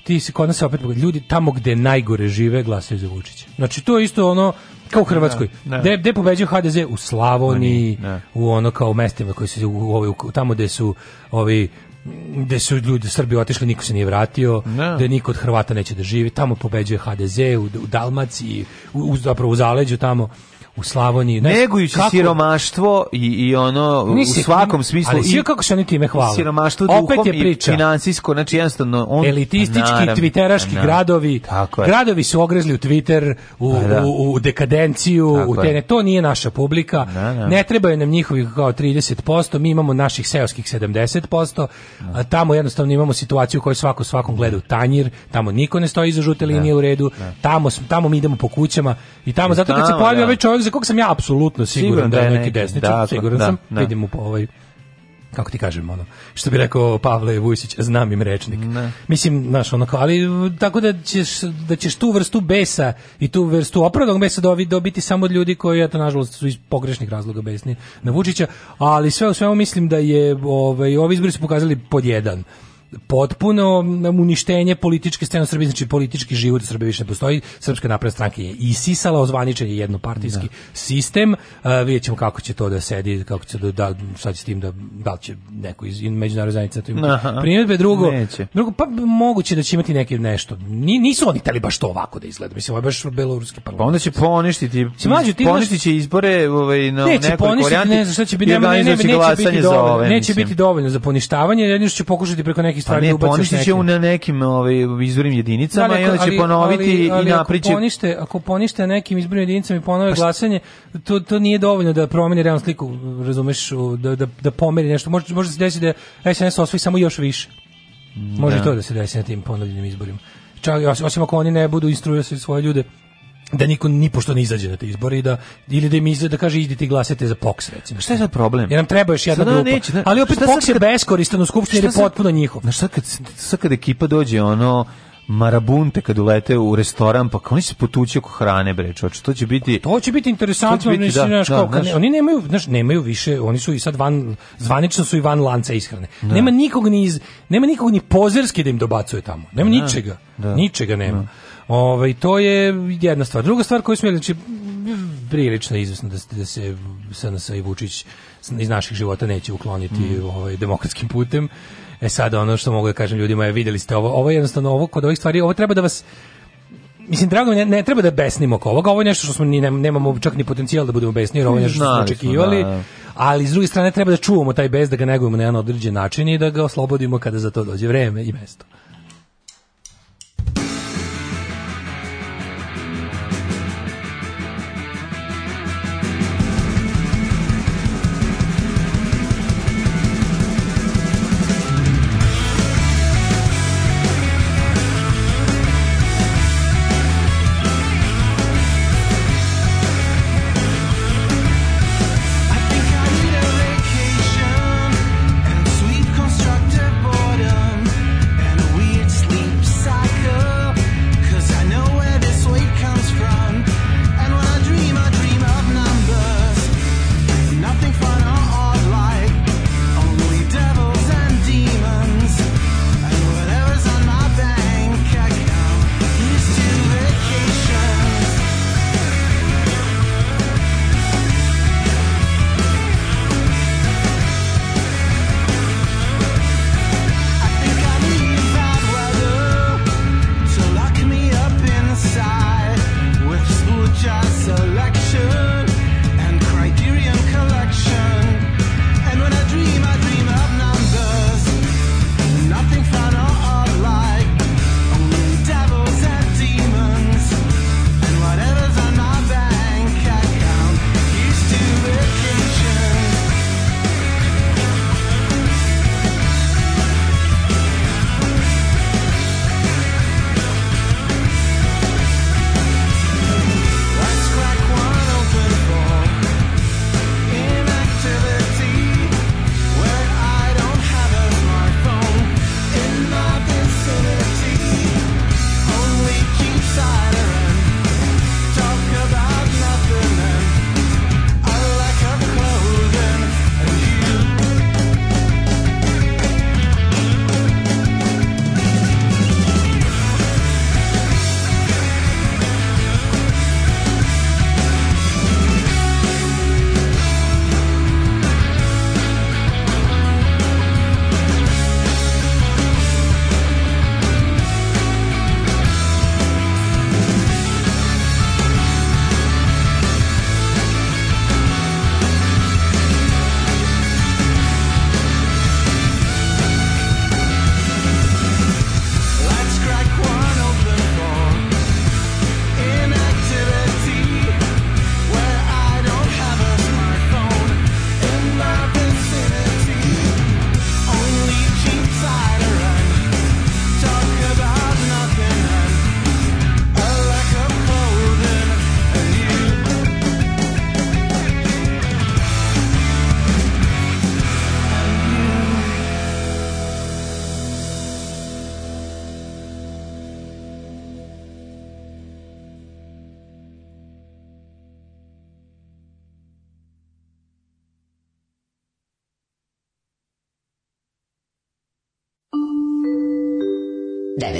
ti se kod nas opet pokazalo, ljudi tamo gde najgore žive glasaju za Vučića. Znači, to je isto ono, kao u Hrvatskoj. Da, da. Gde, pobeđuje HDZ? U Slavoniji, Da. u ono kao mestima koji su, u, ovi, u- tamo gde su ovi gde su ljudi Srbi otišli, niko se nije vratio, Da. gde niko od Hrvata neće da živi, tamo pobeđuje HDZ, u, u Dalmaciji, u, u, zapravo u zaleđu tamo, u Slavoniji. Ne, Negujući kako- siromaštvo i, i ono u Nisi- svakom smislu ali i kako se oni time hvale. siromaštvo Opet duhom je i priča. finansijsko, znači jednostavno on elitistički, Naravno, twitteraški naravno. gradovi. Tako. Gradovi su ogrezli u Twitter, u, Pa da. u, u dekadenciju, Tako u te, ne, to nije naša publika. Da, da. Ne trebaju nam njihovih kao 30%, mi imamo naših seoskih 70%, a tamo jednostavno imamo situaciju u kojoj svako svakom gleda u tanjir, tamo niko ne stoji iza žute linije u redu, tamo, s- tamo mi idemo po kućama i tamo, zato kad se Tamo, pojavi da. ovaj čovjek za kog sam ja apsolutno siguran Siguran da da je je neki desničar, dakle, siguran da, sam, da. vidim mu po ovaj kako ti kažem, ono, što bi rekao Pavle Vujsić, znam im rečnik. Mislim, znaš, ono ali tako da ćeš, da ćeš tu vrstu besa i tu vrstu opravdanog besa dobi, dobiti samo od ljudi koji, eto, nažalost, su iz pogrešnih razloga besni na Vučića, ali sve u svemu mislim da je, ovaj, ovi izbori su pokazali pod jedan potpuno uništenje političke scene u Srbiji, znači politički život u Srbiji više ne postoji. Srpska napredna stranka je isisala, ozvaničen je jednopartijski sistem. Uh, vidjet ćemo kako će to da sedi, kako će da, da sad će s tim da, da li će neko iz međunarodne zajednice to imati primjedbe. Drugo, Neće. drugo, pa moguće da će imati neke nešto. Ni, nisu oni teli baš to ovako da izgleda. Mislim, ovo je baš beloruski Pa parlament. onda će poništiti, Si mlađo, ti imaš- poništit će izbore ovaj, na neće nekoj poništiti, ne znam šta će biti, nema, neće biti dovoljno, ove, neće mislim. biti dovoljno za poništavanje, jedino što će pokušati preko nekih Pa stvari ne, da ubaci još poništit će u nekim ovaj, izvornim jedinicama Da, ali i ako- onda će ali- ponoviti ali- ali i ako napriče. ponište, ako ponište nekim izbornim jedinicama i ponove glasanje, to, to nije dovoljno da promeni realnu sliku, razumeš, da, da, da pomeri nešto. Može, može se desiti da SNS osvoji samo još više. Može Da. to da se desi na tim ponovljenim izborima. Čak, osim- ako oni ne budu instruisali svoje ljude da niko ni pošto ne izađe na te izbore i da ili da im izde, da kaže idite i glasajte za POKS recimo. Šta je sad problem? Jer nam treba još jedna grupa. neće, da- Ali opet šta POKS je kad- beskoristan u skupštini jer je Šta potpuno njihov. Znaš, sad kad, sad kad ekipa dođe, ono, marabunte kad ulete u restoran, pa oni se potući oko hrane, bre, čoč, to će biti... To će biti interesantno, će biti, da, da, kao, ne- oni nemaju, znaš, nemaju više, oni su i sad van, zvanično su i van lanca ishrane. Nema nikog ni iz, nema nikog ni pozerski da im dobacuje tamo. Nema Da, ničega. da. Ničega nema. Ovaj to je jedna stvar. Druga stvar koju smo znači, prilično izvesno da, se- da se SNS i Vučić iz naših života neće ukloniti Mm. ovaj, demokratskim putem. E sad ono što mogu da kažem ljudima je vidjeli ste ovo, ovo je jednostavno ovo kod ovih stvari, ovo treba da vas Mislim, drago mi, ne, ne treba da besnimo oko ovoga, ovo je nešto što smo ni, ne- nemamo čak ni potencijal da budemo besni, jer ovo je nešto što smo očekivali, da. ali s druge strane treba da čuvamo taj bes, da ga negujemo na jedan određen način i da ga oslobodimo kada za to dođe vreme i mesto.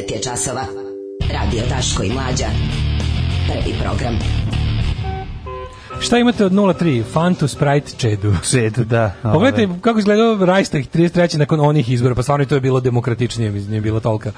9 je časova. Radio Daško i Mlađa. Prvi program. Šta imate od 03? Fantu, Sprite, Čedu. Čedu, da. [laughs] Pogledajte kako izgledao Reichstag 33. nakon onih izbora, pa stvarno i to je bilo demokratičnije, nije bilo tolika.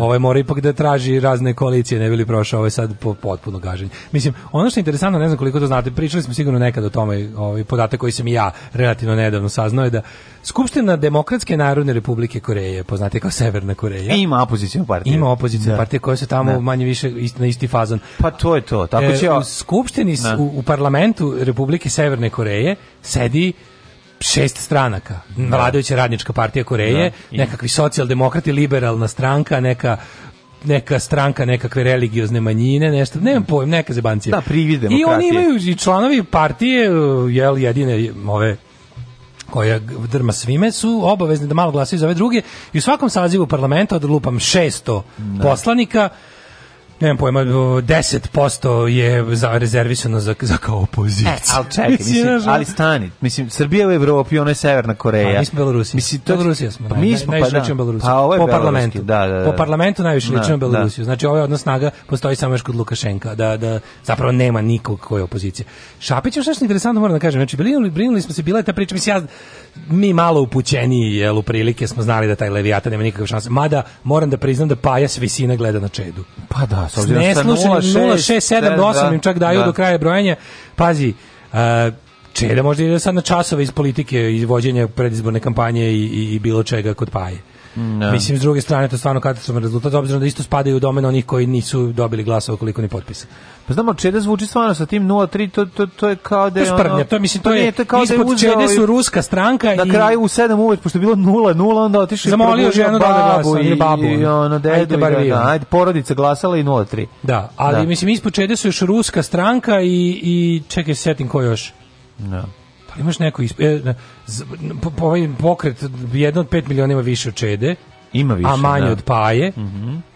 Ovaj mora ipak da traži razne koalicije, ne bi li prošao ovaj sad po potpuno gaženje. Mislim, ono što je interesantno, ne znam koliko to znate, pričali smo sigurno nekad o tome, ovaj podatak koji sam i ja relativno nedavno saznao je da Skupština Demokratske narodne republike Koreje, poznate kao Severna Koreja, Ima opozicijnu partiju. ima opozicijne Da. partije koje su tamo Da. manje više ist- na isti fazon. Pa to je to. Tako E, će... u skupštini s- Da. u, u parlamentu Republike Severne Koreje sedi šest stranaka. Vladajuća radnička partija Koreje, Da, i- nekakvi socijaldemokrati, liberalna stranka, neka neka stranka nekakve religiozne manjine, nešto, nemam pojem, neka zebancija. Da, privid I oni imaju i članovi partije, jel, jedine ove koja drma svime su obavezni da malo glasaju za ove druge. I u svakom sazivu parlamenta od lupam 600 poslanika nemam pojma, 10% je za, rezervisano za, za kao opoziciju. E, ali čekaj, [laughs] mislim, ali stani. Mislim, Srbija u Evropi, ona je Severna Koreja. A, mi smo Belorusija. Mislim, to, Belorusija smo. Pa mi smo, pa da. Pa ovo je po Beloruski, parlamentu. Da, da, da. Po parlamentu najviše Da, ličimo da. Belorusiju. Znači ovaj odnos snaga postoji samo još kod Lukašenka, da, da zapravo nema nikog koji je opozicija. Šapić je nešto interesantno moram da kažem. Znači brinuli, brinuli smo se bila je ta priča, mislim ja mi malo upućeniji jel u prilike smo znali da taj Levijata nema nikakve šanse. Mada moram da priznam da Paja s visine gleda na čedu. Pa da, s S obzirom sa neslušanim 0,6, 0,6, 7 do 8 im čak daju da. do kraja brojanja. Pazi, uh, Čeda možda ide sad na časove iz politike i vođenja predizborne kampanje i, i, i bilo čega kod Paje. Da. Mislim, s druge strane, to je stvarno katastrofalan rezultat, obzirom da isto spadaju u domen onih koji nisu dobili glasova koliko ni potpisa. Pa znamo, Čeda zvuči stvarno sa tim 0,3, to, to, to je kao da To je je ono... sprdnja, to je, mislim, to Pa je, nije, kao da je ispod uzeo Čede i- su ruska stranka Na i... kraju u 7 uveć, pošto je bilo 0-0, onda otišao i probudio ženu da babu glasa, i, babu, i ono. dedu, Ajde, bar da, da, ajde, porodica glasala i 0,3. Da, ali Da. mislim, ispod Čede su još ruska stranka i, i čekaj, se setim ko još. Da. Pa imaš neko isp... e, po, po ovaj pokret jedan od 5 miliona ima više od Čede, Ima više, a manje da. od Paje.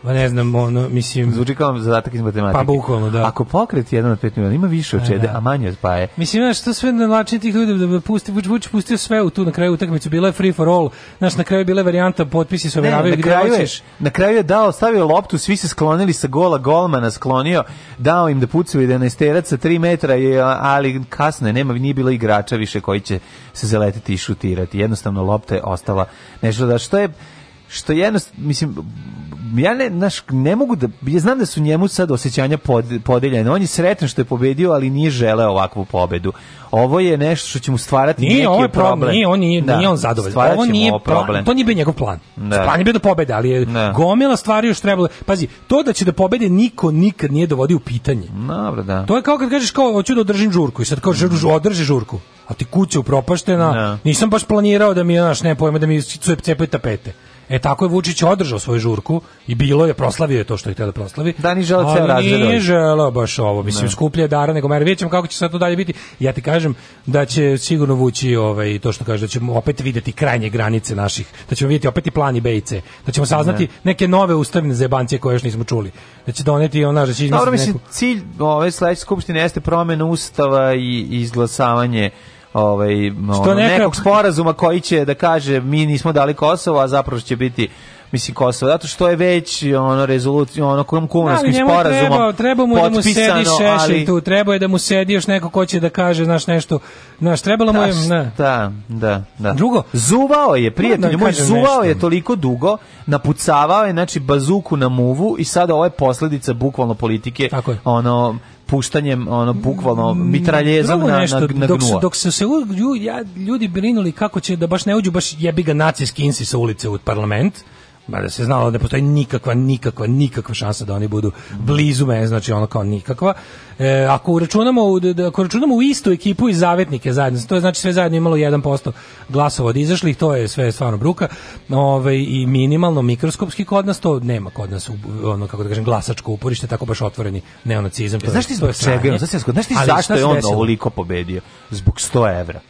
Pa ne znam, ono, mislim... Zvuči kao zadatak iz matematike. Pa bukvalno, da. Ako pokret jedan od 5 miliona ima više od A, Čede, da. a manje od Paje. Mislim, znaš, to sve na način tih ljudi da- da pusti, Vuč, Vuč pustio sve u tu na kraju utakmicu, bila je free for all, znaš, na kraju je bila varijanta, potpisi overavaju na gde kraju, je, hoćeš. na kraju je dao, stavio loptu, svi se sklonili sa gola, golmana sklonio, dao im da pucaju 11 sa 3 metra, i, ali kasno je, nema, nije bilo igrača više koji će se zaletiti i šutirati. Jednostavno lopta je ostala nešto da što je što jednostavno, mislim, ja ne, znaš, ne mogu da, ja znam da su njemu sad osjećanja pod, podeljene. On je sretan što je pobedio, ali nije želeo ovakvu pobedu. Ovo je nešto što će mu stvarati neki Nije, ovo je problem. problem, nije, on nije, Da, nije on zadovoljan. Ovo nije ovo plan, to nije bio njegov plan. Da. Plan je bio da pobede, ali je Da. gomila stvari još trebalo. Pazi, to da će da pobede niko nikad nije dovodio u pitanje. Dobro, da. To je kao kad kažeš kao hoću da održim žurku i sad kao žur, održi žurku. A ti kuća upropaštena, Da. nisam baš planirao da mi, znaš, ne pojma, da mi cepaju tapete. E tako je Vučić održao svoju žurku i bilo je, proslavio je to što je htio da proslavi. Da, ni želeo ceo Ali razred doći. želeo baš ovo, mislim, Ne. skuplje dara nego mere. Vidjet ćemo kako će sad to dalje biti. Ja ti kažem da će sigurno vući ovaj, to što kaže, da ćemo opet vidjeti krajnje granice naših, da ćemo vidjeti opet i plan i B i C, da ćemo saznati Ne. neke nove ustavne zebancije koje još nismo čuli. Da će doneti ona, da će Dobro, izmisliti mislim, neku... cilj ove sledeće skupštine jeste promjena ustava i izglasavanje ovaj ono, nekog sporazuma koji će da kaže mi nismo dali Kosovo, a zapravo će biti mislim Kosovo, zato što je već ono rezolucija, ono kom njemu sporazumom treba, treba mu da mu sedi šešelj ali- tu, treba je da mu sedi još neko ko će da kaže, znaš, nešto, znaš, trebalo mu je, ne. Da, da, da. Drugo, zuvao je, prijatelj da moj, zuvao nešto. je toliko dugo, napucavao je, znači, bazuku na muvu i sada ovo je posledica bukvalno politike, ono, puštanjem, ono, bukvalno, mitraljezom Drugo na, na, na dok, su, dok su se u- lju- ja, ljudi brinuli kako će da baš ne uđu baš jebi ga nacijski insi sa ulice u parlament, da se znalo da ne postoji nikakva, nikakva, nikakva šansa da oni budu blizu mene, znači ono kao nikakva. E, ako uračunamo, u- da, ako računamo u istu ekipu i zavetnike zajedno, to je znači sve zajedno imalo 1% glasova od izašlih, to je sve stvarno bruka. Ove, I minimalno mikroskopski kod nas, to nema kod nas, ono, kako da kažem, glasačko uporište, tako baš otvoreni neonacizam. Znaš ti zbog čega? Znaš ti, zašto je on ovoliko pobedio? Zbog 100 evra.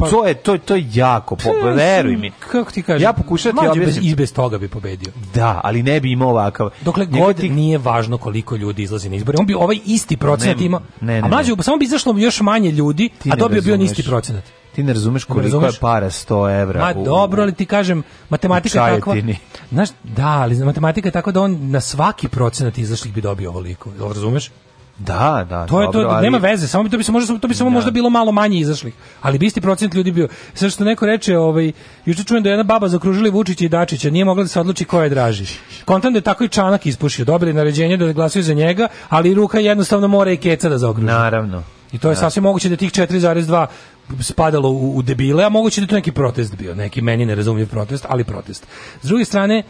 Pa- to je to je to je jako, po, veruj mi. Kako ti kažem? Ja pokušam ti Mlađe bez, objasniti. i bez toga bi pobedio. Da, ali ne bi imao ovakav. Dokle god tih- nije važno koliko ljudi izlazi na izbore. On bi ovaj isti procenat Ne, imao. ne, ne, a mlađe, samo bi izašlo još manje ljudi, Ti a ne dobio bi on isti procenat. Ti ne razumeš koliko razumeš? je para 100 evra. Ma u- dobro, ali ti kažem, matematika je takva. Znaš, da, ali matematika je takva da on na svaki procenat izašlih bi dobio ovoliko. Jel razumeš? Da, da, To je dobro, to, ali- nema veze, samo bi to bi se možda to bi samo možda bilo malo manje izašlih, ali bi isti procent ljudi bio. Sve što neko reče, ovaj juče čujem da je jedna baba zakružili Vučića i Dačića, nije mogla da se odluči ko je draži. Kontam da je tako i Čanak ispušio, dobili naređenje da glasaju za njega, ali ruka jednostavno mora i keca da zaokruži. Naravno. I to je Da. sasvim moguće da tih 4,2 spadalo u, u debile, a moguće da je to neki protest bio, neki meni nerazumljiv protest, ali protest. S druge strane,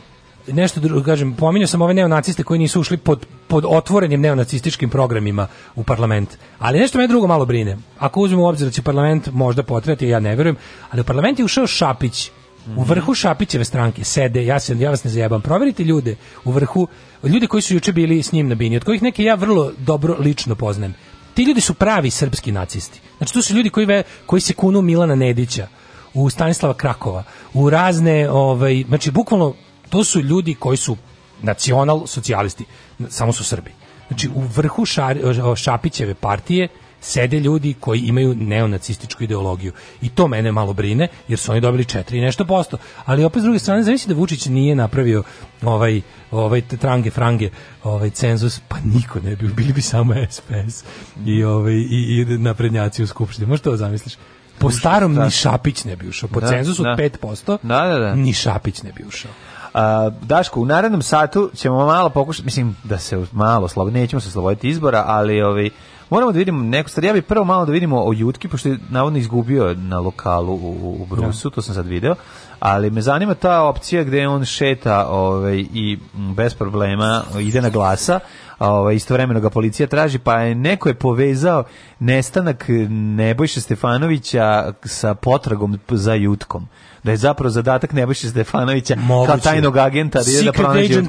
nešto drugo, kažem, pominjao sam ove neonaciste koji nisu ušli pod, pod otvorenim neonacističkim programima u parlament. Ali nešto me drugo malo brine. Ako uzmemo u obzir da će parlament možda potrati, ja ne verujem, ali u parlament je ušao Šapić, u vrhu Šapićeve stranke sede, ja se ja vas ne zajebam, proverite ljude u vrhu, ljude koji su juče bili s njim na bini, od kojih neke ja vrlo dobro lično poznajem. Ti ljudi su pravi srpski nacisti. Znači to su ljudi koji ve, koji se kunu Milana Nedića, u Stanislava Krakova, u razne ovaj znači bukvalno to su ljudi koji su nacional socijalisti, samo su Srbi. Znači u vrhu šar, Šapićeve partije sede ljudi koji imaju neonacističku ideologiju. I to mene malo brine, jer su oni dobili 4 i nešto posto. Ali opet s druge strane, zamisli da Vučić nije napravio ovaj, ovaj trange, frange, ovaj cenzus, pa niko ne bi, bili bi samo SPS i, ovaj, i, i naprednjaci u Skupštini. Možeš to da zamisliš? Po starom ni Šapić ne bi ušao. Po Da, cenzusu da. od 5%, Da, da, da. ni Šapić ne bi ušao. A, Daško, u narednom satu ćemo malo pokušati, mislim da se malo slabo, nećemo se sloboditi izbora, ali ovaj, moramo da vidimo neku stvar. Ja bih prvo malo da vidimo o Jutki, pošto je navodno izgubio na lokalu u, u Brusu, to sam sad video, ali me zanima ta opcija gde on šeta ovaj, i bez problema ide na glasa, ovaj, istovremeno ga policija traži, pa je neko je povezao nestanak Nebojše Stefanovića sa potragom za Jutkom da je zapravo zadatak Nebojše Stefanovića kao tajnog agenta da ide da pronađe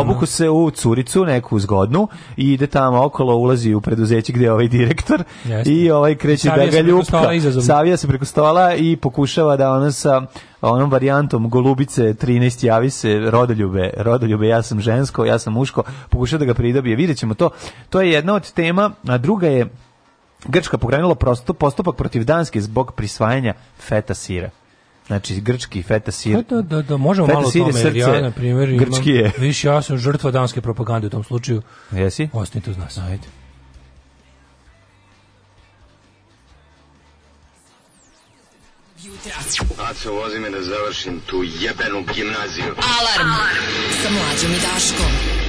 obuku se u curicu neku zgodnu i ide tamo okolo ulazi u preduzeće gde je ovaj direktor Jeste. i ovaj kreće Savija da ga ljupka savija se preko stola i pokušava da ona sa onom varijantom golubice 13 javi se rodoljube, rodoljube ja sam žensko, ja sam muško, pokušava da ga pridobije. Vidjet ćemo to. To je jedna od tema, a druga je Grčka pokrenula prosto postupak protiv Danske zbog prisvajanja feta sira. Znači, grčki feta sir. Da, da, da, možemo Feta malo o sir je tome, jer ja, srce na primjer, imam, Grčki je. viš, ja sam žrtva danske propagande u tom slučaju. Jesi? Ostanite uz nas. Ajde. Aco, vozi me da završim tu jebenu gimnaziju. Alarm sa mlađom i Daškom.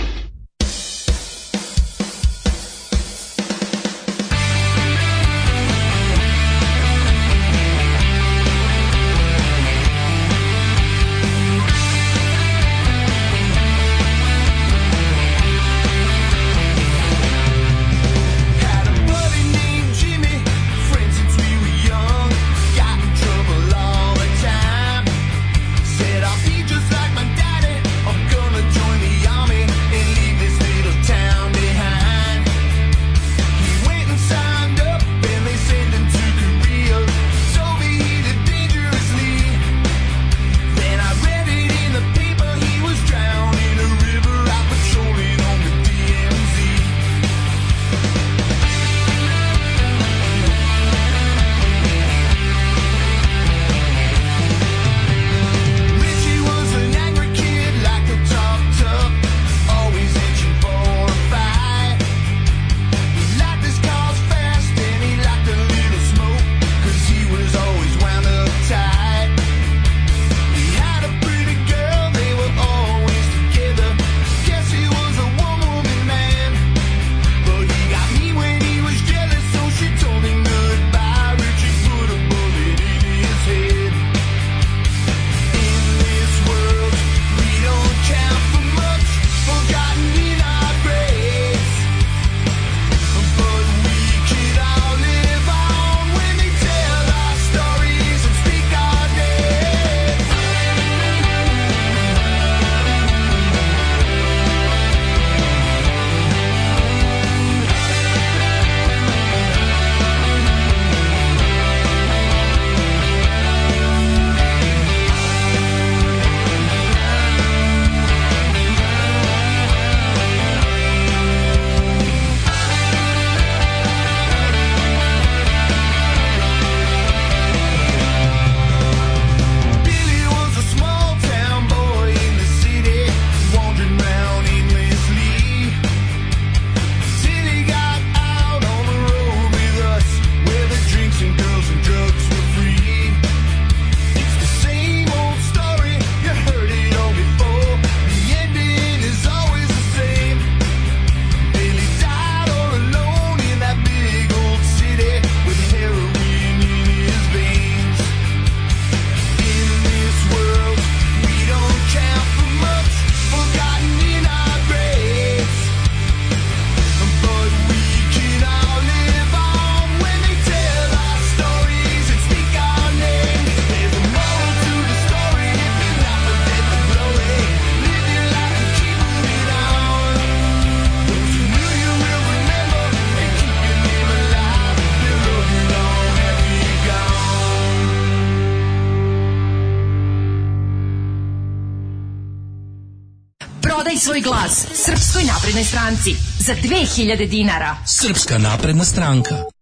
Stranci za 2000 dinara. Srpska napredna stranka.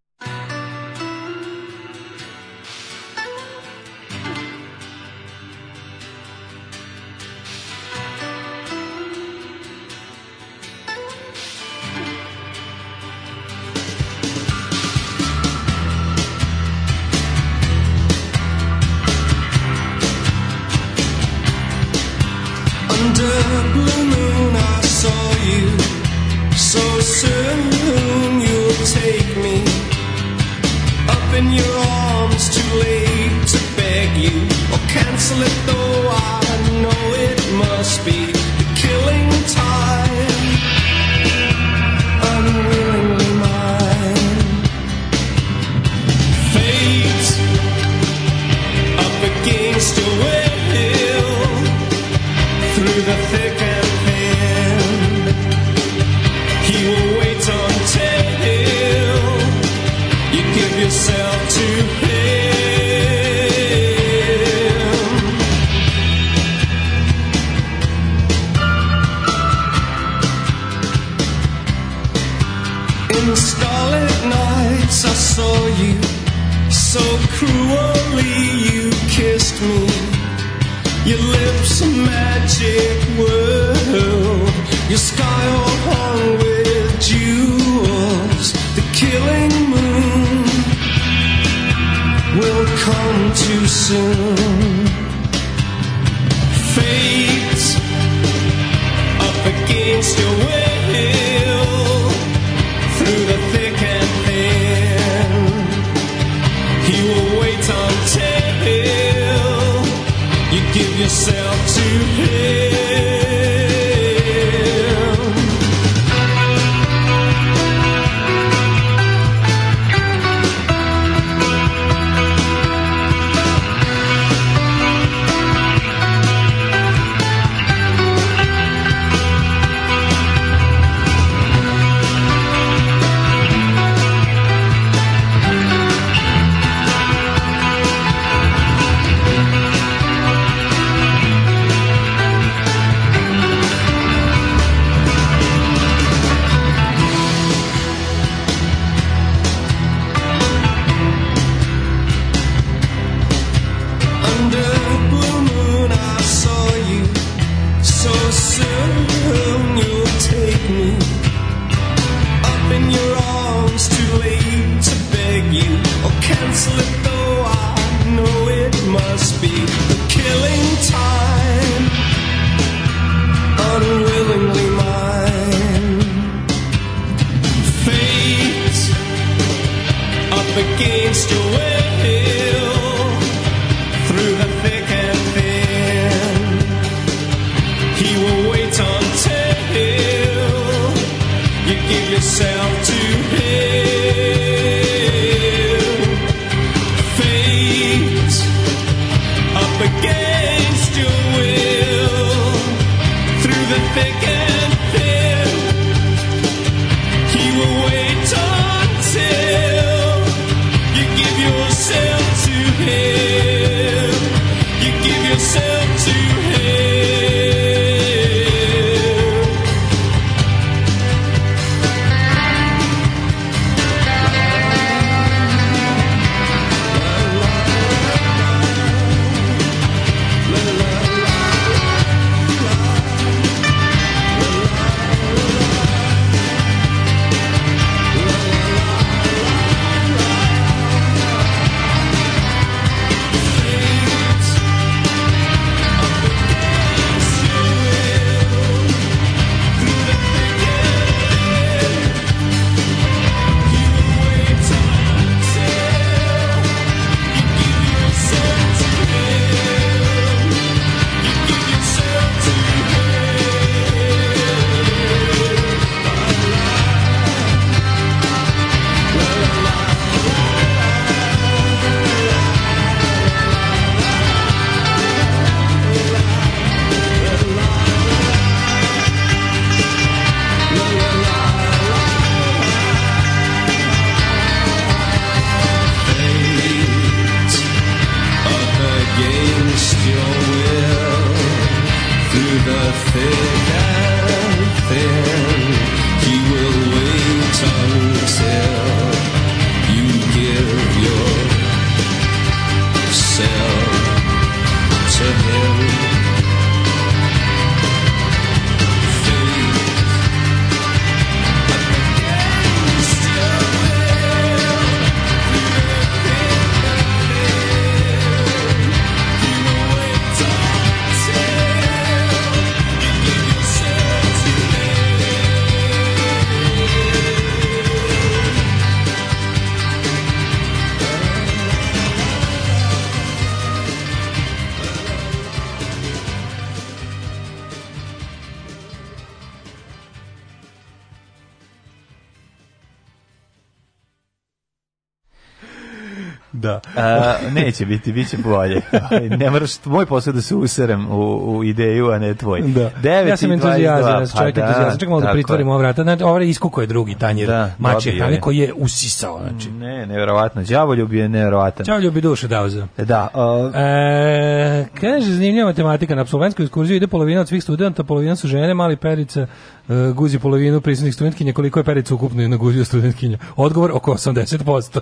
Neće biti, bit će bolje. [laughs] ne moraš, moj posao je da se userem u, u ideju, a ne tvoj. Da. 9 ja sam i 22, entuzijazan, pa čovjek da, entuzijazan. Čekaj malo da tako pritvorimo ova vrata. Znači, ovaj iskuko je drugi tanjir. Da, Mači dobio je je. koji je usisao. Znači. Ne, nevjerovatno. Đavoljub je nevjerovatan. Čao ljubi duše dao za. Da. o, E, kaže, zanimljiva matematika. Na absolventsku ekskurziju ide polovina od svih studenta, polovina su žene, mali perica e, guzi polovinu prisutnih studentkinja. Koliko je perica ukupno jedna guzio studentkinja? Odgovor oko 80%.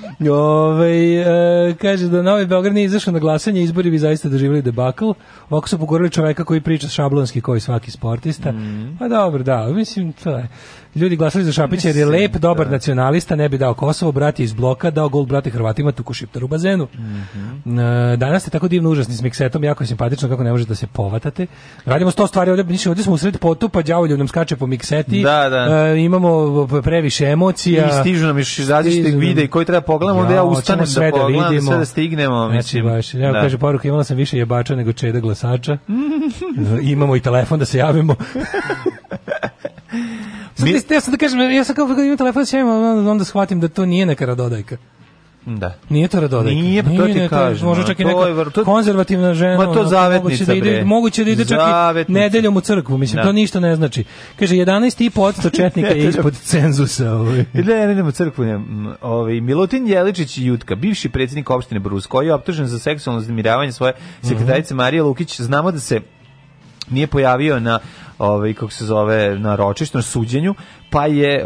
[laughs] [laughs] Ove, e, kaže da Novi Beograd nije izašao na glasanje, izbori bi zaista doživjeli debakl. Ovako su pogorili čoveka koji priča šablonski kao i svaki sportista. Pa dobro, da, mislim, to je. Ljudi glasali za Šapića jer je lep, dobar da. nacionalista, ne bi dao Kosovo, brat je iz bloka, dao gol brate Hrvatima, tuku šiptar u bazenu. Mhm. E, Danas ste tako divno užasni s miksetom, jako je simpatično kako ne možete da se povatate. Radimo sto stvari ovdje, mislim, ovdje smo u sred potupa, đavoljub nam skače po mikseti, Da, da. E, imamo previše emocija. I stižu nam još različite videa i koji treba pogledamo, onda ja Jao, ustanem hoćemo sve da da pogledam, vidimo. sve da stignemo. Znači, baš, evo da. kaže poruka, imala sam više jebača nego čeda glasača. [laughs] Imamo i telefon da se javimo. [laughs] Sad, Mi- ja sam da kažem, ja sam kao kad imam telefon se javim, onda, shvatim da to nije neka radodajka. Da. Nije to radodajka. Nije, pa to ti ne, kažem, Možda a, čak i neka je to- konzervativna žena. Ma to ono, zavetnica, moguće da ide. Moguće da ide čak i nedeljom u crkvu. Mislim, Da. to ništa ne znači. Kaže, 11,5% [laughs] četnika je ispod cenzusa. Ovaj. [laughs] Ne, ne idemo u crkvu. Ne. Ovaj, Milutin Jeličić Jutka, bivši predsjednik opštine Brus, koji je optužen za seksualno uznemiravanje svoje sekretarice Marije Lukić, znamo da se nije pojavio na ovaj kako se zove na ročištu na suđenju pa je eh,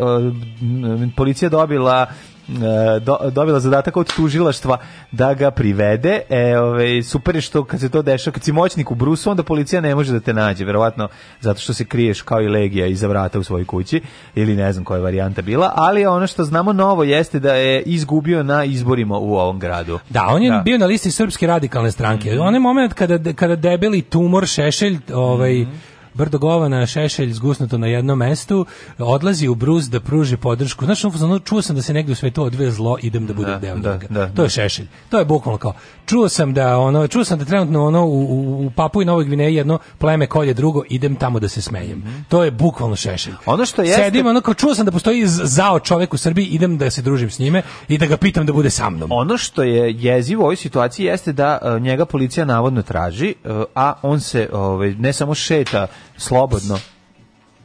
policija dobila eh, do, dobila zadatak od tužilaštva da ga privede. E, ovaj super je što kad se to dešava, kad si moćnik u brusu, onda policija ne može da te nađe, verovatno zato što se kriješ kao i legija iza vrata u svojoj kući ili ne znam koja je varijanta bila, ali ono što znamo novo jeste da je izgubio na izborima u ovom gradu. Da, on je Da. Bio na listi srpske radikalne stranke. Onaj moment kada kada debeli tumor Šešelj, ovaj Mhm. Brdo govana, šešelj zgusnuto na jednom mestu, odlazi u bruz da pruži podršku. Znaš, ono, čuo sam da se negdje u svetu odvije zlo, idem da budem Da, deo da, njega. da, to je šešelj. To je bukvalno kao, čuo sam da ono, čuo sam da trenutno ono u, u, u Papu i Novoj Gvineji jedno pleme kolje drugo, idem tamo da se smejem. To je bukvalno šešelj. Ono što jeste- Sedim, ono kao čuo sam da postoji zao čovek u Srbiji, idem da se družim s njime i da ga pitam da bude sa mnom. Ono što je jezivo u ovoj situaciji jeste da e, njega policija navodno traži, e, a on se ovaj, ne samo šeta slobodno,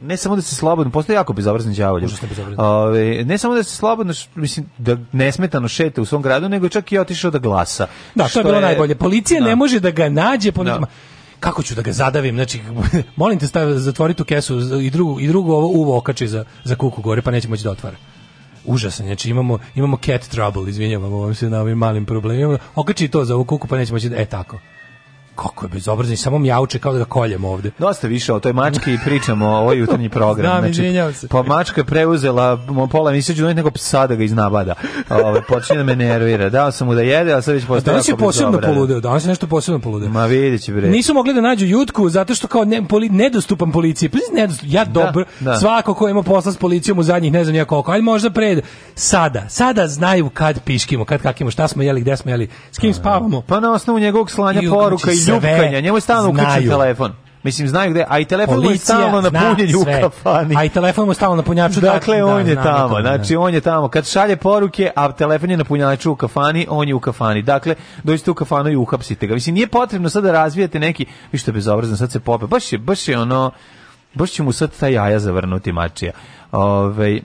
ne samo da se slobodno, postoji jako bezobrazan bezobrazan. Ovaj, ne samo da se slobodno, mislim, da nesmetano šeta u svom gradu, nego čak i otišao da glasa. Da, to je bilo najbolje. Policija Da. ne može da ga nađe po Da. Kako ću da ga zadavim? Znači, [laughs] molim te stavi, zatvori tu kesu i drugu, i drugu ovo uvo okači za, za kuku gore, pa neće moći da otvara. Užasan, znači imamo, imamo cat trouble, izvinjavamo vam se na ovim malim problemima. Okači to za ovu kuku, pa neće moći da, e tako. Kako je bezobrazan, samo mjauče kao da ga koljem ovde. Dosta više o toj mački i pričamo o ovoj jutarnji program. Znam, izvinjavam se. Pa mačka je preuzela pola emisije đunet nego psa da ga iznabada. Ove, počinje da me nervira. Dao sam mu da jede, a sad već postoje Danas je posebno poludeo, danas je nešto posebno poludeo. Ma vidjet će bre. Nisu mogli da nađu Jutku zato što kao ne, poli, nedostupan policiji. Pa nedostupan, ja dobro, da. svako ko ima posla s policijom u zadnjih ne znam ja koliko, ali možda pred sada, sada znaju kad piškimo, kad kakimo, šta smo jeli, gde smo jeli, s kim spavamo. Pa na osnovu njegovog slanja I, poruka i znači, ljubkanja. Njemu je stalno uključen telefon. Mislim, znaju gde, a i telefon mu je Policija stalno na zna punjenju u kafani. A i telefon mu je stalno na punjaču. Dakle, da, on je tamo, da. znači on je tamo. Kad šalje poruke, a telefon je na punjaču u kafani, on je u kafani. Dakle, dođete u kafanu i uhapsite ga. Mislim, nije potrebno sad da razvijete neki, vi što je bezobrazno, sad se pope. Baš je, baš je ono, baš će mu sad ta jaja zavrnuti mačija. Ove, e,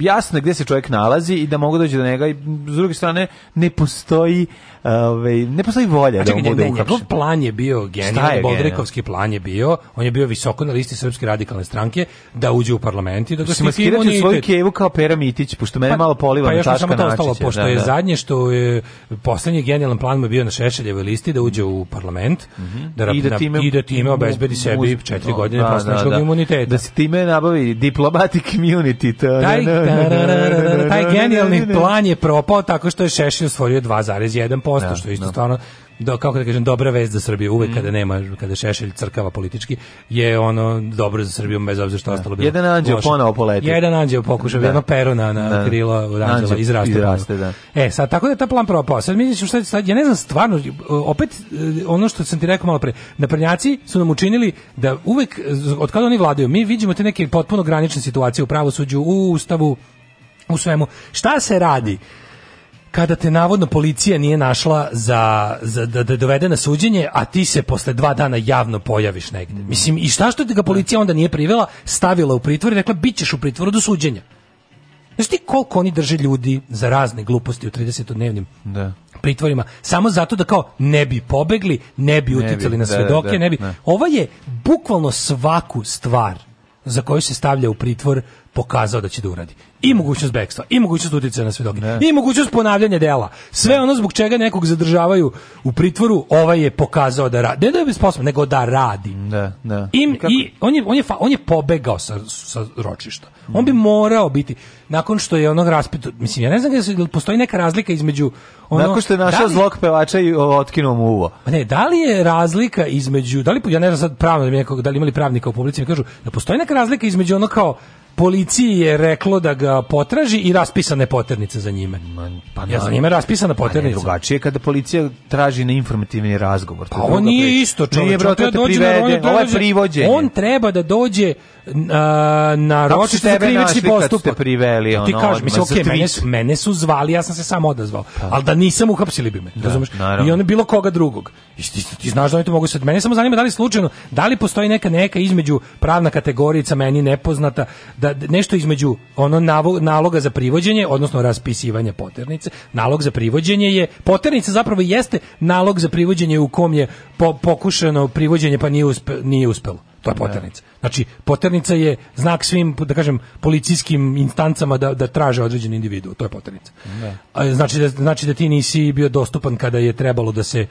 jasno je gde se čovjek nalazi i da mogu doći do njega i s druge strane ne postoji ovaj ne postoji volja da on bude ne, njegov uhapšen. plan je bio genijalni, genijalno? Boldrekovski plan je bio, on je bio visoko na listi Srpske radikalne stranke, da uđe u parlament i da ga Da štiti u svoju kevu kao Pera Mitić, pošto mene malo poliva pa na Čaška samo to ostalo, pošto da, je da. zadnje što je poslednji genijalan plan mu bio na Šešeljevoj listi da uđe u parlament da Mhm. I da time, i da time obezbedi sebi četiri godine da, poslaničkog da, da. imuniteta. Da se time nabavi diplomatic immunity. To, Taj, genijalni plan je propao tako što je Šešelj stvorio 2,1%, Da, što je isto da. stvarno do, kako da kažem, dobra vest za Srbiju. Uvek kada nema, kada Šešelj crkava politički, je ono dobro za Srbiju, bez obzira što je ostalo bilo. Jedan anđeo ponovo poleti. Jedan anđeo pokušao, Da. jedno pero na, na Da. krilo od anđela izraste. izraste, da. E, sad, tako da je ta plan propao. Sad mi mislim je sad, ja ne znam stvarno, opet e, ono što sam ti rekao malo pre, naprednjaci su nam učinili da uvek, e, od kada oni vladaju, mi vidimo te neke potpuno granične situacije u pravosuđu, u ustavu, u svemu. Šta se radi? Kada te navodno policija nije našla za, za da, da dovede na suđenje, a ti se posle dva dana javno pojaviš negde. Mislim, i šta što te ga policija onda nije privela, stavila u pritvor i rekla, bit ćeš u pritvoru do suđenja. Znaš ti koliko oni drže ljudi za razne gluposti u 30-dnevnim Da. pritvorima, samo zato da kao ne bi pobegli, ne bi Ne bi, uticali na da, svedoke, da, ne bi. da. Ova je bukvalno svaku stvar za koju se stavlja u pritvor pokazao da će da uradi. I mogućnost bekstva, i mogućnost uticaja na svedoke, i mogućnost ponavljanja dela. Sve ono zbog čega nekog zadržavaju u pritvoru, ovaj je pokazao da radi. Ne da je sposoban, nego da radi. Da, da. Im, Kako- i on je, on, je, on je pobegao sa, sa ročišta. On bi morao biti, nakon što je onog raspito, mislim, ja ne znam da postoji neka razlika između ono, Nakon što je da našao li- zlog pevača i otkinuo mu uvo. Ne, da li je razlika između, da li, ja ne znam sad pravno da, mi nekog, da li imali pravnika u publici, mi kažu da postoji neka razlika između ono kao policiji je reklo da ga potraži i raspisane poternice za njime. Pa ja za njime raspisana Pa poternica. drugačije kada policija traži na informativni razgovor. Pa druga nije isto, čovječe. Nije, bro, on to treba te dođe na- on privede, ovo je privođenje. On treba da dođe na ročište za krivični postupak. ste priveli, Ti ono, kažeš, odmah mislim, okej, mene, su, mene su zvali, ja sam se sam odazvao. Ali da nisam uhapsili bi me, razumeš? naravno. I ono bilo koga drugog. I ti, ti znaš da oni to mogu sad. Mene samo zanima da li slučajno, da li postoji neka neka između pravna kategorica meni nepoznata, da da nešto između ono navo- naloga za privođenje, odnosno raspisivanja poternice. Nalog za privođenje je poternica zapravo jeste nalog za privođenje u kom je po- pokušano privođenje pa nije uspe, nije uspelo. To je poternica. Znači, poternica je znak svim, da kažem, policijskim instancama da, da traže određeni individu. To je poternica. A, Znači da, znači da ti nisi bio dostupan kada je trebalo da se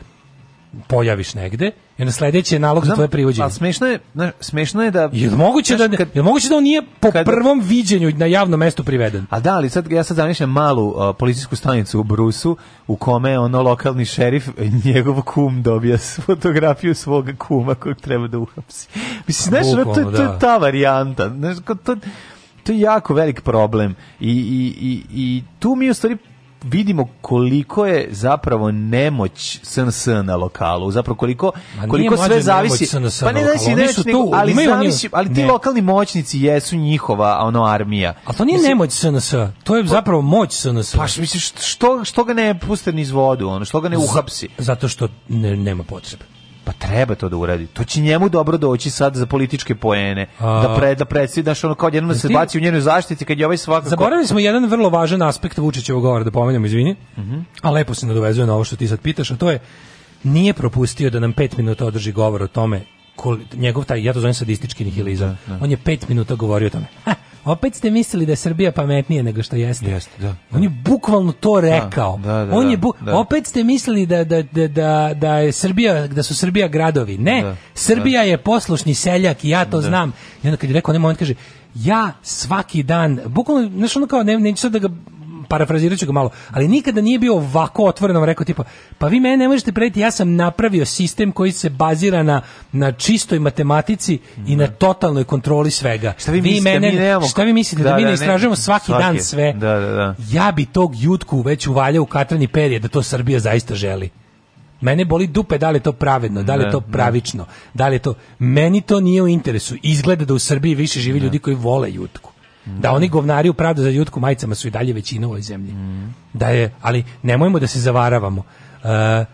pojaviš negde i onda sledeći je nalog za Znam, tvoje privođenje. Ali smešno je, znaš, smešno je da... Je moguće da, Znaš, kad- je moguće da on nije po kad- prvom viđenju na javnom mestu priveden? A da, ali sad ja sad zamišljam malu uh, policijsku stanicu u Brusu u kome ono lokalni šerif njegov kum dobija fotografiju svog kuma kojeg treba da uhapsi. Mislim, znaš, ono, to, to je da. ta varijanta. Znaš, to, to je jako velik problem. I, i, i, i tu mi u stvari vidimo koliko je zapravo nemoć SNS na lokalu, zapravo koliko koliko sve zavisi. SNS Pa ne zavisi tu, ali zavisi, ali ti ne. lokalni moćnici jesu njihova ono armija. A to nije Mislim, nemoć SNS, to je zapravo moć SNS. Pa misliš, što, što ga ne puste niz vodu, ono, što ga ne uhapsi? Zato što ne, nema potrebe. Pa treba to da uradi. To će njemu dobro doći sad za političke poene. A- da pre, da predstavi, znaš, ono, kao jednom da se Ti- baci u njenoj zaštiti, kad je ovaj svakako... Zaboravili smo jedan vrlo važan aspekt Vučićevog govora, da pomenemo, izvini, a lepo se nadovezuje na ovo što ti sad pitaš, a to je, nije propustio da nam pet minuta održi govor o tome, kol, njegov taj, ja to zovem sadistički nihilizam, on je pet minuta govorio o tome. Ha, opet ste mislili da je Srbija pametnije nego što jeste. Jeste, da, On je bukvalno to rekao. da, da, on je da, bu- da. opet ste mislili da, da, da, da, da je Srbija da su Srbija gradovi. Ne, Da, Srbija je poslušni seljak i ja to znam. I onda kad je rekao onaj moment kaže ja svaki dan, bukvalno, znaš ono kao, ne, neću sad da ga parafrazirat ću ga malo, ali nikada nije bio ovako otvoreno rekao tipa, pa vi mene ne možete prediti, ja sam napravio sistem koji se bazira na, na čistoj matematici i na totalnoj kontroli svega. Šta vi mislite, mene, mi nemamo- šta vi mislite, da, Da, mi da, ne ne- istražujemo svaki, svaki. dan sve? Da, da, da. Ja bi tog jutku već uvaljao u katrani perje da to Srbija zaista želi. Mene boli dupe da li je to pravedno, da li je Ne, to ne. pravično, da li je to... Meni to nije u interesu. Izgleda da u Srbiji više živi ljudi koji vole jutku. Da oni govnari u pravdu za jutku majicama su i dalje većina u ovoj zemlji. Da je, ali nemojmo da se zavaravamo. E,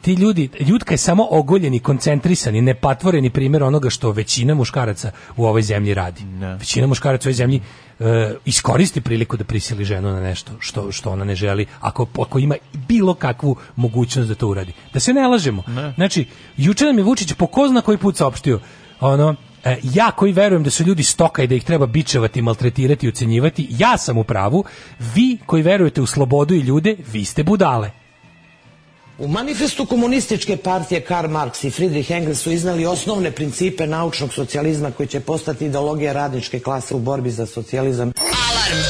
ti ljudi, Jutka je samo ogoljeni, koncentrisani, nepatvoreni primjer onoga što većina muškaraca u ovoj zemlji radi. Većina muškaraca u ovoj zemlji e, iskoristi priliku da prisili ženu na nešto što, što ona ne želi, ako, ako ima bilo kakvu mogućnost da to uradi. Da se ne lažemo. Znači, juče nam je Vučić po ko zna koji put saopštio, ono, e, ja koji verujem da su ljudi stoka i da ih treba bičevati, maltretirati i ucenjivati, ja sam u pravu, vi koji verujete u slobodu i ljude, vi ste budale. U manifestu komunističke partije Karl Marx i Friedrich Engels su iznali osnovne principe naučnog socijalizma koji će postati ideologija radničke klase u borbi za socijalizam. Alarm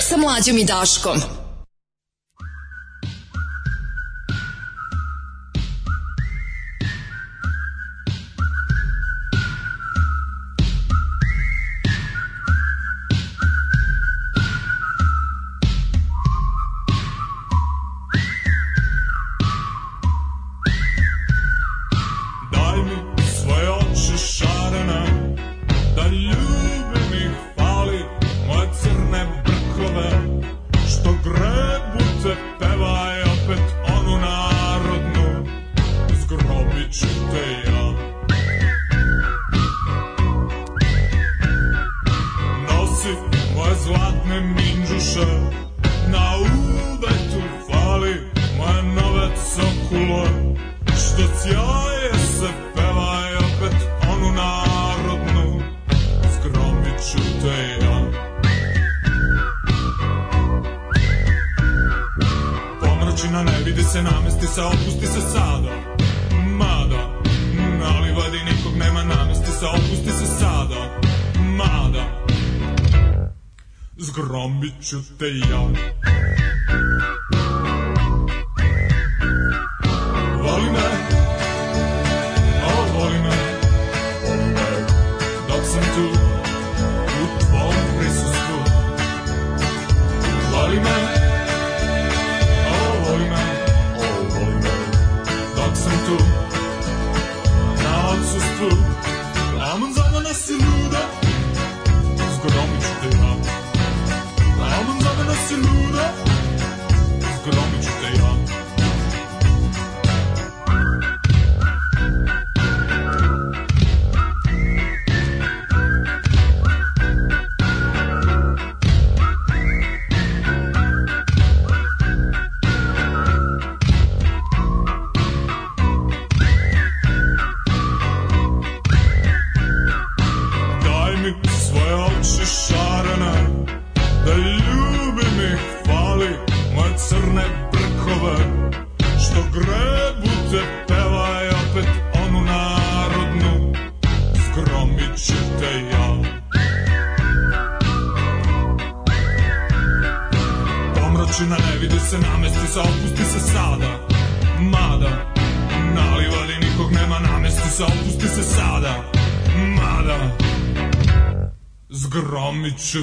sa mlađom i Daškom. Se, opusti se sada Mada, na livadi nikog nema, namesti se, opusti se sada Mada, zgromit ću te ja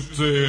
should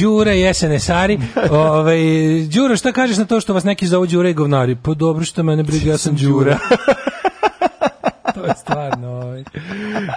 Đura i SNS-ari. [laughs] ovaj, Đuro, šta kažeš na to što vas neki zovu Đura i govnari? Pa dobro što mene briga, ja sam Đura. [laughs] to je stvarno, ovaj.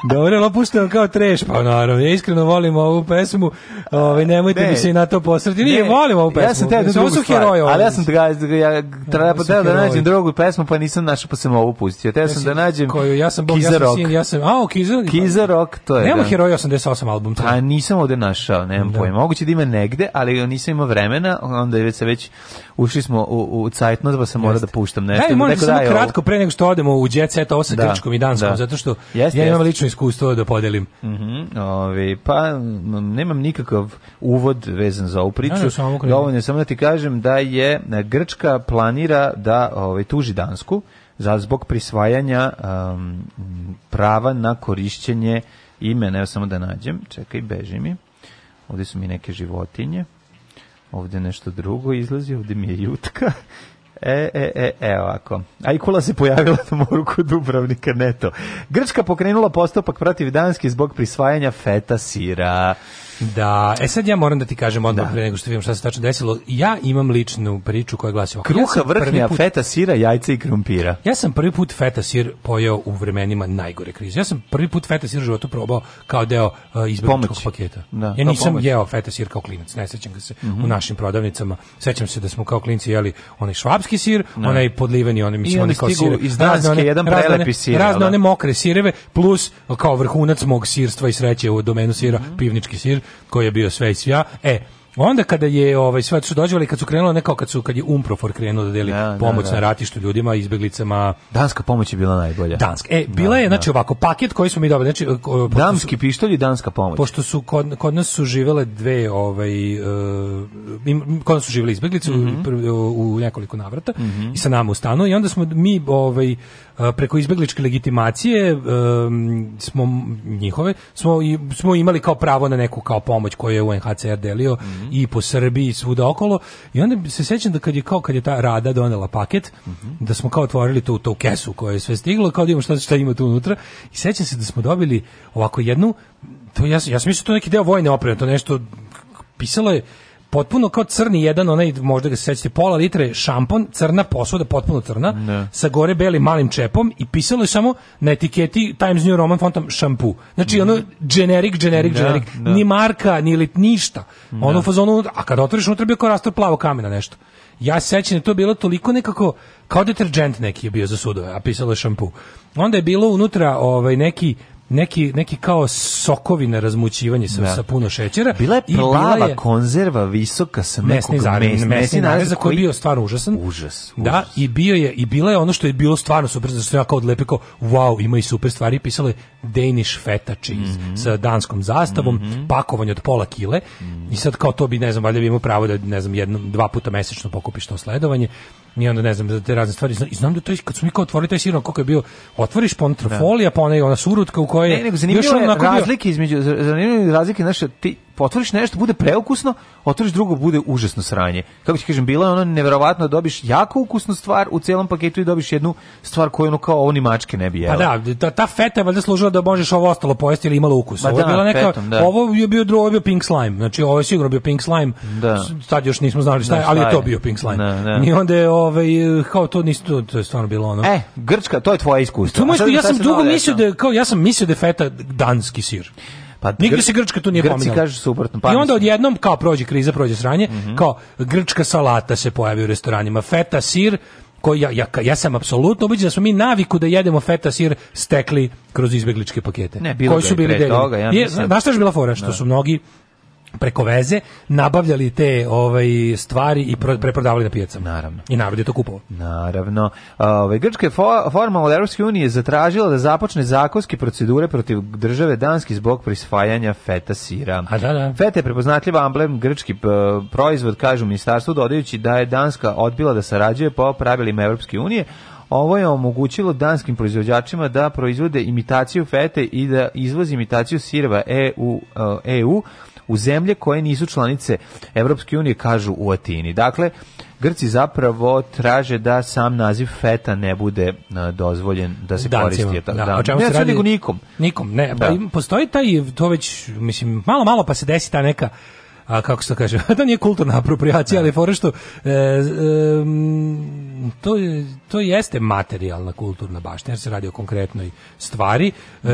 Dobro, puštamo kao treš, pa naravno, ja iskreno volim ovu pesmu, ovaj, nemojte Ne. mi se i na to posrati. Nije, Ne, volim ovu pesmu. Ja sam da Ovo su heroji ali ja sam ga, ja treba da heroji. nađem drugu pesmu, pa nisam našao, pa sam ovu pustio. Teo sam da nađem koju, ja sam bog, ja sam sin, ja sam, a, o, Kiza, Kiza Rock, to je. Nema da. heroja 88 album. to. Pa nisam ovde našao, nemam Da. pojma. Moguće da ima negde, ali nisam imao vremena, onda je već se već ušli smo u, u cajtnost, pa sam morao da puštam nešto. Daj, možda samo kratko pre nego što odemo u Jet Set, ovo sa Da, Grčkom i Danskom, da. zato što Jeste, ja imam jeste. lično iskustvo da podelim. Mhm, ovi, pa nemam nikakav uvod vezan za ovu priču. Kreni. Dovoljno samo da ti kažem da je Grčka planira da ovaj, tuži Dansku za zbog prisvajanja um, prava na korišćenje imena. Evo samo da nađem. Čekaj, beži mi. Ovdje su mi neke životinje. Ovdje nešto drugo izlazi. Ovdje mi je jutka. E, e, e, e, ovako. A i kula se pojavila na moru kod Dubrovnika, neto. Grčka pokrenula postupak protiv Danske zbog prisvajanja feta sira. Da, e sad ja moram da ti kažem odmah pre nego što vidim šta se tačno desilo. Ja imam ličnu priču koja glasi ovako. Ja Kruha, prvi vrhnja, put- feta sira, jajca i krumpira. Ja sam prvi put feta sir pojeo u vremenima najgore krize. Ja sam prvi put feta sir u životu probao kao deo uh, izbegličkog Pomoć. paketa. Da, ja nisam pomoć. jeo feta sir kao klinac, ne sećam ga se Mhm. u našim prodavnicama. Sećam se da smo kao klinci jeli onaj švabski sir, Da. onaj podliveni, onaj mislim onaj kao sir. iz Danske jedan razne prelepi one- sir, Razne da? one mokre sireve plus kao vrhunac mog sirstva i sreće u domenu sira, Mhm. pivnički sir koji je bio sve i svja. E, Onda kada je ovaj sve su dođevali kad su krenule nekao kad su kad je Umprofor krenuo da deli Da, pomoć da, da. na ratištu ljudima, izbeglicama, Danska pomoć je bila najbolja. Danska. E, bila je, znači ovako, paket koji smo mi dobili, znači, Damski pištolj i danska pomoć. Pošto su kod, kod nas su živele dve, ovaj, uh, kod nas su živele izbeglice u, prv- u, u nekoliko navrata i sa nama u stanu i onda smo mi ovaj, uh, preko izbegličke legitimacije um, smo njihove, smo, i- smo imali kao pravo na neku kao pomoć koju je UNHCR delio Mhm. i po Srbiji i svuda okolo i onda se sećam da kad je kao kad je ta rada donela paket Mhm. da smo kao otvorili tu tu kesu koja je sve stiglo kao da imamo šta, šta ima tu unutra i sećam se da smo dobili ovako jednu to ja, ja sam mislio da to neki deo vojne opreme to nešto pisalo je potpuno kao crni jedan onaj možda ga se sećate pola litre šampon crna posuda potpuno crna Da. sa gore belim malim čepom i pisalo je samo na etiketi Times New Roman fontom šampu. Znači ono generic generic Da, generic. da. ni marka ni lit ništa. Ono u fazonu a kad otvoriš unutra bio kao rastor plavo kamena nešto. Ja se sećam da to bilo toliko nekako kao deterđent neki je bio za sudove a pisalo je šampu. Onda je bilo unutra ovaj neki neki, neki kao sokovi na razmućivanje sa, Da. sa puno šećera. Bila je i plava je- konzerva visoka sa mesni nekog zarez, mes- mesni narez koji je bio stvarno užasan. Užas, Da, užas. i bio je i bila je ono što je bilo stvarno super, zato što ja kao odlepio kao wow, ima i super stvari, pisalo je Danish feta cheese Mhm. sa danskom zastavom, pakovanje od pola kile. I sad kao to bi ne znam, valjda bi imao pravo da ne znam jednom dva puta mesečno pokupiš to sledovanje. I onda ne znam da te razne stvari i znam da to je- kad smo mi kao otvorili taj sir koliko je bio otvoriš pa unutra Da. pa ona i ona surutka u kojoj Ne, je nego zanimljivo je razlike između zanimljivo je razlike naše ti otvoriš nešto bude preukusno, otvoriš drugo bude užasno sranje. Kako ti kažem, bilo je ono neverovatno da dobiš jako ukusnu stvar u celom paketu i dobiš jednu stvar koju ono kao ovo ni mačke ne bi jela. Pa da, ta, ta feta je valjda služila da možeš ovo ostalo pojesti ili imalo ukus. Ma Ovo je da, bila neka, fetom, da. ovo je bio drugo, ovo je bio pink slime. Znači ovo je sigurno bio pink slime. Da. S- Tad još nismo znali šta Da, je, ali je to bio pink slime. Da, da. I onda je ovaj kao to nisu to, to je stvarno bilo ono. E, Grčka, to je tvoje iskustvo. Sad iskustvo, ja sam dugo mislio da je, kao ja sam mislio da je feta danski sir. Pa Nigde se Grčka tu nije Grci pominjala. kažu suprotno, pa I onda odjednom, kao prođe kriza, prođe sranje, kao grčka salata se pojavi u restoranima, feta sir, koji ja, ja, ja sam apsolutno ubeđen da smo mi naviku da jedemo feta sir stekli kroz izbegličke pakete. Ne, bilo koji su bili pre deljeni. toga, ja Je. Znaš šta je bila fora? Što Da. su mnogi preko veze nabavljali te ovaj stvari i pro- preprodavali na pijacama. Naravno. I narod je to kupovao. Naravno. Ove, Grčka je fo, formalno od Europske unije zatražila da započne zakonske procedure protiv države Danski zbog prisvajanja feta sira. A da, da. Feta je prepoznatljiv amblem grčki proizvod, kažu ministarstvu, dodajući da je Danska odbila da sarađuje po pravilima Europske unije. Ovo je omogućilo danskim proizvođačima da proizvode imitaciju fete i da izvozi imitaciju sireva EU, e, EU u zemlje koje nisu članice Evropske unije, kažu u Atini. Dakle, Grci zapravo traže da sam naziv feta ne bude a, dozvoljen da se Dancima, koristi. da, o čemu ne se radi? nego nikom. Nikom, ne. Da. Pa postoji taj, to već, mislim, malo, malo pa se desi ta neka a kako se kaže, [laughs] to nije kulturna apropriacija, ali fora što e, em, to, to jeste materijalna kulturna baština, jer se radi o konkretnoj stvari. E,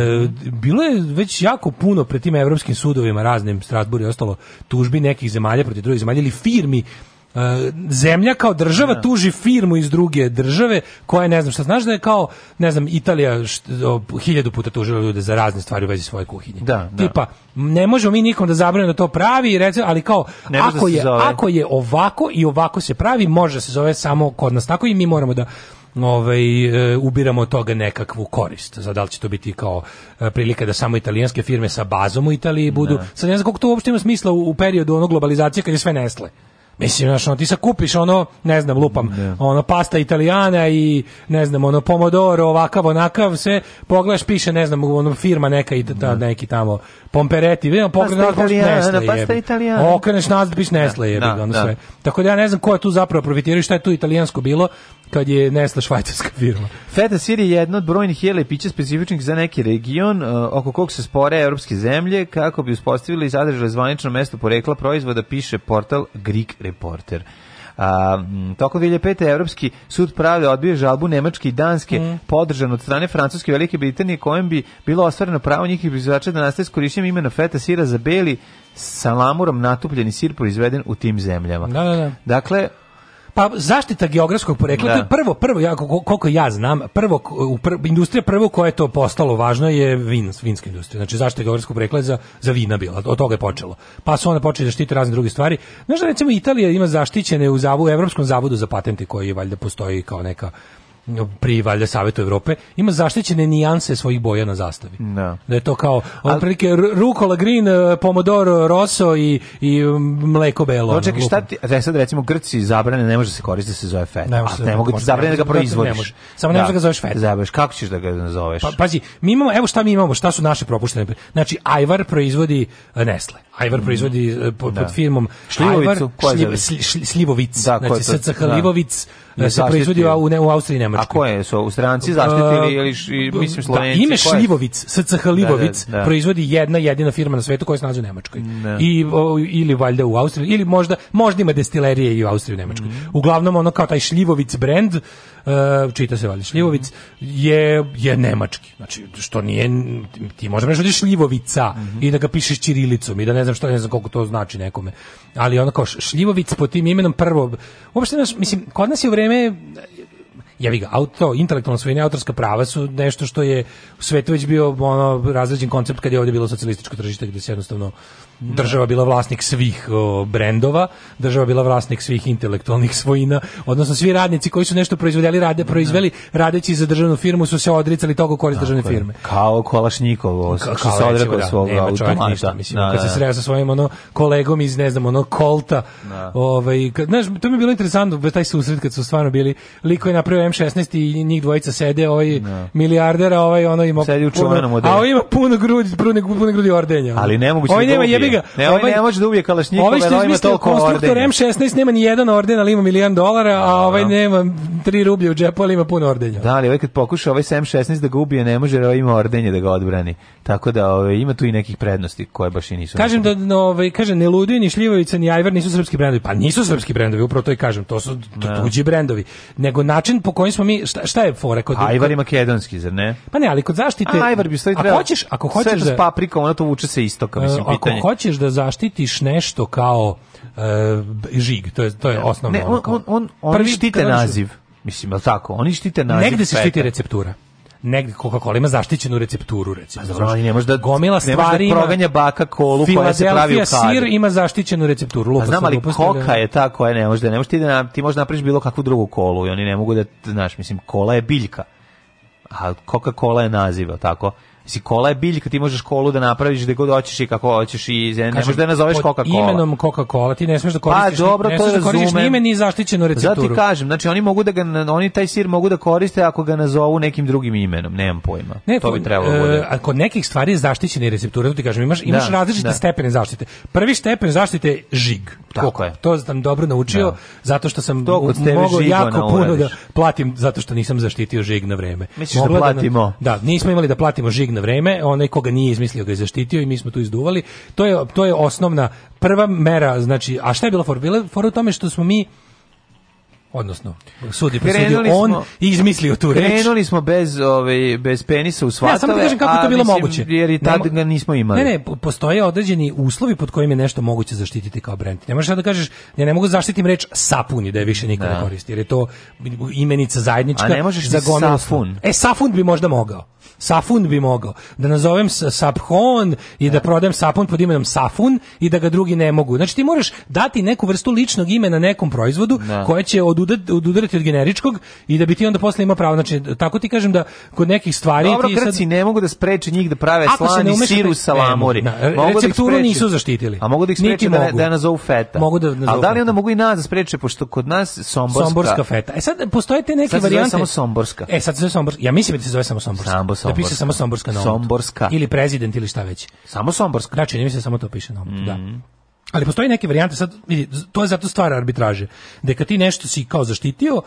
bilo je već jako puno pred tim evropskim sudovima, raznim Strasburu i ostalo, tužbi nekih zemalja protiv drugih zemalja ili firmi E, zemlja kao država tuži firmu iz druge države koja je ne znam šta znaš da je kao ne znam Italija št- o, hiljadu puta tužila ljude za razne stvari u vezi svoje kuhinje. Da, da. Tipa ne možemo mi nikom da zabranimo da to pravi i reci, ali kao Ne da ako je zove. ako je ovako i ovako se pravi može da se zove samo kod nas tako i mi moramo da ovaj e, ubiramo od toga nekakvu korist. Za da li će to biti kao e, prilika da samo italijanske firme sa bazom u Italiji budu. Sad ne znam koliko to uopšte ima smisla u, u periodu ono globalizacije kad je sve Nestle. Mislim, znaš, ono, ti sad kupiš ono, ne znam, lupam, ono, pasta italijana i, ne znam, ono, pomodoro, ovakav, onakav, sve, pogledaš, piše, ne znam, ono, firma neka i ta, neki tamo, pompereti, vidimo, pogledaš, Pasta Italijana, Nestle, pasta. Italijana. Okreneš nazad, piše Nestle, jebi Da, ono da. sve. Tako da ja ne znam ko je tu zapravo profitirao i šta je tu italijansko bilo, kad je Nestle švajcarska firma. Feta sir je jedno od brojnih jela i pića specifičnih za neki region, uh, oko kog se spore evropske zemlje, kako bi uspostavili i zadržali zvanično mesto porekla proizvoda, piše portal Greek Reporter. A, m, toko 2005. Evropski sud pravde odbio žalbu Nemačke i Danske Mm. podržan od strane Francuske i Velike Britanije kojem bi bilo ostvareno pravo njihih proizvođača da nastaje s korišćenjem imena feta sira za beli sa lamurom natupljeni sir proizveden u tim zemljama. Da, da, da. Dakle, Pa zaštita geografskog porekla, Da. to je prvo, prvo, ja, kol- koliko ja znam, prvo, u pr- industrija prvo koja je to postalo važno je vin, vinska industrija. Znači zaštita geografskog porekla za, za vina bila, od toga je počelo. Pa su onda počeli da štite razne druge stvari. Znaš da recimo Italija ima zaštićene u, zavu, u Evropskom zavodu za patente koji valjda postoji kao neka pri valjda Savetu Evrope, ima zaštićene nijanse svojih boja na zastavi. da. Da je to kao otprilike rukola green, eh, pomodoro rosso i, i mm, mleko belo. No, čekaj, šta ti, da sad recimo Grci zabrane, ne može se koristiti da se zove feta. Ne može ne mogu ti zabrane ne da ga proizvodiš. ne može. Samo ne može da ga zoveš feta. Zabaviš, kako ćeš da ga nazoveš? Pa, pazi, mi imamo, evo šta mi imamo, šta su naše propuštene. Znači, Ajvar proizvodi e, Nestle. Ajvar proizvodi e, pod, Da. pod firmom Šljivovicu, Ajvar, šljiv- Sljivovic. Da, znači? SCH Da. Livovic Je e, se proizvodi u, ne, u Austriji i Nemačkoj. A koje su? U stranci zaštitili ili Uh, mislim da, Slovenci? ime Ko je? Šljivovic, SCH Livovic, Da, da, da. proizvodi jedna jedina firma na svetu koja se nalazi u Nemačkoj. Da. I, o, ili valjda u Austriji, ili možda, možda ima destilerije i u Austriji i u Nemačkoj. Mhm. Uglavnom ono kao taj Šljivovic brand, e, čita se valjda Šljivovic, je, je nemački. Znači, što nije, ti možda da je Šljivovica Mhm. i da ga pišeš ćirilicom i da ne znam što, ne znam koliko to znači nekome. Ali ono kao Šljivovic pod tim imenom prvo, uopšte, znaš, mislim, kod nas je u vreme jevi ga, auto, intelektualna svojina i autorska prava su nešto što je u svetu već bio ono razređen koncept kad je ovdje bilo socijalističko tržište gdje se jednostavno država bila vlasnik svih o, brendova, država bila vlasnik svih intelektualnih svojina, odnosno svi radnici koji su nešto proizvodili, rade, proizveli radeći za državnu firmu su se odricali toga korist državne firme. Kao Kolašnjikovo, što Kao se odrekao da, svog automata. ništa, mislim, Da, kad se da. sreo sa svojim ono kolegom iz ne znam ono Kolta. Da. Ovaj kad znaš, to mi je bilo interesantno taj susret kad su stvarno bili liko je napravio M16 i njih dvojica sede, ovaj milijardera, ovaj ono ima Sedi u čuvenom puno, a ovaj ima puno grudi, pune, pune grudi ordenja. Ali nemoguće ovaj da nema ubije. jebi ga. Ne, ovaj ne može da ubije Kalašnjikova, Ovaj što ovaj ima izmislio toliko konstruktor ordenja. M16 nema ni jedan orden, ali ima milion dolara, a ovaj nema 3 rublje u džepu, ali ima puno ordenja. Da, ali ovaj kad pokuša ovaj 7-16 da ga ubije, ne može, jer ovaj ima ordenje da ga odbrani. Tako da ovaj, ima tu i nekih prednosti koje baš i nisu. Kažem da no, ovaj kaže ne Ludvig ni Šljivovica ni Ajvar nisu srpski brendovi. Pa nisu srpski brendovi, upravo to i kažem, to su tu- Da. tuđi brendovi. Nego način po kojem smo mi šta, šta je fora kod Ajvar je makedonski, zar ne? Pa ne, ali kod zaštite A, Ajvar bi stvari ako trebao. hoćeš, ako hoćeš da s paprikom, ono to vuče se istoka, mislim, e, ako pitanje. Hoćeš da zaštitiš nešto kao e, žig, to je to je osnovno. Ne, on, on, on, oni Prvi štite kažeš- naziv. Mislim, je li tako? Oni štite naziv. Negde se štiti receptura. Negde Coca-Cola ima zaštićenu recepturu recimo. Pa ali ne može da- gomila da stvari ima- proganja baka kolu koja se pravi u kadi. sir ima zaštićenu recepturu. A Lupa znam, ali ali- koka je ta koja ne može da ne može ti da na- ti možeš napraviš bilo kakvu drugu kolu i oni ne mogu da znaš, mislim kola je biljka. A Coca-Cola je naziv, tako? Mislim, kola je biljka, ti možeš kolu da napraviš gde god hoćeš i kako hoćeš i ne možeš da je nazoveš Coca-Cola. imenom Coca-Cola ti ne smeš da Pa koristiš, dobro, ne smeš da koristiš ni ime ni zaštićenu Zato recepturu. ti kažem, znači oni mogu da ga, oni taj sir mogu da koriste ako ga nazovu nekim drugim imenom, nemam pojma. Ne, to bi trebalo da e, bude. a kod nekih stvari je zaštićene recepture, to ti kažem, imaš, imaš Da, različite da. stepene zaštite. Prvi stepen zaštite je žig. Tako Koliko? je. To sam dobro naučio, Da. zato što sam mogao žigona jako puno da platim, zato što nisam zaštitio žig na vreme. Misliš da nam- platimo? Da, nismo imali da platimo žig na vreme, onaj koga nije izmislio ga je zaštitio i mi smo tu izduvali. To je, to je osnovna prva mera, znači, a šta je bila for? Bila je fora u tome što smo mi odnosno sud je presudio on smo- i izmislio tu reč. Krenuli smo bez, ovaj, bez penisa u Ne, svatove, samo da kažem kako je to a bilo mislim, moguće. Jer i tad ga nismo imali. Ne, ne, po- postoje određeni uslovi pod kojim je nešto moguće zaštititi kao brend. Ne možeš da kažeš, ja ne mogu zaštitim reč sapun i da je više niko ne Da. koristi, jer je to imenica zajednička A ne možeš za ni gomilu safun. E, safun bi možda mogao. Safun bi mogao. Da nazovem sa- saphon i da prodajem sapun pod imenom safun i da ga drugi ne mogu. Znači ti moraš dati neku vrstu ličnog imena nekom proizvodu Da. koje će odudarati, odudarati od generičkog i da bi ti onda posle imao pravo. Znači, tako ti kažem da kod nekih stvari... Dobro, ti sad- Grci ne mogu da spreče njih da prave Ako slani ne umešate- sir u ne salamuri. mogu, da. Da Recepturu spreče- nisu zaštitili. A mogu da ih spreče da, da nazovu feta. Mogu da nazovu Ali da li onda mogu i nas da spreče, pošto kod nas somborska... Somborska feta. E sad postoje te neke Sad se zove varijante. samo somborska. E sad se zove somborska. Ja mislim da se zove samo somborska. Samo Da piše somborska. samo somborska na. Somborska. Ili prezident ili šta već. Samo somborska. Da, čini mi se samo to piše na omotu, da. Mhm. Ali postoji neke varijante, sad, vidi, to je zato stvar arbitraže. Da kad ti nešto si kao zaštitio,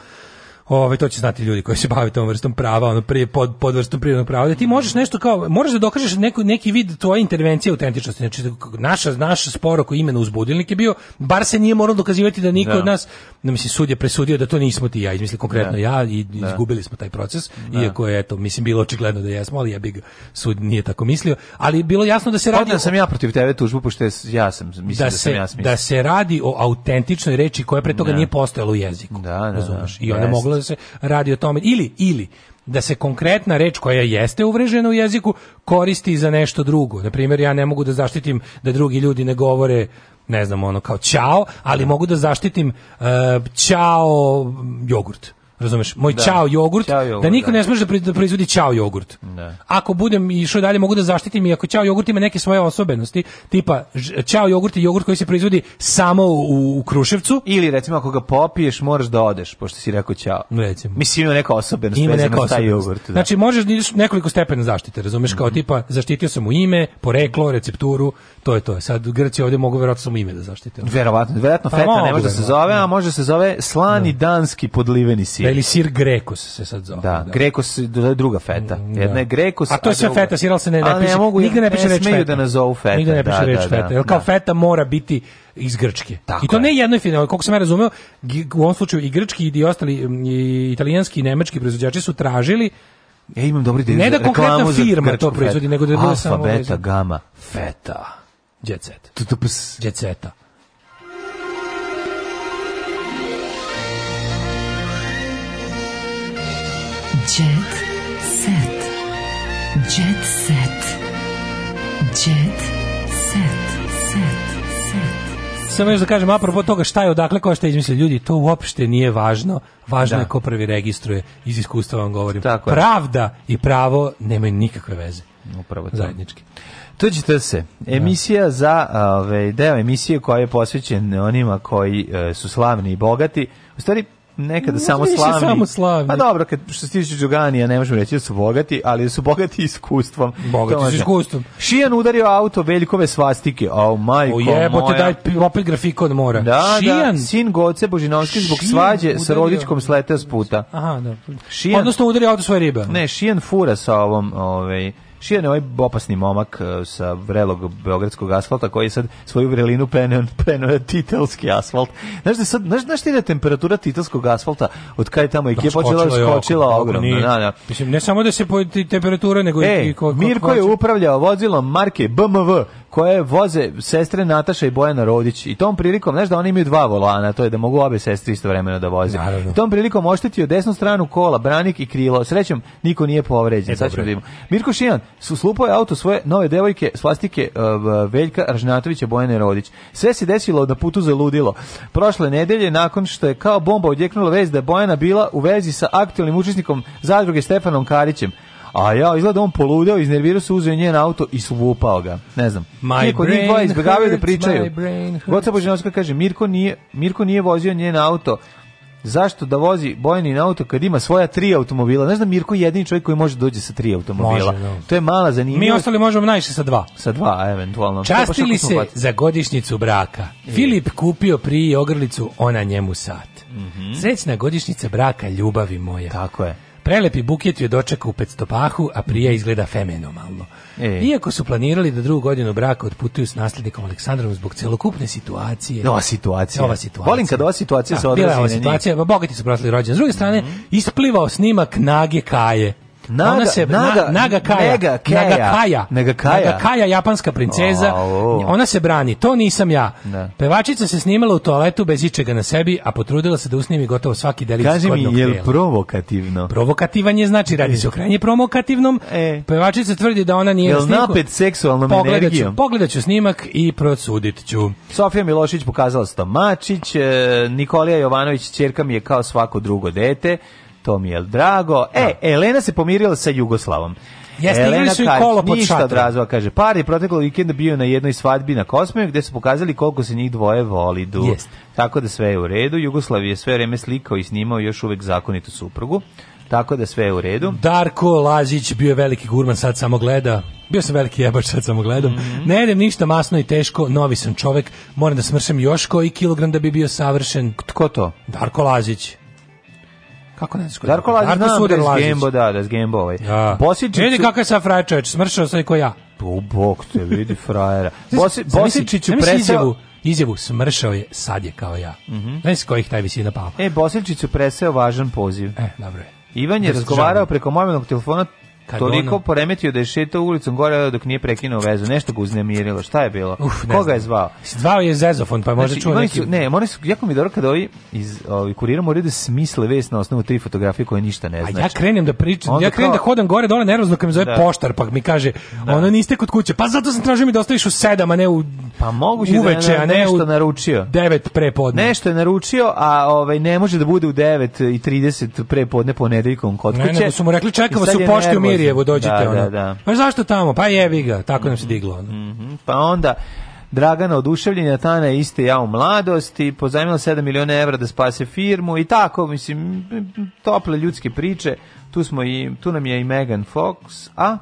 Ove, to će znati ljudi koji se bave tom vrstom prava, ono prije pod, pod vrstom prirodnog prava, da ti možeš nešto kao, moraš da dokažeš neku, neki vid tvoje intervencije autentičnosti. Znači, naša, naš spor oko imena uzbudilnik je bio, bar se nije moralo dokazivati da niko Da. od nas, no, mislim, sud je presudio da to nismo ti ja, izmisli konkretno Da. ja i Da. izgubili smo taj proces, Da. iako je, eto, mislim, bilo očigledno da jesmo, ali ja bih sud nije tako mislio, ali bilo jasno da se radi Podneo o- sam ja protiv tebe tužbu, pošto ja sam, mislim da, da sam se, ja smislio. da se radi o autentičnoj reči koja pre toga Da. nije postojala u jeziku. Da, da, razumeš? da. I onda Jest. Da se radi o tome ili ili da se konkretna reč koja jeste uvrežena u jeziku koristi za nešto drugo. Na primjer, ja ne mogu da zaštitim da drugi ljudi ne govore ne znam, ono kao ćao, ali mogu da zaštitim uh, ćao jogurt. Razumeš? Moj Da. ćao jogurt, Ćao jogurt, da niko da. ne smije da da proizvodi ćao jogurt. Da. Ako budem išao dalje mogu da zaštitim i ako ćao jogurt ima neke svoje osobenosti, tipa ćao jogurt je jogurt koji se proizvodi samo u, u Kruševcu. Ili recimo ako ga popiješ, moraš da odeš, pošto si rekao ćao. Recimo. Mislim ima neka osobenost Ima neka osobenost. jogurt. Da. Znači možeš da ideš nekoliko stepena zaštite, razumeš, Mhm. kao tipa zaštitio sam mu ime, poreklo, recepturu, to je to. Sad Grci ovdje mogu verovatno samo ime da zaštite. Verovatno, verovatno Pa feta ne može da se zove, a može se zove slani danski podliveni sir. Da, ili sir Grekos se sad zove. Da, Grekos je d- druga feta. Jedna je Grekos, A to je sve druga- feta, sir, ali se ne, ne piše, mogu, nigde ne piše reč feta. da nazovu feta. Nigde ne piše da, reč da, feta. da, Jer kao da. feta mora biti iz Grčke. Tako I to je. ne jedno finalno, koliko sam ja razumeo, u ovom slučaju i grčki i ostali i italijanski i nemački proizvođači su tražili Ja imam dobri ideju Ne da konkretna firma to proizvodi, nego da bude Alfa, samo beta, vezano. gama. feta. Jet set. Jet seta. Samo još da kažem, apropo toga šta je odakle ko šta je izmislio ljudi, to uopšte nije važno. Važno Da. je ko prvi registruje, iz iskustva vam govorim. Tako je. Pravda i pravo nemaju nikakve veze. Upravo to. Zajednički. Tuđite se. Emisija za ove, deo emisije koja je posvećen onima koji e, su slavni i bogati. U stvari, nekada Možda samo slavni. samo slavni. Pa dobro, kad, što se tiče Đoganija, ne možemo reći da su bogati, ali da su bogati iskustvom. Bogati su iskustvom. Šijan udario auto veljkove svastike. O, majko O jebote, moja. daj opet grafikon mora. Da, Šijan. da, sin Goce Božinovski zbog Šijan svađe sa udario- rodičkom sleteo s puta. Aha, da. Šijan- Odnosno udari auto svoje ribe. Ne, Šijan fura sa ovom, ovaj, Šijan je ovaj opasni momak eh, sa vrelog beogradskog asfalta koji je sad svoju vrelinu preneo, preneo na titelski asfalt. Znaš da sad, znaš, znaš ti da temperatura titelskog asfalta od kada je tamo ekipa počela skočila oko, ogromno. Da, da. Mislim, ne samo da se po ti- temperatura, nego E, i ko, ko- Mirko je upravljao vozilom marke BMW koje voze sestre Nataša i Bojana Rodić i tom prilikom, znaš da oni imaju dva volana, to je da mogu obe sestre istovremeno da voze. Naravno. Tom prilikom oštetio desnu stranu kola, branik i krilo. Srećom, niko nije povređen. E, Sad ćemo da vidimo. Mirko Šijan slupao je auto svoje nove devojke svastike uh, Veljka Ražnatovića Bojane Rodić. Sve se desilo na putu za ludilo. Prošle nedelje, nakon što je kao bomba odjeknula vez da je Bojana bila u vezi sa aktualnim učesnikom zadruge Stefanom Karićem, A ja, izgleda on poludeo, iznervirao se, uzeo njen auto i svupao ga. Ne znam. My njih brain dva izbjegavaju da pričaju. Goca Božinovska kaže, Mirko nije, Mirko nije vozio njen auto. Zašto da vozi Bojanin auto kad ima svoja tri automobila? Znaš da Mirko je jedini čovjek koji može da dođe sa tri automobila. Može, da. To je mala zanimljivost. Mi ostali možemo najviše sa dva. Sa dva, eventualno. Častili se bacili. za godišnjicu braka. Filip kupio prije ogrlicu, ona njemu sat. Srećna godišnjica braka, ljubavi moja. Tako je. Prelepi buket je dočekao u petstopahu, a prije izgleda fenomenalno. E. Iako su planirali da drugu godinu braka otputuju s nasljednikom Aleksandrom zbog celokupne situacije. Ova situacija. Ova situacija. Volim kad ova situacija se Da, bila je odrazi ova na njih. situacija, bogati su prošli rođen. S druge strane, isplivao snimak Nage Kaje. Naga- Ona se, Naga- na, Naga Kaja. Naga Kaja, Naga Kaja. Naga Kaja, japanska princeza, Au. ona se brani, to nisam ja. Da. Pevačica se snimala u toaletu bez ičega na sebi, a potrudila se da usnimi gotovo svaki delić Kaži mi, skodnog je li provokativno? Provokativan je, znači radi se o krajnje provokativnom. E. Pevačica tvrdi da ona nije Jel snimku. napet seksualnom Pogledat ću- energijom? Pogledat ću snimak i prosudit ću. Sofija Milošić pokazala stomačić, e, Nikolija Jovanović ćerka mi je kao svako drugo dete, to mi je drago. E, Elena se pomirila sa Jugoslavom. Jeste, igrali su i kolo pod ništa od razloga, kaže, par je proteklog vikenda bio na jednoj svadbi na Kosmeju gde su pokazali koliko se njih dvoje voli. Du. Jeste. Tako da sve je u redu. Jugoslav je sve vreme slikao i snimao još uvek zakonitu suprugu. Tako da sve je u redu. Darko Lazić bio je veliki gurman, sad samo gleda. Bio sam veliki jebač, sad samo gledam. Mhm. Ne jedem ništa masno i teško, novi sam čovek, moram da smršam još koji kilogram da bi bio savršen. Tko to? Darko Lazić. Kako ne znaš ko je Darko Lazić, znam da Suder je Lazić. Gembo, da, da je Gembo ovaj. Da. Bosičiću- Vidi kakav je sad frajer čoveč, smršao sam i ko ja. U bok te vidi frajera. Bosi, Bosičiću presao... izjavu, smršao je, sad je kao ja. Mhm. Znaš s kojih taj visina pao? E, Bosičiću preseo važan poziv. E, dobro je. Ivan je Da, razgovarao preko mobilnog telefona toliko ono- poremetio da je šetao ulicom gore dok nije prekinuo vezu. Nešto ga uznemirilo. Šta je bilo? Uf, ne Koga znam. je zvao? Zvao je Zezofon, pa možda Znači, čuo neki... su, ne, oni su, jako mi je dobro kada ovi iz ovi kurira moraju da smisle vest na osnovu tri fotografije koje ništa ne A znači. ja krenem da pričam, Onda ja krenem kao- da hodam gore dole nervozno kad mi zove Da. poštar, pa mi kaže, ono niste kod kuće, pa zato sam tražio mi da ostaviš u sedam, a ne u Pa moguće da uveče, je a ne nešto u naručio. devet pre podne. Nešto je naručio, a ovaj ne može da bude u 9:30 pre podne ponedeljkom kod Ne, kuće. nego su mu rekli čeka I vas sad u pošti u nervozan. Mirjevu, dođite. Da, ono. da, da. Pa zašto tamo? Pa jebi ga, tako nam se diglo. Ono. Mhm. Pa onda Dragana oduševljenja, Tana je iste ja u mladosti, pozajmila 7 miliona evra da spase firmu i tako, mislim, tople ljudske priče. Tu, smo i, tu nam je i Megan Fox, a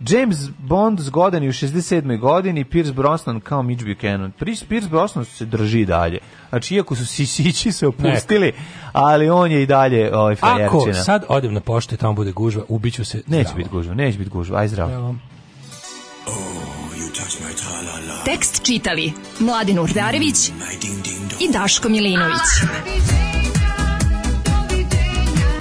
James Bond zgodan i u 67. godini, Pierce Brosnan kao Mitch Buchanan. Pierce Pierce Brosnan se drži dalje. Znači, iako su sisići se opustili, ali on je i dalje ovaj, Ako frajerčina. sad odem na poštu i tamo bude gužva, ubiću se. Neće zdravo. biti gužva, neće biti gužva, aj zdravo. Evo. Tekst čitali Mladin Urdarević i Daško Milinović.